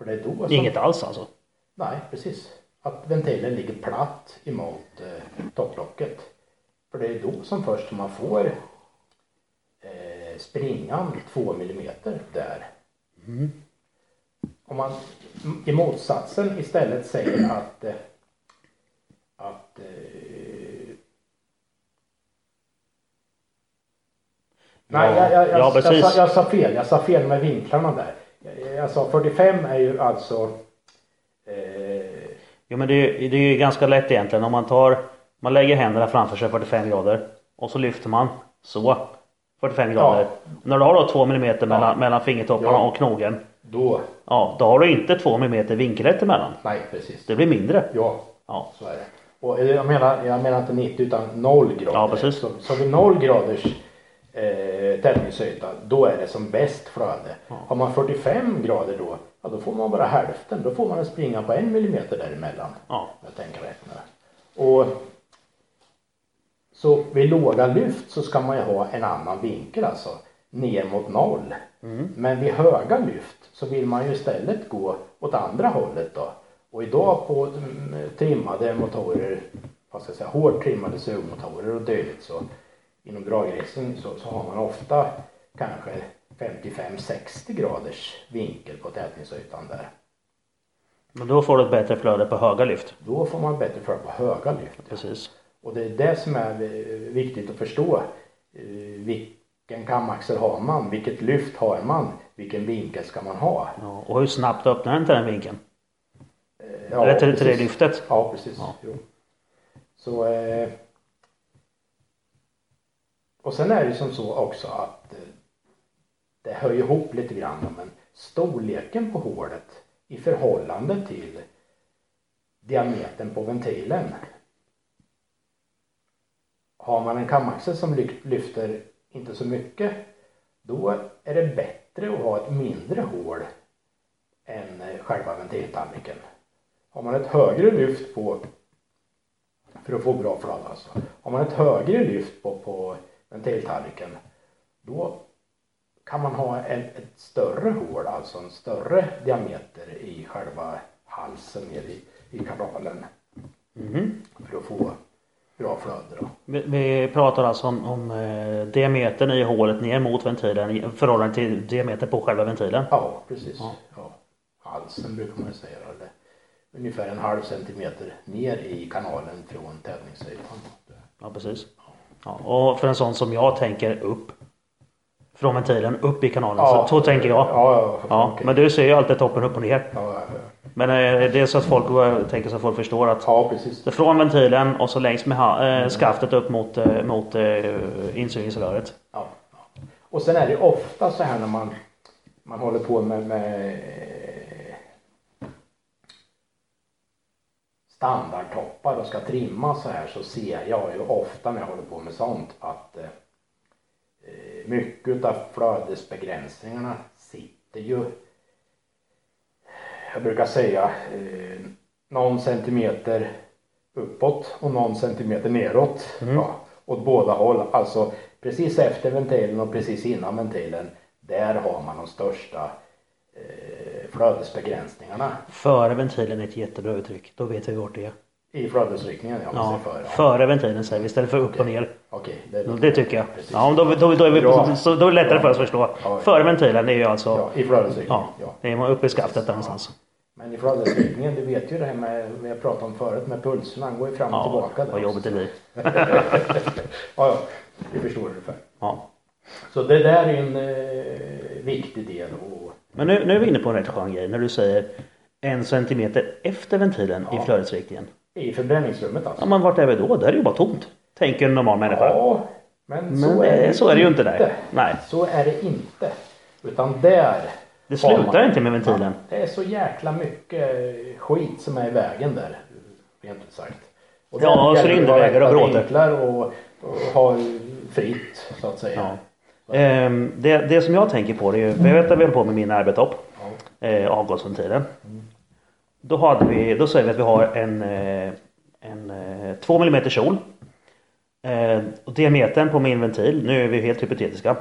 För det är då som... Inget alls alltså. Nej, precis. Att ventilen ligger platt emot eh, topplocket. För det är då som först man får eh, springan 2 millimeter där. Om man i motsatsen istället säger att eh, att eh, Nej, jag, jag, jag, ja, jag, sa, jag sa fel. Jag sa fel med vinklarna där. Jag, sa 45 är ju alltså eh, Jo men det är, det är ju ganska lätt egentligen om man tar Man lägger händerna framför sig 45 grader och så lyfter man så 45 grader. När du har då 2 mm mellan, mellan fingertopparna Ja. och knogen. då. Ja, då har du inte 2 mm vinkelrätt emellan. Nej, precis. Det blir mindre. Ja, Ja. så är det. Och jag menar, jag menar inte 90 utan 0 grader. Ja, precis. Så, så vid 0 graders eh, tätningsyta, då är det som bäst flöde. Har man 45 grader då, ja då får man bara hälften. Då får man springa på en millimeter däremellan. Ja. Jag tänker rätt nu. Och så vid låga lyft så ska man ju ha en annan vinkel alltså ner mot noll. Men vid höga lyft så vill man ju istället gå åt andra hållet då. Och idag på mm, trimmade motorer, vad ska jag säga, hårt trimmade sugmotorer och dylikt så inom dragracing så, så har man ofta kanske 55-60 graders vinkel på tätningsytan där. Men då får du ett bättre flöde på höga lyft. Då får man bättre för på höga lyft. Precis. Och det är det som är eh, viktigt att förstå. Eh, Vilken kamaxel har man? Vilket lyft har man? Vilken vinkel ska man ha? Ja, och hur snabbt öppnar den till den vinkeln? Eh, Ja, Eller till, till det lyftet? Ja, precis. Ja. Så, och sen är det som så också att eh, det hör ju ihop lite grann men storleken på hålet i förhållande till diametern på ventilen. Har man en kamaxel som lyfter inte så mycket då är det bättre att ha ett mindre hål än eh, själva ventiltallriken. Har man ett högre lyft på för att få bra flöde alltså. Har man ett högre lyft på, på ventiltallriken då kan man ha en, ett större hål, alltså en större diameter i själva halsen ner i, i kanalen Mhm. för att få bra flöde då. Vi, vi pratar alltså om, om eh, diametern i hålet ner mot ventilen i förhållande till diameter på själva ventilen. Ja, precis. Ja. Ja. Halsen brukar man säga. Eller ungefär en halv centimeter ner i kanalen från tätningsytan. Ja precis. Ja, och för en sån som jag tänker upp. Från ventilen upp i kanalen. Ja. Så, så tänker jag. Ja, ja, okej. men du ser ju alltid toppen upp och ner. Men eh, det är så att folk jag tänker så att folk förstår att ja, precis. från ventilen och så längs med eh, skaftet upp mot, eh, mot eh, insugningsröret. Ja. Och sen är det ofta så här när man, man håller på med, med standardtoppar och ska trimma så här så ser jag ju ofta när jag håller på med sånt att eh, eh, mycket av flödesbegränsningarna sitter ju jag brukar säga eh, någon centimeter uppåt och någon centimeter neråt. Ja, åt båda håll. Alltså precis efter ventilen och precis innan ventilen. Där har man de största eh, flödesbegränsningarna Före ventilen är ett jättebra uttryck. Då vet vi vart det är. i flödesriktningen. Ja, ja, för. Ja. före ventilen säger vi istället för upp och ner. Okej, det, är Det tycker jag. Precis. Ja, då, då, då, är vi, så, då är det lättare för oss att förstå. Ja. Före ventilen är ju alltså Ja, i flödesriktningen. Ja, Ja. det är uppe i skaftet där någonstans. Men i flödesriktningen, du vet ju det här med, vi har pratat om förut med pulserna, han går ju fram och Ja, tillbaka. där vad jobbigt det blir. Ja, ja, vi förstår ungefär. Ja. Så det där är en eh, viktig del och Men nu, nu är vi inne på en rätt skön grej när du säger en centimeter efter ventilen i Ja. flödesriktningen. i förbränningsrummet alltså. Ja men vart är vi då? Där är det ju bara tomt. Tänker en normal människa. Ja, men, men så, är det så är det ju inte där. Nej. Så är det inte. Utan där Det har slutar man- inte med ventilen. Det är så jäkla mycket skit som är i vägen där. Rent ut sagt. Och Ja, där gäller det cylindervägar att och ha bråte. vinklar och, och ha fritt så att säga. Ja. Ehm, det, det som jag tänker på det är ju, för jag vet att vi höll på med min arbetopp. Ja. Eh, avgasventilen. Då, hade vi, då säger vi att vi har en, eh, en eh, 2 mm kjol. Eh, och diametern på min ventil, nu är vi helt hypotetiska.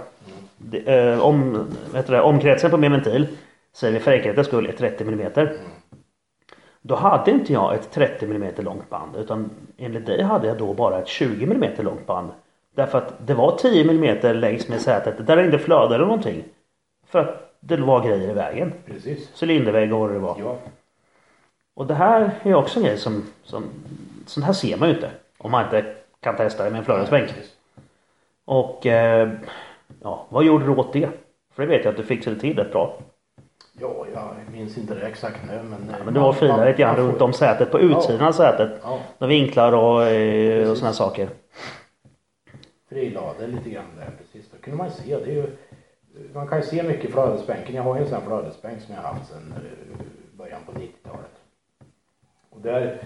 Det, eh, om, vet du det, omkretsen på min ventil säger vi för enkelhetens skull är 30 mm. Då hade inte jag ett 30 mm långt band utan enligt dig hade jag då bara ett 20 mm långt band. Därför att det var 10 mm längs med sätet där det inte flödade någonting. För att det var grejer i vägen. Precis. Cylindervägg och vad det var. Ja. Och det här är också en grej som, som sånt här ser man ju inte. Om man inte kan testa det med en flödesbänk. Och eh, ja, vad gjorde du åt det? För det vet jag att du fixade till rätt bra. Ja, jag minns inte det exakt nu men. Men du var filar lite grann runt om sätet på utsidan av sätet. Ja, Med vinklar och, eh, och här saker. Frilade lite grann där precis. Då kunde man se. Det är ju, man kan ju se mycket flödesbänken. Jag har ju en sån flödesbänk som jag har haft sedan eh, början på 90-talet. Och där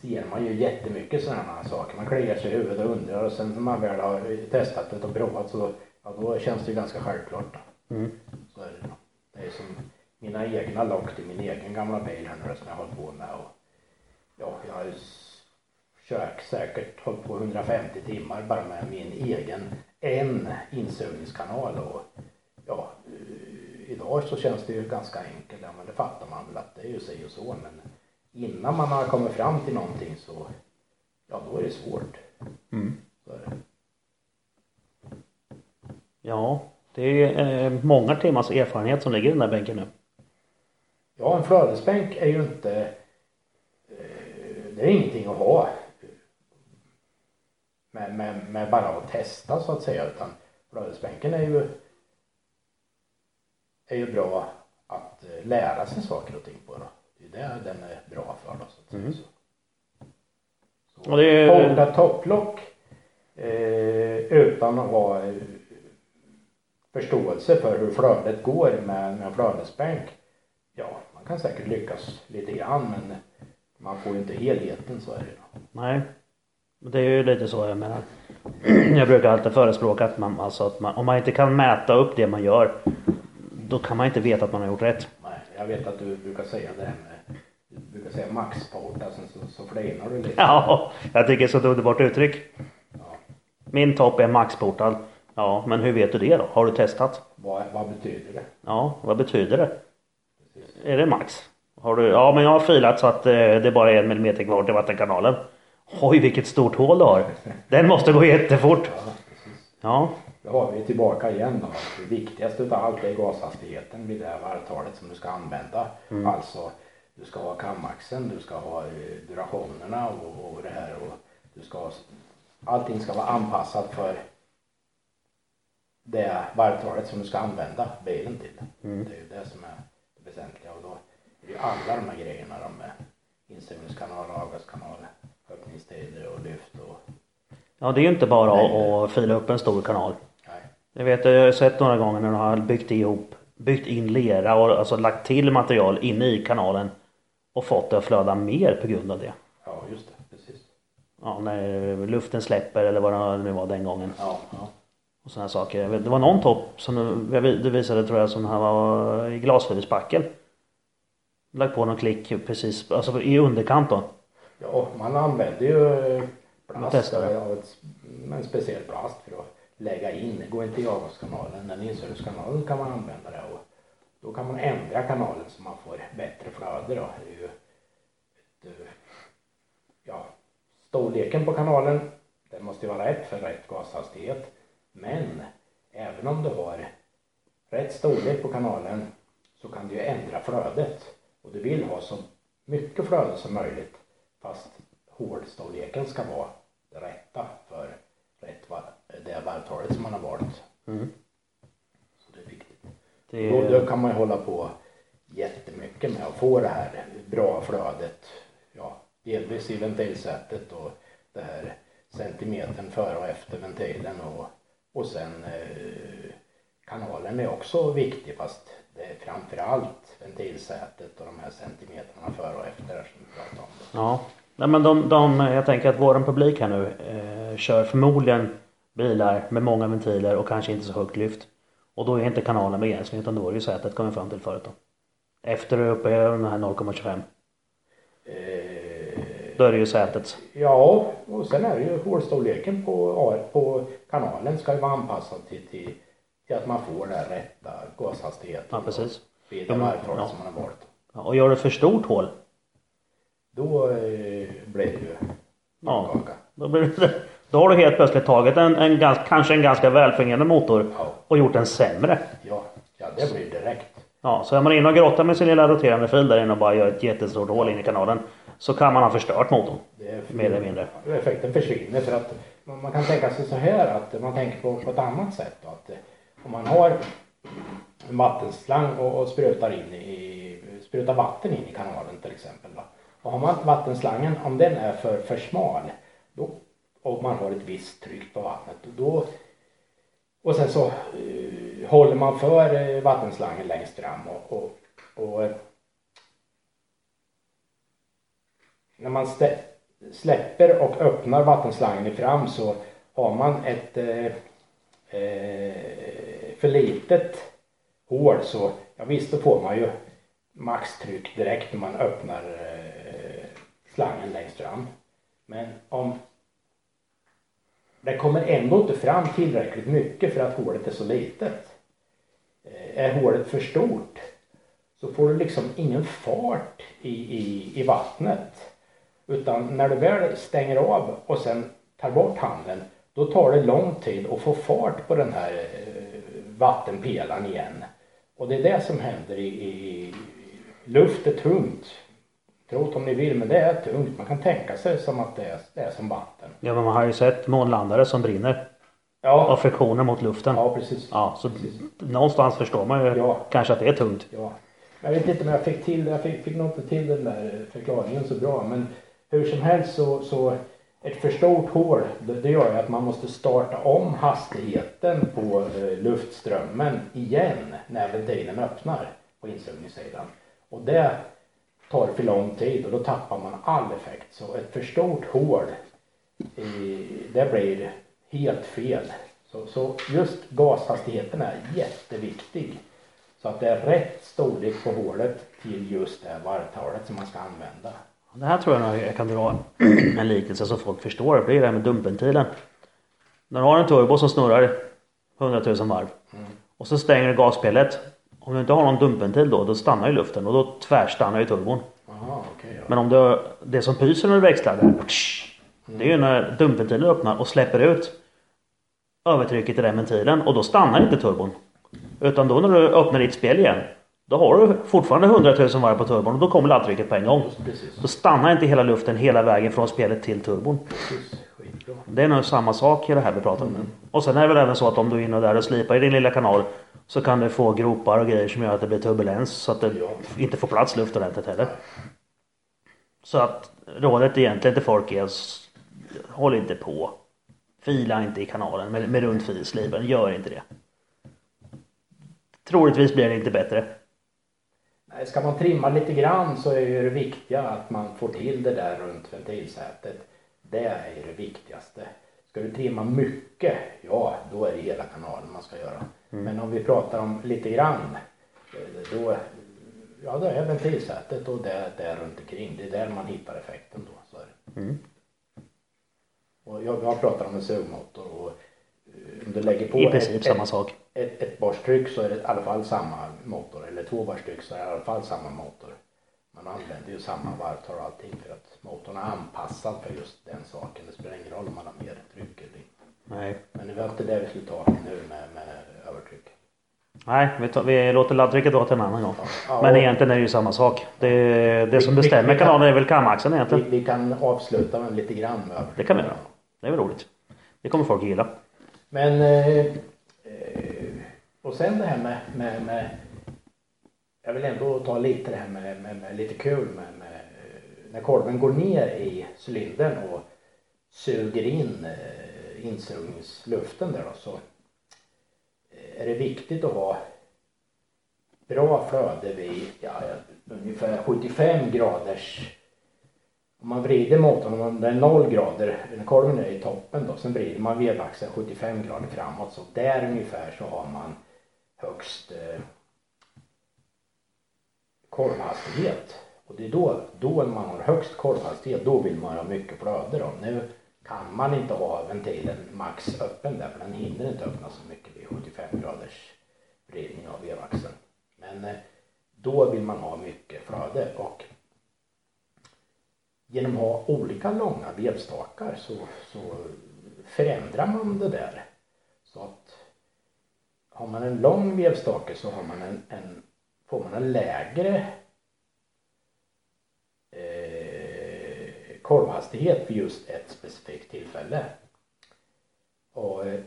ser man ju jättemycket sådana här saker. Man kliar sig i huvudet och undrar och sen när man väl har testat det och provat så ja då känns det ju ganska självklart då. Mm. Så är det. Det är som mina egna lock till min egen gamla bil här nu som jag har på med och ja, jag har ju kört säkert hållit på 150 timmar bara med min egen en insugningskanal och ja, eh, idag så känns det ju ganska enkelt, ja men det fattar man väl att det är ju si och så men innan man har kommit fram till någonting så ja då är det svårt. Mm. Så är det. Ja, det är eh, många timmars erfarenhet som ligger i den där bänken nu. Ja, en flödesbänk är ju inte, eh, det är ingenting att ha med, med, med bara att testa så att säga utan flödesbänken är ju, är ju bra att eh, lära sig saker och ting på då. Det är det den är bra för då så att säga. Mm. Så. Så, Och det är- topplock eh, utan att ha eh, förståelse för hur flödet går med, med en flödesbänk. Ja, man kan säkert lyckas lite grann men man får ju inte helheten så är det då. Nej. Det är ju lite så jag menar. Jag brukar alltid förespråka att man, alltså att man, om man inte kan mäta upp det man gör. Då kan man inte veta att man har gjort rätt. Nej, jag vet att du brukar säga det här med, du brukar säga maxport, alltså så, så flinar du lite. Ja, jag tycker det är så ett underbart uttryck. Ja. Min topp är maxportad. Ja, men hur vet du det då? Har du testat? Vad, vad betyder det? Ja, vad betyder det? Är det max? Har du? Ja, men jag har filat så att eh, det bara är en millimeter kvar till vattenkanalen. Oj, vilket stort hål du har. Den måste gå jättefort. Ja, Då har vi tillbaka igen då. Det viktigaste utav allt är gashastigheten vid det här varvtalet som du ska använda. Alltså, du ska ha kamaxeln, du ska ha eh, durationerna och, och det här och du ska ha, allting ska vara anpassat för det varvtalet som du ska använda bilen till. Det är ju det som är det väsentliga och då är det ju alla de här grejerna då med insugningskanal, avgaskanal, öppningstider och lyft och ja det är ju inte bara att, att fila upp en stor kanal. nej. Jag vet, jag har sett några gånger när de har byggt ihop, byggt in lera och alltså lagt till material inne i kanalen och fått det att flöda mer på grund av det. Ja, just det, precis. Ja, när luften släpper eller vad det nu var den gången. Ja, ja. Och sådana saker. Vet, det var någon topp som du, visade tror jag som han var i glasfibersbacken. Lagt på någon klick precis, alltså i underkant då. Ja, man använder ju eh, plast av ett, en speciell plast för att lägga in. Det går inte i avgaskanalen, men i insugningskanalen kan man använda det och då kan man ändra kanalen så man får bättre flöde då. Det eh, ja, storleken på kanalen, den måste ju vara rätt för rätt gashastighet. Men även om du har rätt storlek på kanalen så kan du ju ändra flödet. Och du vill ha så mycket flöde som möjligt fast hårdstorleken ska vara det rätta för rätt var- det varvtalet som man har valt. Mm. Så det är viktigt. Det Då, då kan man ju hålla på jättemycket med att få det här bra flödet. Ja, delvis i ventilsättet och det här centimetern före och efter ventilen och, och sen eh, kanalen är också viktig fast det är framförallt ventilsätet och de här centimetrarna före och efter som vi pratade om. ja. Nej men de, de, jag tänker att våran publik här nu eh, kör förmodligen bilar med många ventiler och kanske inte så högt lyft. Och då är inte kanalen begränsning utan då är det ju sätet kommer fram till förut då. Efter och uppe den här 0,25. Eh, Då är det ju sätet. Ja, och sen är det ju hålstorleken på, på kanalen ska ju vara anpassad till, till, till att man får den rätta gashastigheten. Ja precis. Vid det varvtalet ja. som man har valt. Ja, Och gör du för stort hål. Då eh, blir det ju Ja. kaka. Då, blir det, då har du helt plötsligt tagit en, en gans, kanske en ganska välfungerande motor Ja, och gjort den sämre. ja, ja, det blir direkt. Ja, så är man inne och grottar med sin lilla roterande fil där inne och bara gör ett jättestort hål in i kanalen. Så kan man ha förstört motorn. Är, Mer eller mindre. Effekten försvinner för att man kan tänka sig så här att man tänker på, på ett annat sätt. Att om man har en vattenslang och, och sprutar in i, sprutar vatten in i kanalen till exempel. Då. Och har man vattenslangen, om den är för, för smal då, och man har ett visst tryck på vattnet då och sen så uh, håller man för eh, vattenslangen längst fram och, och, och eh, när man stä- släpper och öppnar vattenslangen fram så har man ett, eh, eh, för litet hål så, ja visst då får man ju maxtryck direkt när man öppnar eh, slangen längst fram. Men om det kommer ändå inte fram tillräckligt mycket för att hålet är så litet. Eh, är hålet för stort så får du liksom ingen fart i, i, i vattnet. Utan när du väl stänger av och sen tar bort handen då tar det lång tid att få fart på den här eh, vattenpelaren igen. Och det är det som händer i, i luft är tungt. Tro om ni vill men det är tungt. Man kan tänka sig som att det är, det är som vatten. Ja men man har ju sett månlandare som brinner. Ja, Av friktionen mot luften. ja precis. Ja, så någonstans förstår man ju Ja. kanske att det är tungt. Ja. Jag vet inte om jag fick till jag fick, fick nog inte till den där förklaringen så bra men hur som helst så, så ett för stort hål det, det gör ju att man måste starta om hastigheten på eh, luftströmmen igen när ventilen öppnar på insugningssidan. Och det tar för lång tid och då tappar man all effekt. Så ett för stort hål det blir helt fel. Så, så just gashastigheten är jätteviktig. Så att det är rätt storlek på hålet till just det varvtalet som man ska använda. Det här tror jag jag kan dra en liknelse så folk förstår. Det är det här med dumpventilen. När du har en turbo som snurrar 100 000 varv och så stänger du gasspelet. Om du inte har någon dumpventil då, då stannar ju luften och då tvärstannar ju turbon. Jaha, okej ja. Men om du, det som pyser när du växlar där, det är ju när dumpventilen öppnar och släpper ut övertrycket i den ventilen och då stannar inte turbon. Utan då när du öppnar ditt spel igen, då har du fortfarande 100 000 varv på turbon och då kommer laddtrycket på en gång. Precis, Då stannar inte hela luften hela vägen från spelet till turbon. precis. Det är nog samma sak i det här vi pratar om nu. Och sen är det väl även så att om du är inne där och slipar i din lilla kanal så kan du få gropar och grejer som gör att det blir turbulens så att det Ja. inte får plats luft ordentligt heller. Så att rådet egentligen till folk är håll inte på. Fila inte i kanalen med, med runt filsliven. Gör inte det. Troligtvis blir det inte bättre. Ska man trimma lite grann så är ju det viktiga att man får till det där runt ventilsätet. Det är ju det viktigaste. Ska du trimma mycket, ja då är det hela kanalen man ska göra. Men om vi pratar om lite grann, då, ja det är ventilsätet och det, det är runt omkring. Det är där man hittar effekten då. Så. Mm. Och jag, jag pratar om en sugmotor och om du lägger på I princip ett, samma ett, sak. ett, ett borstryck så är det i alla fall samma motor eller två borstryck så är det i alla fall samma motor. Man använder ju samma varvtal och allting för att motorn är anpassad för just den saken. Det spelar ingen roll om man har mer tryck eller inte. Nej, Men det var inte det vi skulle ta nu med, med övertryck. Nej vi, tar, vi låter laddtrycket dra till en annan gång. Ja, Men egentligen är det ju samma sak. Det, det som Vi- vi- bestämmer vi kan- kanalen är väl kamaxeln vi, egentligen. vi kan avsluta med lite grann med övertryck. Det kan vi göra. Det är väl roligt. Det kommer folk gilla. Men eh, eh, och sen det här med, med, med jag vill ändå ta lite det här med, med, med lite kul med, med eh, när kolven går ner i cylindern och suger in eh, insugningsluften där då så eh, är det viktigt att ha bra flöde vid ja, ungefär 75 graders om man vrider motorn, om det är 0 grader, när kolven är i toppen då, sen vrider man vevaxeln 75 grader framåt så där ungefär så har man högst eh, kolvhastighet. Och det är då, då när man har högst kolvhastighet, då vill man ha mycket flöde då. Nu kan man inte ha ventilen max öppen där för den hinner inte öppna så mycket vid 75 graders vridning av vevaxeln. Men eh, då vill man ha mycket flöde och genom att ha olika långa vevstakar så, så förändrar man det där. Så att har man en lång vevstake så har man en, en, får man en lägre eh, kolvhastighet vid just ett specifikt tillfälle. Och eh,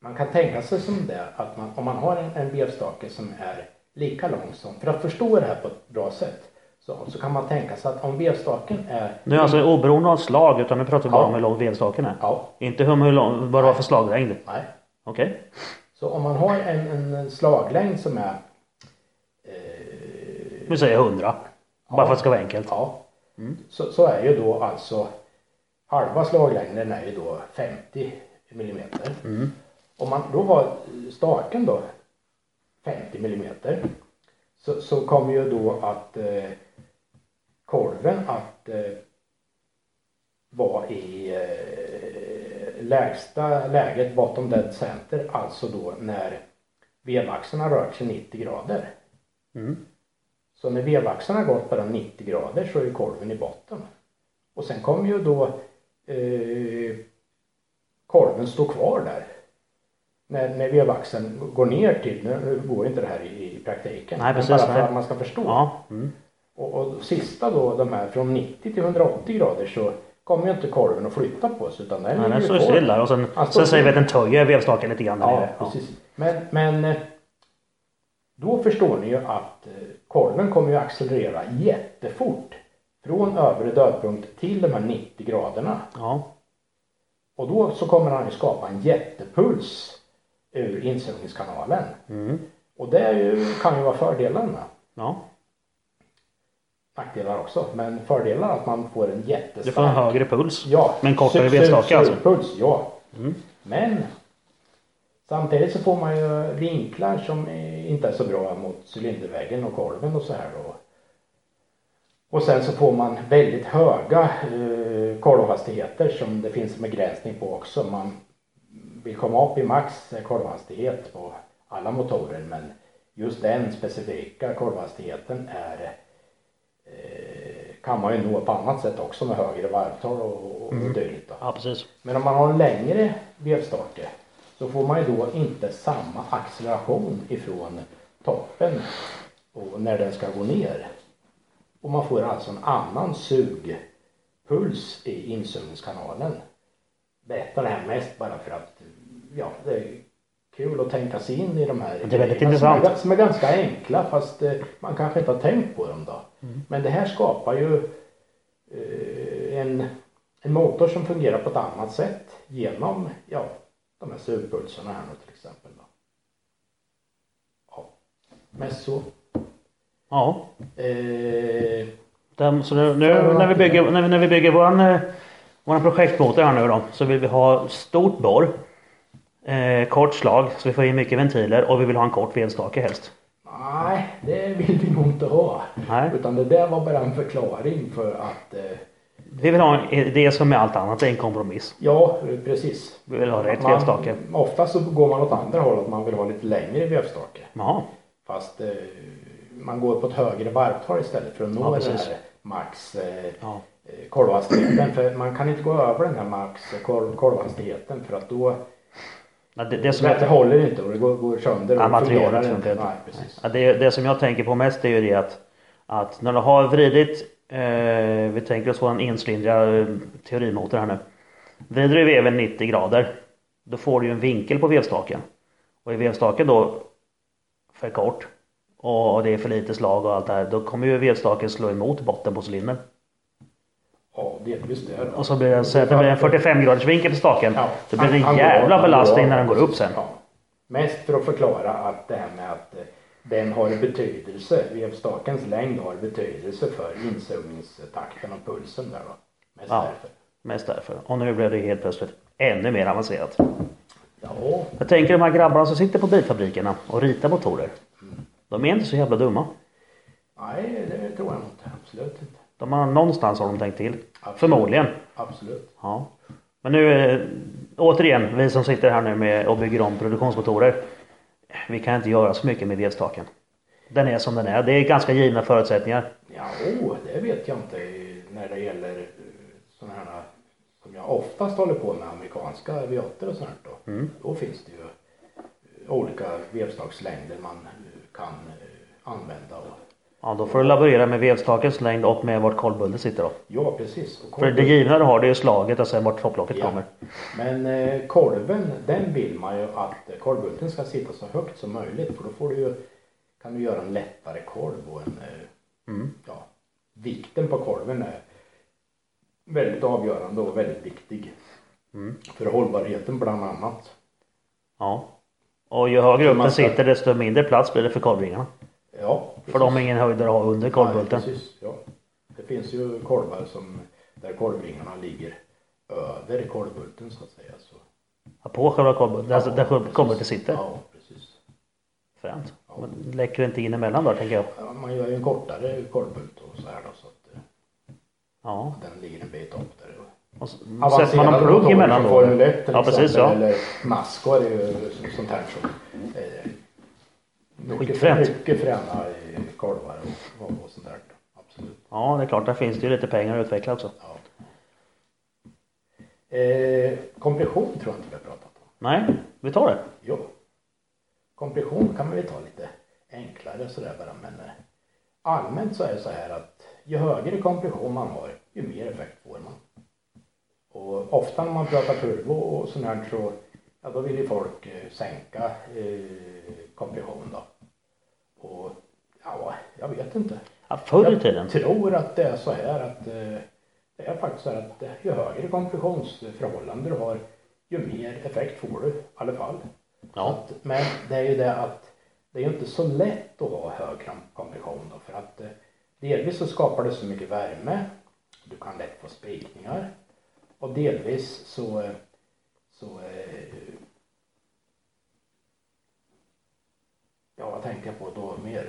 man kan tänka sig som det att man, om man har en, en vevstake som är lika lång som, för att förstå det här på ett bra sätt så, så kan man tänka sig att om vevstaken är Nu är alltså oberoende av slag utan nu pratar vi bara Ja. om hur lång vevstaken är. Ja, Inte hur, hur lång, vad det var för slaglängd. nej. Okej? Så om man har en, en, slaglängd som är eh, säger 100. Bara för att det ska vara enkelt. Ja. Så, så är ju då alltså halva slaglängden är ju då 50 millimeter. Om man då har staken då 50 millimeter så, så kommer ju då att eh, kolven att eh, vara i eh, lägsta läget bottom dead center, alltså då när vevaxeln har rört sig 90 grader. Mm. Så när vevaxeln har gått bara 90 grader så är ju kolven i botten. Och sen kommer ju då eh, kolven stå kvar där. När, när vevaxeln går ner till, nu går inte det här i, i praktiken. Nej, precis, men bara för att man ska förstå. Ja. Mm. Och, och sista då, de här från 90 till 180 grader så kommer ju inte kolven att flytta på sig utan den ligger den ju står kvar. stilla och sen, står sen säger vi att den töjer vevstaken lite grann. Ja, nere. precis. Men, men eh, då förstår ni ju att eh, kolven kommer ju accelerera jättefort från övre dödpunkt till de här 90 graderna. Ja. Och då så kommer han ju skapa en jättepuls ur insugningskanalen. Mm. Och det ju, kan ju vara fördelar med. ja. Nackdelar också. Men fördelar att man får en jättestark Du får en högre puls. Ja, Men kortare vedstake alltså? surpuls, ja. Mm. Men samtidigt så får man ju vinklar som inte är så bra mot cylinderväggen och kolven och så här då. Och sen så får man väldigt höga eh, kolvhastigheter som det finns en begränsning på också. Man vill komma upp i max kolvhastighet på alla motorer men just den specifika kolvhastigheten är kan man ju nå på annat sätt också med högre varvtal och, och Mm. dylikt. Ja, precis. Men om man har en längre vevstake så får man ju då inte samma acceleration ifrån toppen och när den ska gå ner. Och man får alltså en annan sugpuls i insugningskanalen. Berättar det här mest bara för att ja, det är kul att tänka sig in i de här Det är väldigt grejerna som intressant. Är, som är ganska enkla fast eh, man kanske inte har tänkt på dem då. Mm. Men det här skapar ju eh, en, en motor som fungerar på ett annat sätt genom ja, de här sugpulserna här nu till exempel. Då. Ja, mest så. Ja. Eh, Den, så nu, nu när vi bygger, när vi, när vi bygger våran, eh, våran projektmotor här nu då så vill vi ha stort borr. Eh, kort slag så vi får in mycket ventiler och vi vill ha en kort vevstake helst. Nej, det vill vi nog inte ha. Nej. Utan det där var bara en förklaring för att eh, Vi vill ha en, det som med allt annat, det är en kompromiss. ja, precis. Vi vill ha rätt Man- vevstake. Ofta så går man åt andra hållet, man vill ha lite längre vevstake. Fast eh, man går på ett högre varvtal istället för att nå Ja, den här max eh, Ja. eh. För man kan inte gå över den här max eh, kol, kolvhastigheten för att då Det, det, som jag, det håller inte och det går, går sönder och ja, materialet fungerar funkar inte. Nej, det, det som jag tänker på mest är ju det att, att när du har vridit, eh, vi tänker oss på en encylindrad eh, teorimotor här nu. Vrider du veven 90 grader, då får du ju en vinkel på vevstaken. Och är vevstaken då för kort och det är för lite slag och allt det här, då kommer ju vevstaken slå emot botten på cylindern. Ja, delvis det. då. Och så blir det, så att det blir en 45 graders vinkel på staken. Ja, Då blir det en jävla belastning när den går upp sen. Ja. Mest för att förklara att det här med att eh, den har betydelse, vevstakens längd har betydelse för insugningstakten och pulsen där då. Mest Ja. därför. Mest därför. Och nu blev det helt plötsligt ännu mer avancerat. Ja, Jag tänker de här grabbarna som sitter på bilfabrikerna och ritar motorer. De är inte så jävla dumma. nej det tror jag inte. Absolut inte. De har någonstans har de tänkt till. Absolut. Förmodligen. Absolut. Ja. Men nu eh, återigen, vi som sitter här nu med och bygger om produktionsmotorer. Vi kan inte göra så mycket med vevstaken. Den är som den är. Det är ganska givna förutsättningar. Ja, oh, det vet jag inte när det gäller sådana här som jag oftast håller på med, amerikanska V8 och sånt då. Mm. Då finns det ju eh, olika vevstakslängder man eh, kan eh, använda. Och, Ja, då får du laborera med vevstakens längd och med vart kolvbulten sitter då. ja, precis. Och För det givna du har det är ju slaget och sen vart topplocket Ja. kommer. Men eh, kolven, den vill man ju att kolvbulten ska sitta så högt som möjligt för då får du ju, kan du göra en lättare kolv och en, eh, Mm. ja, vikten på kolven är väldigt avgörande och väldigt viktig. Mm. För hållbarheten bland annat. Ja. Och ju högre upp den sitter desto mindre plats blir det för kolvringarna. Ja, För de har ingen höjd att ha under kolvbulten. Nej, precis, ja. Det finns ju kolvar som, där kolvringarna ligger över kolvbulten så att säga. Så. Ja, på själva kolven, där, där själva kolven sitter. Ja, precis. Fränt. Men läcker inte in emellan då tänker jag. Ja, man gör ju en kortare kolvbult och så här då så att Ja. den ligger en bit upp där. Och så sätter man Avancerade plugg emellan då? Formel 1 till Ja precis ja. Eller Masco är ju sånt här som eh, mycket, Skitfränt. mycket fräna kolvar och, och, och sånt där. Absolut. Ja det är klart, där finns det ju lite pengar att utveckla också. Ja. Eh, kompression tror jag inte vi har pratat om. Nej, vi tar det. Jo. Kompression kan man väl ta lite enklare sådär bara men eh, allmänt så är det så här att ju högre kompression man har ju mer effekt får man. Och ofta när man pratar turbo och sånt här så ja, då vill ju folk eh, sänka eh, kompression då. Och ja, jag vet inte. Ja, förr i tiden. Jag tror att det är så här att eh, det är faktiskt så här att eh, ju högre kompressionsförhållande du har ju mer effekt får du i alla fall. Ja. att, men det är ju det att det är ju inte så lätt att ha hög kom- kompression då för att eh, delvis så skapar det så mycket värme. Du kan lätt få spikningar och delvis så så eh, ja vad tänkte jag på då mer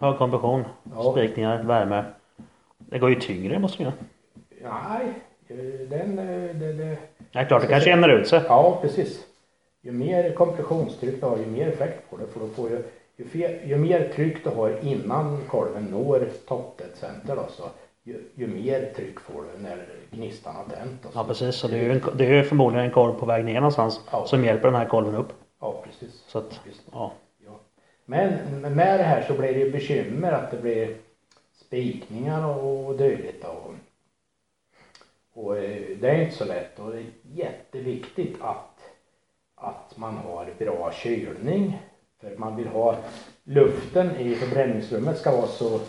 Hög kompression, Ja. spikningar, värme. Det går ju tyngre måste vi göra. Nej, eh, den, eh, det, det, Ja klart, det kanske jämnar ut sig. ja precis. Ju mer kompressionstryck du har, ju mer effekt får du. För då får ju, ju, fe, ju mer tryck du har innan kolven når toppdeadcenter då, så ju, ju mer tryck får du när gnistan har tänt. Ja precis, så det är ju, en, det är ju förmodligen en korv på väg ner någonstans Ja. som hjälper den här kolven upp. Ja, precis. Så att, Visst. ja. Ja. Men med det här så blir det ju bekymmer att det blir spikningar och dylikt. Och, och eh, det är inte så lätt och det är jätteviktigt att, att man har bra kylning. För man vill ha luften i förbränningsrummet ska vara så,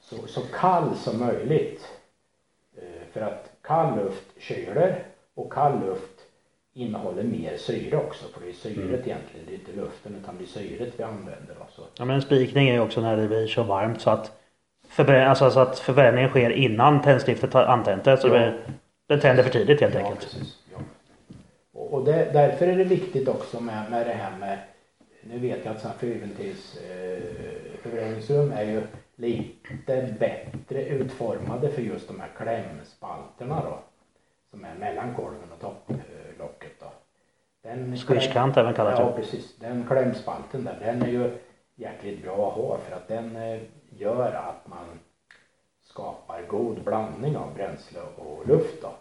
så, så kall som möjligt. Eh, För att kall luft kyler och kall luft innehåller mer syre också. För det är syret egentligen, det är inte luften utan det är syret vi använder. Då, så. ja men en spikning är ju också när det blir så varmt så att förbrän, alltså, så att förbränningen sker innan tändstiftet har antänt det. Så Ja. det, det tänder för tidigt helt Ja, enkelt. precis. Ja. Och, och det, därför är det viktigt också med, med det här med, nu vet jag att sådana fyrventils eh, är ju lite bättre utformade för just de här klämspalterna då. Som är mellan kolven och topplocket då. Den Squishkant även kallat Ja precis. Den klämspalten där, den är ju jäkligt bra att ha för att den eh, gör att man skapar god blandning av bränsle och luft då.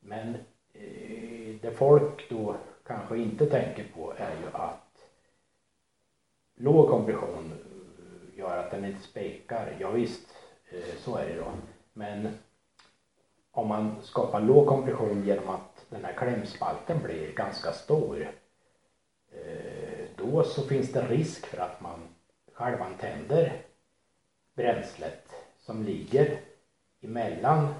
Men eh, det folk då kanske inte tänker på är ju att låg kompression gör att den inte spikar. Ja, visst, eh, så är det då. Men om man skapar låg kompression genom att den här klämspalten blir ganska stor eh, då så finns det risk för att man självantänder bränslet som ligger emellan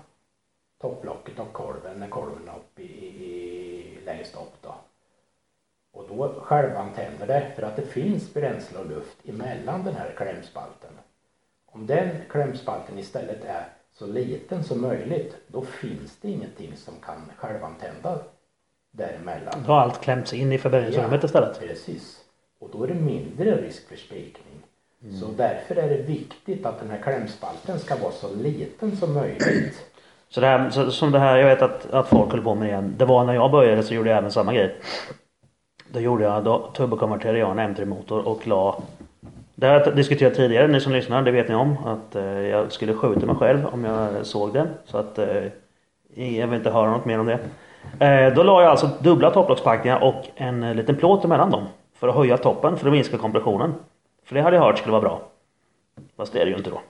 topplocket och kolven när kolven är uppe i, i, längst upp då. Och då självantänder det för att det finns bränsle och luft emellan den här klämspalten. Om den klämspalten istället är så liten som möjligt då finns det ingenting som kan självantända däremellan. Då har allt klämts in i förbränningsrummet istället. Precis. Och då är det mindre risk för spikning. Så därför är det viktigt att den här klämspalten ska vara så liten som möjligt. Så det här, så, som det här, jag vet att, att folk håller på med igen. Det var när jag började så gjorde jag även samma grej. Då gjorde jag, då turbokonverterade jag en M3 motor och la det har jag diskuterat tidigare, ni som lyssnar, det vet ni om. Att eh, jag skulle skjuta mig själv om jag såg den. Så att eh, jag vill inte höra något mer om det. Eh, då la jag alltså dubbla topplockspackningar och en eh, liten plåt emellan dem. För att höja toppen, för att minska kompressionen. För det hade jag hört skulle vara bra. Fast det är det ju inte då.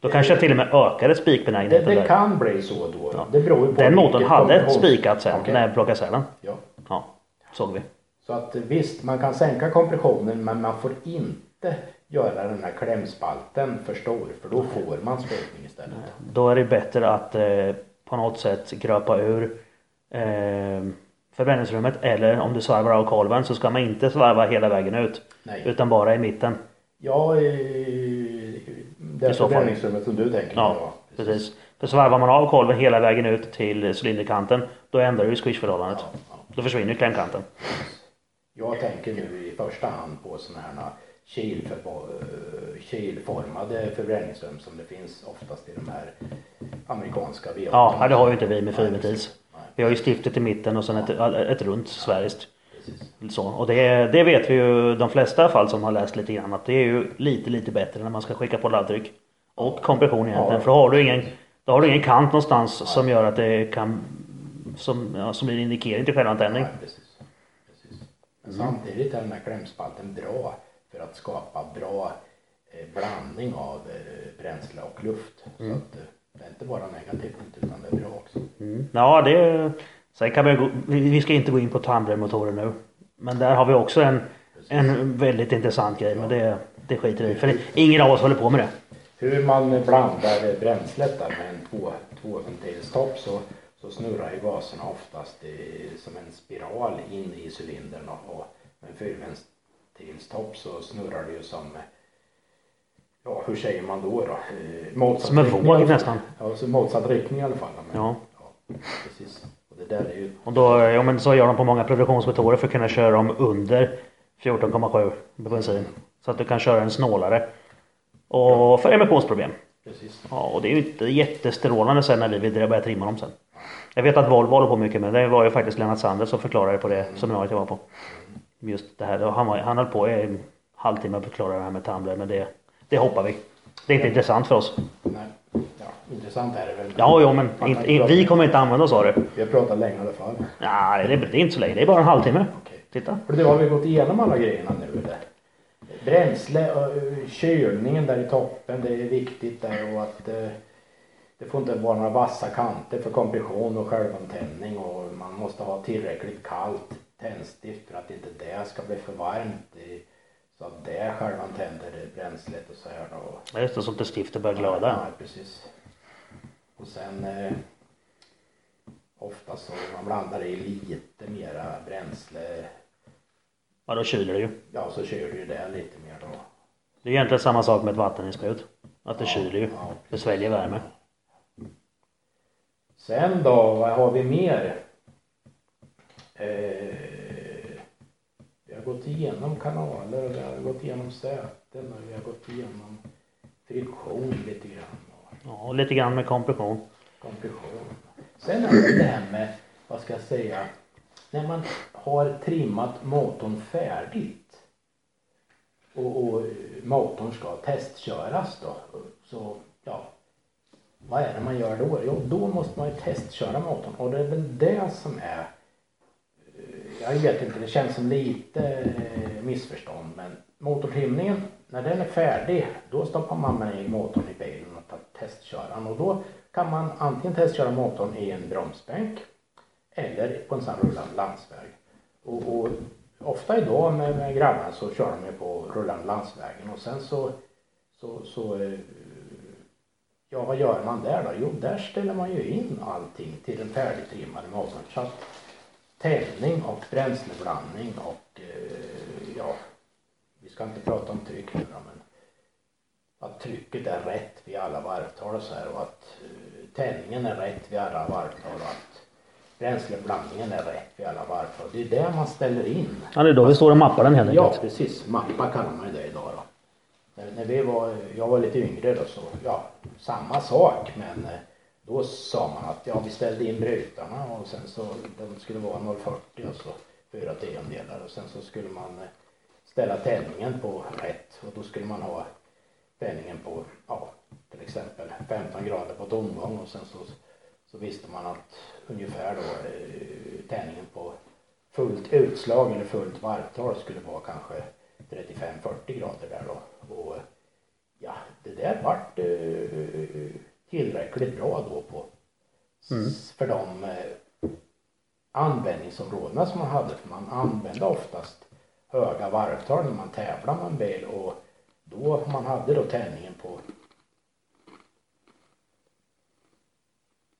Då kanske jag till och med ökade Det, spikbenägenheten det där. kan bli så då. Ja. Det beror ju på Den motorn hade spikat sen Okej. när jag plockade isär den. Ja. Ja, såg vi. Så att eh, visst, man kan sänka kompressionen men man får inte göra den här klämspalten för stor för då får man spikning istället. Då är det bättre att eh, på något sätt gröpa ur eh, förbränningsrummet eller om du svarvar av kolven så ska man inte svarva hela vägen ut. Nej. Utan bara i mitten. Ja, eh, det I fall. förbränningsrummet som du tänker Ja, på. precis. För svarvar man av kolven hela vägen ut till cylinderkanten då ändrar ju squishförhållandet. Ja, ja. Då försvinner klämkanten. Jag tänker nu i första hand på sådana här kilformade förbränningsrum som det finns oftast i de här amerikanska V8. Ja, det har ju inte vi med Nej. Nej, Vi har ju stiftet i mitten och sen ett, ett runt sfäriskt. Så, och det, det vet vi ju de flesta fall som har läst lite grann att det är ju lite lite bättre när man ska skicka på laddtryck. Och kompression egentligen. Ja. För då har du ingen, då har du ingen kant någonstans som gör att det kan som, ja, som blir en indikering till självantändning. Nej, precis. precis. Men samtidigt är den här klämspalten bra för att skapa bra eh, blandning av eh, bränsle och luft. Mm. Så att eh, det är inte bara negativt utan det är bra också. Mm. Ja, det... Sen kan vi, gå, vi ska inte gå in på tumblermotorer nu. Men där har vi också en, en väldigt intressant grej. Men det, det skiter vi i. För ingen av oss håller på med det. Hur man blandar bränslet där med en två, tvåventilstopp så, så snurrar ju gaserna oftast i, som en spiral in i cylindern och, med en fyrventilstopp så snurrar det ju som Ja, hur säger man då då? Eh, motsatt Som en våg nästan. Ja, så motsatt riktning i alla fall. Men, Ja. ja, precis. Och det där är ju Och då, ja, men så gör de på många produktionsmotorer för att kunna köra dem under 14,7 på bensin. Så att du kan köra en snålare. Och för emissionsproblem. precis. Ja, och det är ju inte jättestrålande sen när vi vill börja trimma dem sen. Jag vet att Volvo håller på mycket med det. Det var ju faktiskt Lennart Sander som förklarade på det seminariet jag var på. Just det här. Och Han, var, han höll på i en halvtimme att förklara det här med tumbler. Men det, det hoppar vi. Det är inte intressant för oss. Nej, ja, intressant är det väl. Ja, jo, men kan prata- vi kommer inte använda oss av det. Vi har pratat länge i alla fall. Nej, det, det är inte så länge. Det är bara en halvtimme. Okej. Titta. För det har vi gått igenom alla grejerna nu eller? Bränsle, och kylningen där i toppen, det är viktigt där och att eh, det får inte vara några vassa kanter för kompression och självantändning och man måste ha tillräckligt kallt tändstift för att inte det ska bli för varmt i, så att det självantänder bränslet och så här då. Just det, så att inte stiftet börjar glöda. Ja, precis. Och sen eh, ofta så man blandar i lite mera bränsle Ja, då kyler det ju. Ja, så du ju det lite mer då. Det är egentligen samma sak med ett vatteninsprut. Att det Ja, kyler ju. ja, Det sväljer värme. Sen då, vad har vi mer? Eh, vi har gått igenom kanaler vi har gått igenom säten och vi har gått igenom friktion lite grann Ja, och lite grann med kompression. kompression. Sen är det det här med, vad ska jag säga, när man har trimmat motorn färdigt och, och motorn ska testköras då. Så ja, vad är det man gör då? Jo, då måste man ju testköra motorn och det är väl det som är jag vet inte, det känns som lite eh, missförstånd men motortrimningen, när den är färdig då stoppar man med motorn i bilen och testkör den och då kan man antingen testköra motorn i en bromsbänk eller på en sån rullande landsväg. Och, och ofta idag med, med grabbarna så kör de ju på rullande landsvägen och sen så, så, så eh, Ja, vad gör man där då? Jo, där ställer man ju in allting till den färdigtrimmade motorn. Så att tändning och bränsleblandning och eh, ja, vi ska inte prata om tryck nu då, men att trycket är rätt vid alla varvtal och så här och att eh, tändningen är rätt vid alla varvtal och att bränsleblandningen är rätt vid alla varvtal. Det är det man ställer in. Ja, det är då vi står och mappar den helt Ja, precis. Mappa kallar man ju det idag då. När, när vi var, jag var lite yngre då så, ja, samma sak men eh, då sa man att ja, vi ställde in brytarna och sen så, de skulle vara 0,40 och så fyra tiondelar och sen så skulle man eh, ställa tändningen på rätt och då skulle man ha tändningen på, ja, till exempel 15 grader på tomgång och sen så, så visste man att ungefär då eh, tändningen på fullt utslag eller fullt varvtal skulle vara kanske 35-40 grader där då. Och ja, det där vart eh, tillräckligt bra då på s- för de eh, användningsområdena som man hade. För man använde oftast höga varvtal när man tävlar med en bil och då man hade då tändningen på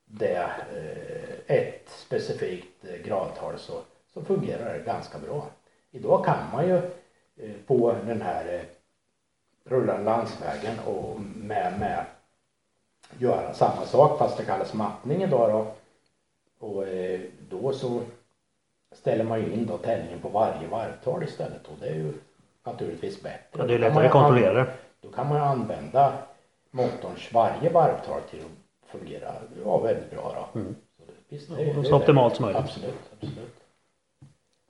det eh, ett specifikt eh, gradtal så, så fungerar det ganska bra. Idag kan man ju eh, på den här eh, rullande landsvägen och med, med göra samma sak fast det kallas mattning idag då. Och eh, då så ställer man ju in då tändningen på varje varvtal istället och det är ju naturligtvis bättre. Ja, det är lättare att kontrollera det. Då kan man ju använda motorns varje varvtal till att fungera ja, väldigt bra då. Mm. Så det, visst, det, det är så optimalt som möjligt. Absolut, absolut.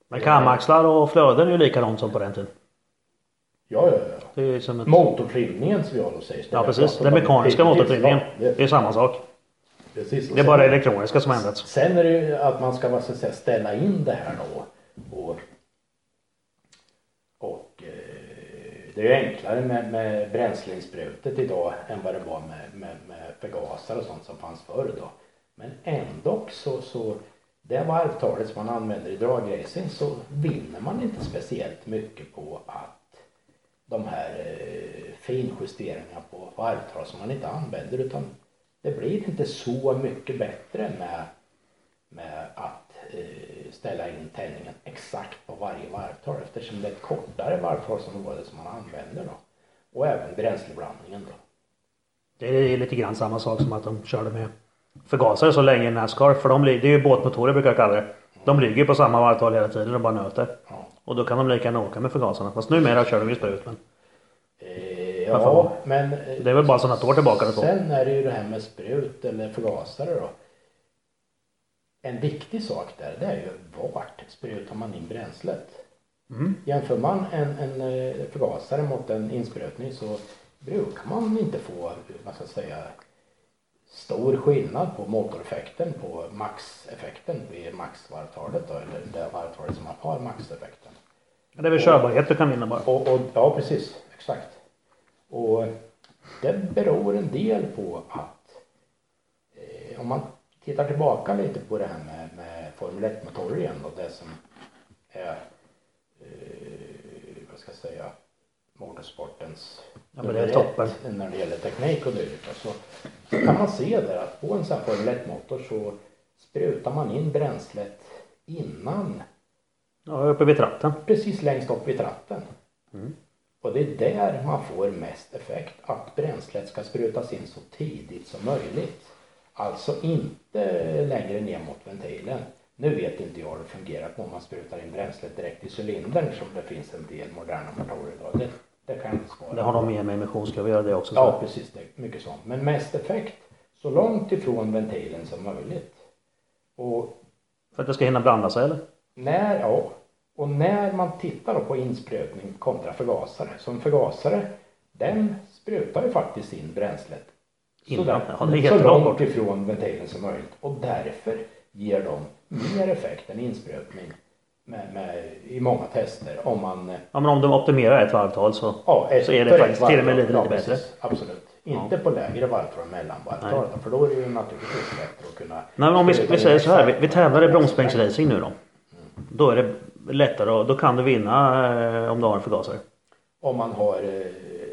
Men kamaxlar och flöden är ju likadant som på den tiden. Ja, ja, ja. Det är som ett... Motortrimningen som jag då säger. Ja precis. Den mekaniska motortrimningen. Ja, Det är samma sak. precis. Det är bara det sen- elektroniska som ändrats. Sen är det ju att man ska vad ska säga, ställa in det här då. Och, och eh, det är ju enklare med, med bränsleinspruten idag än vad det var med, med, med förgasare och sånt som fanns förr då. Men ändå så, så det varvtalet som man använder i dragracing så vinner man inte speciellt mycket på att de här eh, finjusteringarna på varvtal som man inte använder utan det blir inte så mycket bättre med, med att eh, ställa in tändningen exakt på varje varvtal eftersom det är ett kortare varvtalsområde som man använder då. Och även bränsleblandningen då. Det är lite grann samma sak som att de körde med förgasare så länge i Nascar. För de, det är ju båtmotorer brukar jag kalla det. De ligger på samma varvtal hela tiden och bara nöter. Ja. Och då kan de lika gärna åka med förgasarna. Fast numera kör de ju sprut. Men Eh, ja, men det är väl bara så något år tillbaka. Sen är det ju det här med sprut eller förgasare då. En viktig sak där det är ju vart sprutar man in bränslet. Mm. Jämför man en, en eh, förgasare mot en insprutning så brukar man inte få, vad ska jag säga, stor skillnad på motoreffekten på maxeffekten vid maxvarvtalet då, eller det varvtalet som man har maxeffekten. Det är väl körbarhet du kan vinna bara. Och, och, ja, precis. Exakt. Och det beror en del på att eh, om man tittar tillbaka lite på det här med, med Formel 1-motorer igen och det som är, eh, vad ska jag säga, motorsportens Ja, men det är toppen. när det gäller teknik och dylikt. Så, så kan man se där att på en sån här Formel 1-motor så sprutar man in bränslet innan Ja, uppe vid tratten. precis längst upp vid tratten. Mm. Och det är där man får mest effekt, att bränslet ska sprutas in så tidigt som möjligt. Alltså inte längre ner mot ventilen. Nu vet inte jag hur det fungerar om man sprutar in bränslet direkt i cylindern som det finns en del moderna motorer idag. Det, det kan jag inte svara Det har de med med emissionskrav att göra det också. Så. Ja, precis. Det mycket sånt. Men mest effekt så långt ifrån ventilen som möjligt. Och För att det ska hinna blanda sig eller? När, ja, och när man tittar då på insprutning kontra förgasare. Som förgasare, den sprutar ju faktiskt in bränslet. Innan. sådär, Ja, det är så långt bort. ifrån ventilen som möjligt. Och därför ger de mer effekt än insprutning med, med, i många tester. Om man Ja men om de optimerar ett varvtal så. Ja, ett, Så är det faktiskt till och med varvtal. lite- lite precis. Absolut. Inte på lägre varvtal än mellanvarvtal. För då är det ju naturligtvis bättre att kunna... Nej men om vi, vi säger så här. Vi, vi tävlar i bromsbänksracing nu då. Då är det lättare och då kan du vinna eh, om du har en förgasare. Om man har eh,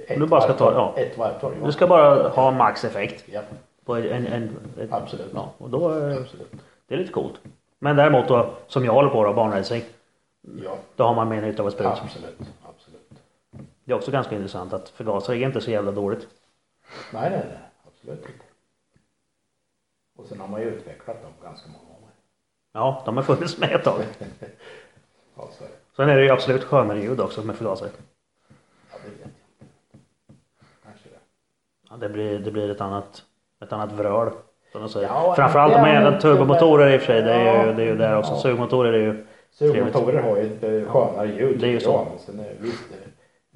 ett du bara ska ta- ja. Ett varvtal, ja. Du ska bara ha max effekt Ja, på en, en, ett, absolut. Ja, och då är Absolut. det är lite coolt. Men däremot då, som jag håller på då, banracing. Ja, Då har man mer nytta av ett sprut. absolut. Absolut. Det är också ganska intressant att förgasare är inte så jävla dåligt. Nej, nej, nej. Absolut inte. Och sen har man ju utvecklat dem ganska många. Ja, de har funnits med ett tag. Ja, så är det. Sen är det ju absolut skönare ljud också med förgasare. Ja, det vet jag. Kanske det. Ja, det, blir, det blir ett annat, ett annat vröl. Som de säger. Ja, Framförallt är med inte turbomotorer i och för sig. Det är ju, det är ju där också. Ja. Sugmotorer är ju Sugmotorer har ju ett skönare ljud. Det är ju så. Men sen är, visst,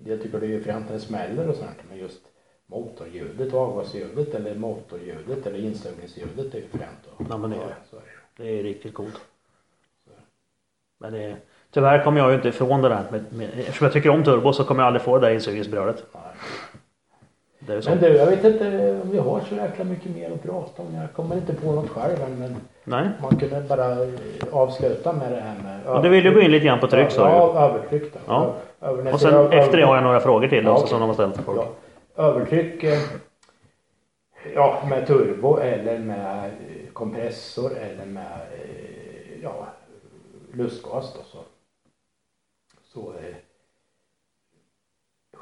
jag tycker det är ju fränt när det smäller och sånt. Men just motorljudet avgasljudet eller motorljudet eller insugningsljudet är ju fränt. Ja, men det är det. Det. Är riktigt coolt. Men det, tyvärr kommer jag ju inte ifrån det där. Med, med, eftersom jag tycker om turbo så kommer jag aldrig få det där insugningsbrödet. Det är ju så. Men du, jag vet inte om vi har så jäkla mycket mer att prata om. Jag kommer inte på något själv än, men Nej. man kunde bara eh, avsluta med det här med Och du vill ju gå in lite grann på tryck sa du. Ja, övertryck då. Ja. Över, Och sen efter det har jag några frågor till Ja, också okej. som de har ställt till folk. Ja, övertryck eh, ja, med turbo eller med eh, kompressor eller med eh, ja, lustgas då så. Så eh,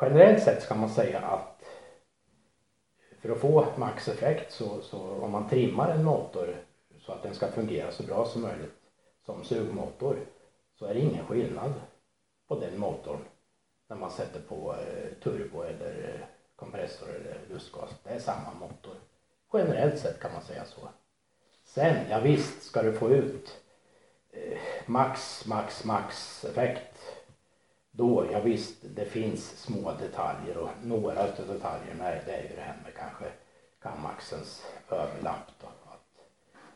generellt sett ska man säga att för att få maxeffekt så, så om man trimmar en motor så att den ska fungera så bra som möjligt som sugmotor så är det ingen skillnad på den motorn när man sätter på eh, turbo eller eh, kompressor eller lustgas. Det är samma motor. Generellt sett kan man säga så. Sen, ja visst ska du få ut eh, max, max, max effekt. Då, ja visst, det finns små detaljer och några av detaljerna är, det är ju det här med kanske kammaxens överlapp då. Att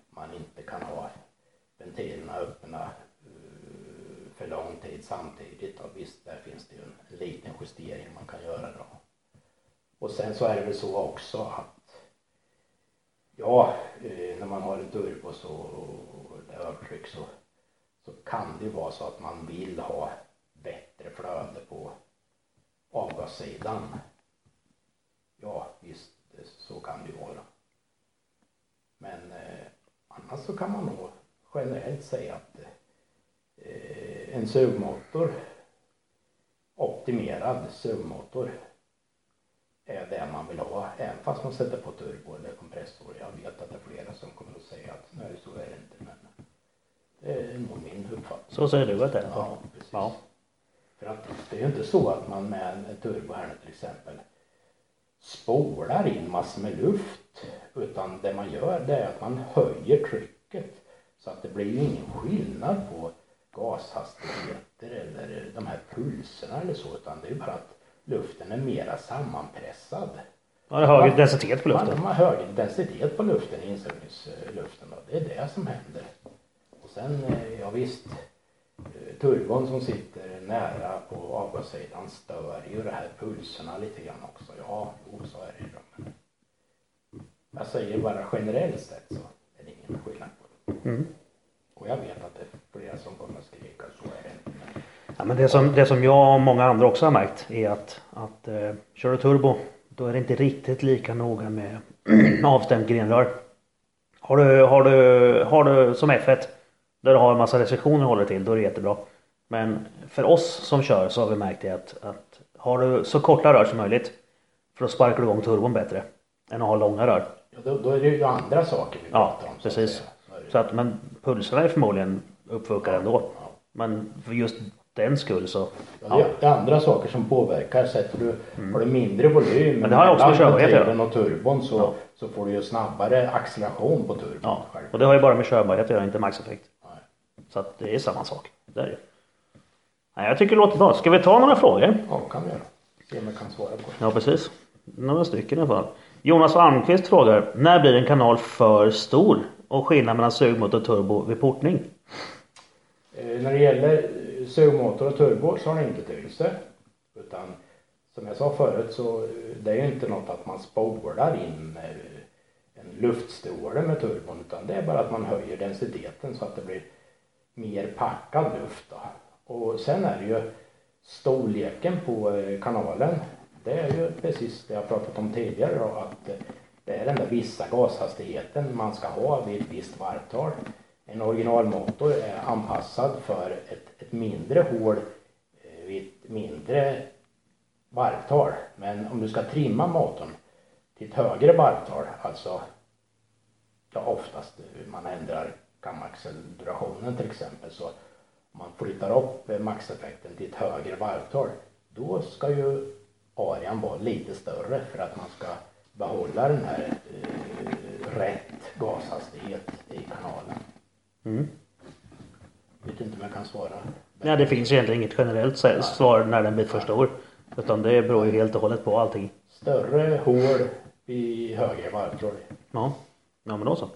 man inte kan ha ventilerna öppna eh, för lång tid samtidigt. Och visst, där finns det ju en liten justering man kan göra då. Och sen så är det väl så också att ja, eh, när man har en turbo så och det är övertryck så, så kan det ju vara så att man vill ha bättre flöde på avgassidan. Ja, visst, så kan det ju vara. Men eh, annars så kan man nog generellt säga att eh, en sugmotor, optimerad sugmotor, är det man vill ha. Även fast man sätter på turbo eller kompressor. Jag vet att det är flera som kommer att säga att nej så är det inte. Men det är nog min uppfattning. Så säger du att det är? Ja, precis. Ja. För att det är ju inte så att man med en turbo här nu till exempel spolar in massor med luft. Utan det man gör det är att man höjer trycket. Så att det blir ju ingen skillnad på gashastigheter eller de här pulserna eller så. Utan det är ju bara att luften är mera sammanpressad. Det är högre densitet på Man, luften. man har högre densitet på luften i insugningsluften. Då. Det är det som händer. Och sen, eh, ja visst, eh, turbon som sitter nära på avgassidan stör ju det här pulserna lite grann också. Ja, jo, så är det ju. Men Jag säger bara generellt sett så är det ingen skillnad på det. Mm. Och jag vet att det är flera som kommer att skrika, så är det inte. Ja, men det, som, det som jag och många andra också har märkt är att, att eh, kör du turbo då är det inte riktigt lika noga med avstämt grenrör. Har du, har du, har du som F1 där du har en massa restriktioner att hålla till då är det jättebra. Men för oss som kör så har vi märkt det att, att har du så korta rör som möjligt för då sparkar du igång turbon bättre än att ha långa rör. ja, då, då är det ju andra saker vi Ja, pratar om. att precis. Så att, men pulserna är förmodligen uppfuckade ändå. Ja. Men för just den skull så. Ja, det, det är andra saker som påverkar. Sätter du, har du mindre volym Mm. Men det har ju också med mellan körbarhet att göra. ventilen och turbon så, Ja. så får du ju snabbare acceleration på turbon. Ja, själv. och det har ju bara med körbarhet att göra, inte maxeffekt. Nej. Så att det är samma sak. Det är det. Nej, jag tycker det låter bra. Ska vi ta några frågor? Ja, kan vi göra. Se om jag kan svara på det. Ja, precis. Några stycken i alla fall. Jonas Almqvist frågar. När blir en kanal för stor? Och skillnad mellan sugmotor och turbo vid portning? Eh, när det gäller eh, sugmotor och turbo så har den inte betydelse. Utan som jag sa förut så eh, det är ju inte något att man spolar in en luftstråle med turbon utan det är bara att man höjer densiteten så att det blir mer packad luft. Då. Och sen är det ju storleken på kanalen. Det är ju precis det jag pratat om tidigare då, att det är den där vissa gashastigheten man ska ha vid ett visst varvtal. En originalmotor är anpassad för ett, ett mindre hål eh, vid ett mindre varvtal. Men om du ska trimma motorn till ett högre varvtal, alltså ja, oftast eh, man ändrar kamaccelerationen till exempel så om man flyttar upp maxeffekten till ett högre varvtal då ska ju arean vara lite större för att man ska behålla den här eh, rätt gashastighet i kanalen. Mm. Vet inte om jag kan svara. Ja, det finns egentligen inget generellt svar när den blir för stor. Utan det beror ju helt och hållet på allting. Större hål i högre varvtal. Ja, ja men då så.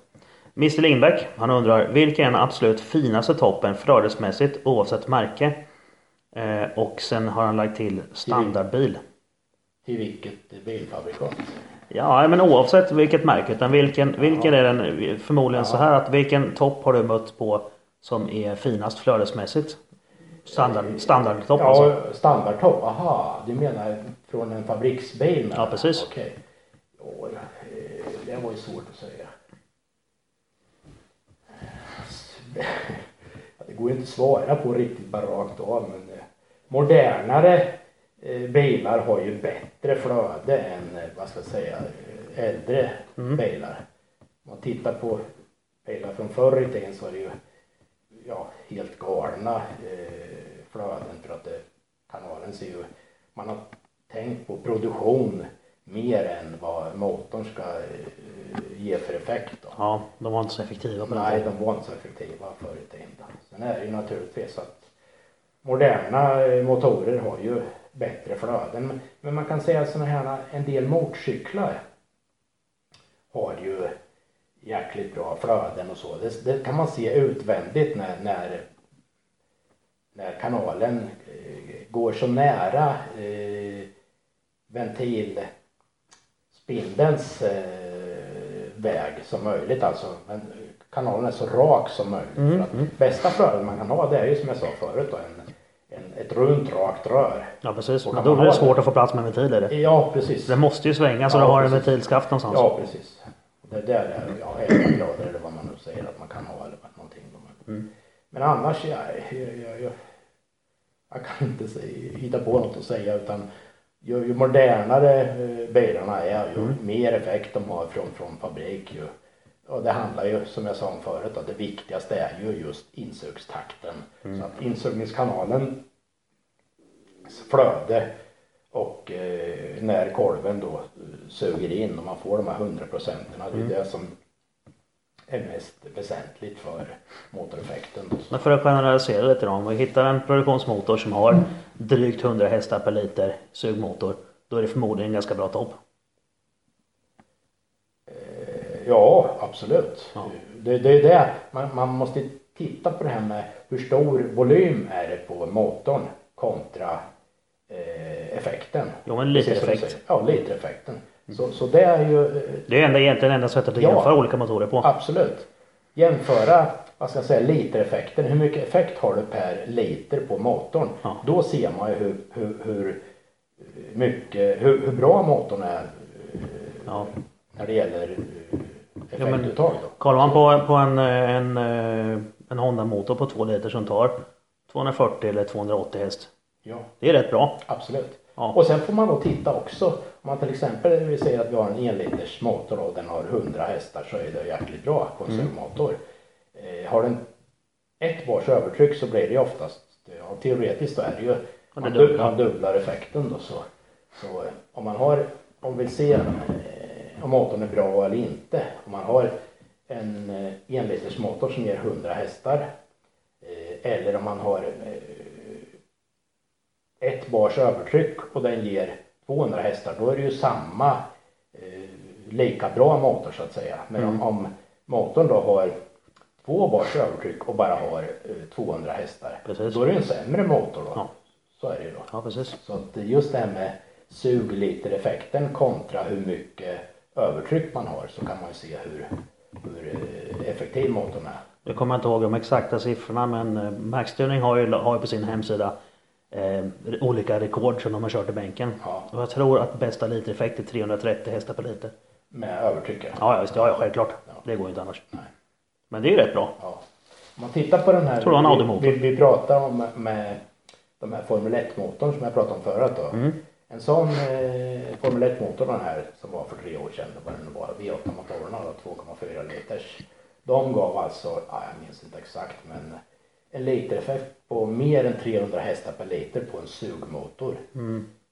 Mr Lindbäck, han undrar vilken är den absolut finaste toppen flödesmässigt oavsett märke? Eh, och sen har han lagt till standardbil. Till vilket bilfabrikat? Ja, men oavsett vilket märke. Utan vilken, vilken är den förmodligen så här att vilken topp har du mött på som är finast flödesmässigt? Standard, standardtopp alltså. Ja, standardtopp. Aha, du menar från en fabriksbil? Ja, precis. Okej. Ja, eh, det var ju svårt att säga. Det går ju inte att svara på riktigt bara rakt av men eh, modernare bilar har ju bättre flöde än, eh, vad ska jag säga, eh, äldre bilar. Om man tittar på bilar från förr i tiden så är det ju ja, helt galna eh, flöden för att det, kanalen ser ju, man har tänkt på produktion mer än vad motorn ska eh, ge för effekt. Då. Ja, de var inte så effektiva på Nej, de var inte så effektiva förr i tiden. Sen är det ju naturligtvis att moderna eh, motorer har ju bättre flöden. Men- man kan säga sådana här, en del motorcyklar har ju jäkligt bra flöden och så. Det, det kan man se utvändigt när, när, när kanalen eh, går så nära eh, ventilspindelns eh, väg som möjligt. Alltså, kanalen är så rak som möjligt. Mm, att bästa flödet man kan ha det är ju som jag sa förut då, en, en, ett runt rakt rör. Ja precis, men då blir det svårt det? att få plats med en ventil i det. Ja precis. Den måste ju svänga så Ja, du har en precis. ventilskaft någonstans. Ja precis. Det där är ja, elgrader eller vad man nu säger att man kan ha eller någonting. Mm. men annars, jag, jag, jag, jag, jag kan inte säga, hitta på något att säga utan ju, ju modernare eh, bilarna är ju Mm. mer effekt de har från, från fabrik ju. Och det handlar ju som jag sa om förut att det viktigaste är ju just insugstakten. Mm. Så att insugningskanalen flöde och eh, när kolven då eh, suger in och man får de här 100 procenten. Det är det som är mest väsentligt för motoreffekten. Men för att generalisera lite då, om vi hittar en produktionsmotor som har drygt 100 hästar per liter sugmotor. Då är det förmodligen en ganska bra topp. Eh, Ja, absolut. Ja. Det, det är det. Man, man måste titta på det här med hur stor volym är det på motorn kontra eh, effekten. Jo men lite effekt. Ja, litereffekten. Så, så det är ju eh, Det är enda, egentligen enda sättet att Ja. jämföra olika motorer på. Absolut. Jämföra, vad ska jag säga, litereffekten. Hur mycket effekt har du per liter på motorn? Ja. Då ser man ju hur, hur, hur mycket, hur, hur bra motorn är eh, Ja. när det gäller eh, Ja, men- då. Kollar man på, på en, eh, en, eh, en Honda motor på 2 liter som tar 240 eller 280 häst. Ja, Det är rätt bra. absolut. Ja. Och sen får man då titta också. Om man till exempel vi säger att vi har en enliters motor och den har 100 hästar så är det jäkligt bra på en Mm. Eh, har den ett bars övertryck så blir det ju oftast, ja, teoretiskt så är det ju, man, dubblar. effekten då så. Så eh, om man har, om vi ser om motorn är bra eller inte. Om man har en eh, enliters motor som ger 100 hästar eh, eller om man har eh, ett bars övertryck och den ger 200 hästar då är det ju samma lika bra motor så att säga. Men Mm. om, motorn då har två bars övertryck och bara har eh, 200 hästar Precis. då är det en sämre motor då. Ja. Så är det ju då. Ja precis. Så att just det här med suglitereffekten kontra hur mycket övertryck man har så kan man ju se hur, hur eh, effektiv motorn är. Jag kommer inte ihåg de exakta siffrorna men eh, Maxtuning har ju, har ju på sin hemsida eh, olika rekord som de har kört i bänken. Ja. Och jag tror att bästa litereffekt är 330 hästar per liter. Med övertrycket. Ja, ja, visst, ja, ja självklart. Ja. Det går ju inte annars. Nej. Men det är ju rätt bra. Ja. Om man tittar på den här. Tror du han vi, vi, vi pratar om med de här Formel 1-motorn som jag pratade om förut då. Mm. En sån eh, Formel 1-motor den här som var för tre år sedan, det var den var V8-motorerna då, 2,4 liters. De gav alltså, ja, jag minns inte exakt men en litereffekt på mer än 300 hästar per liter på en sugmotor. Mm.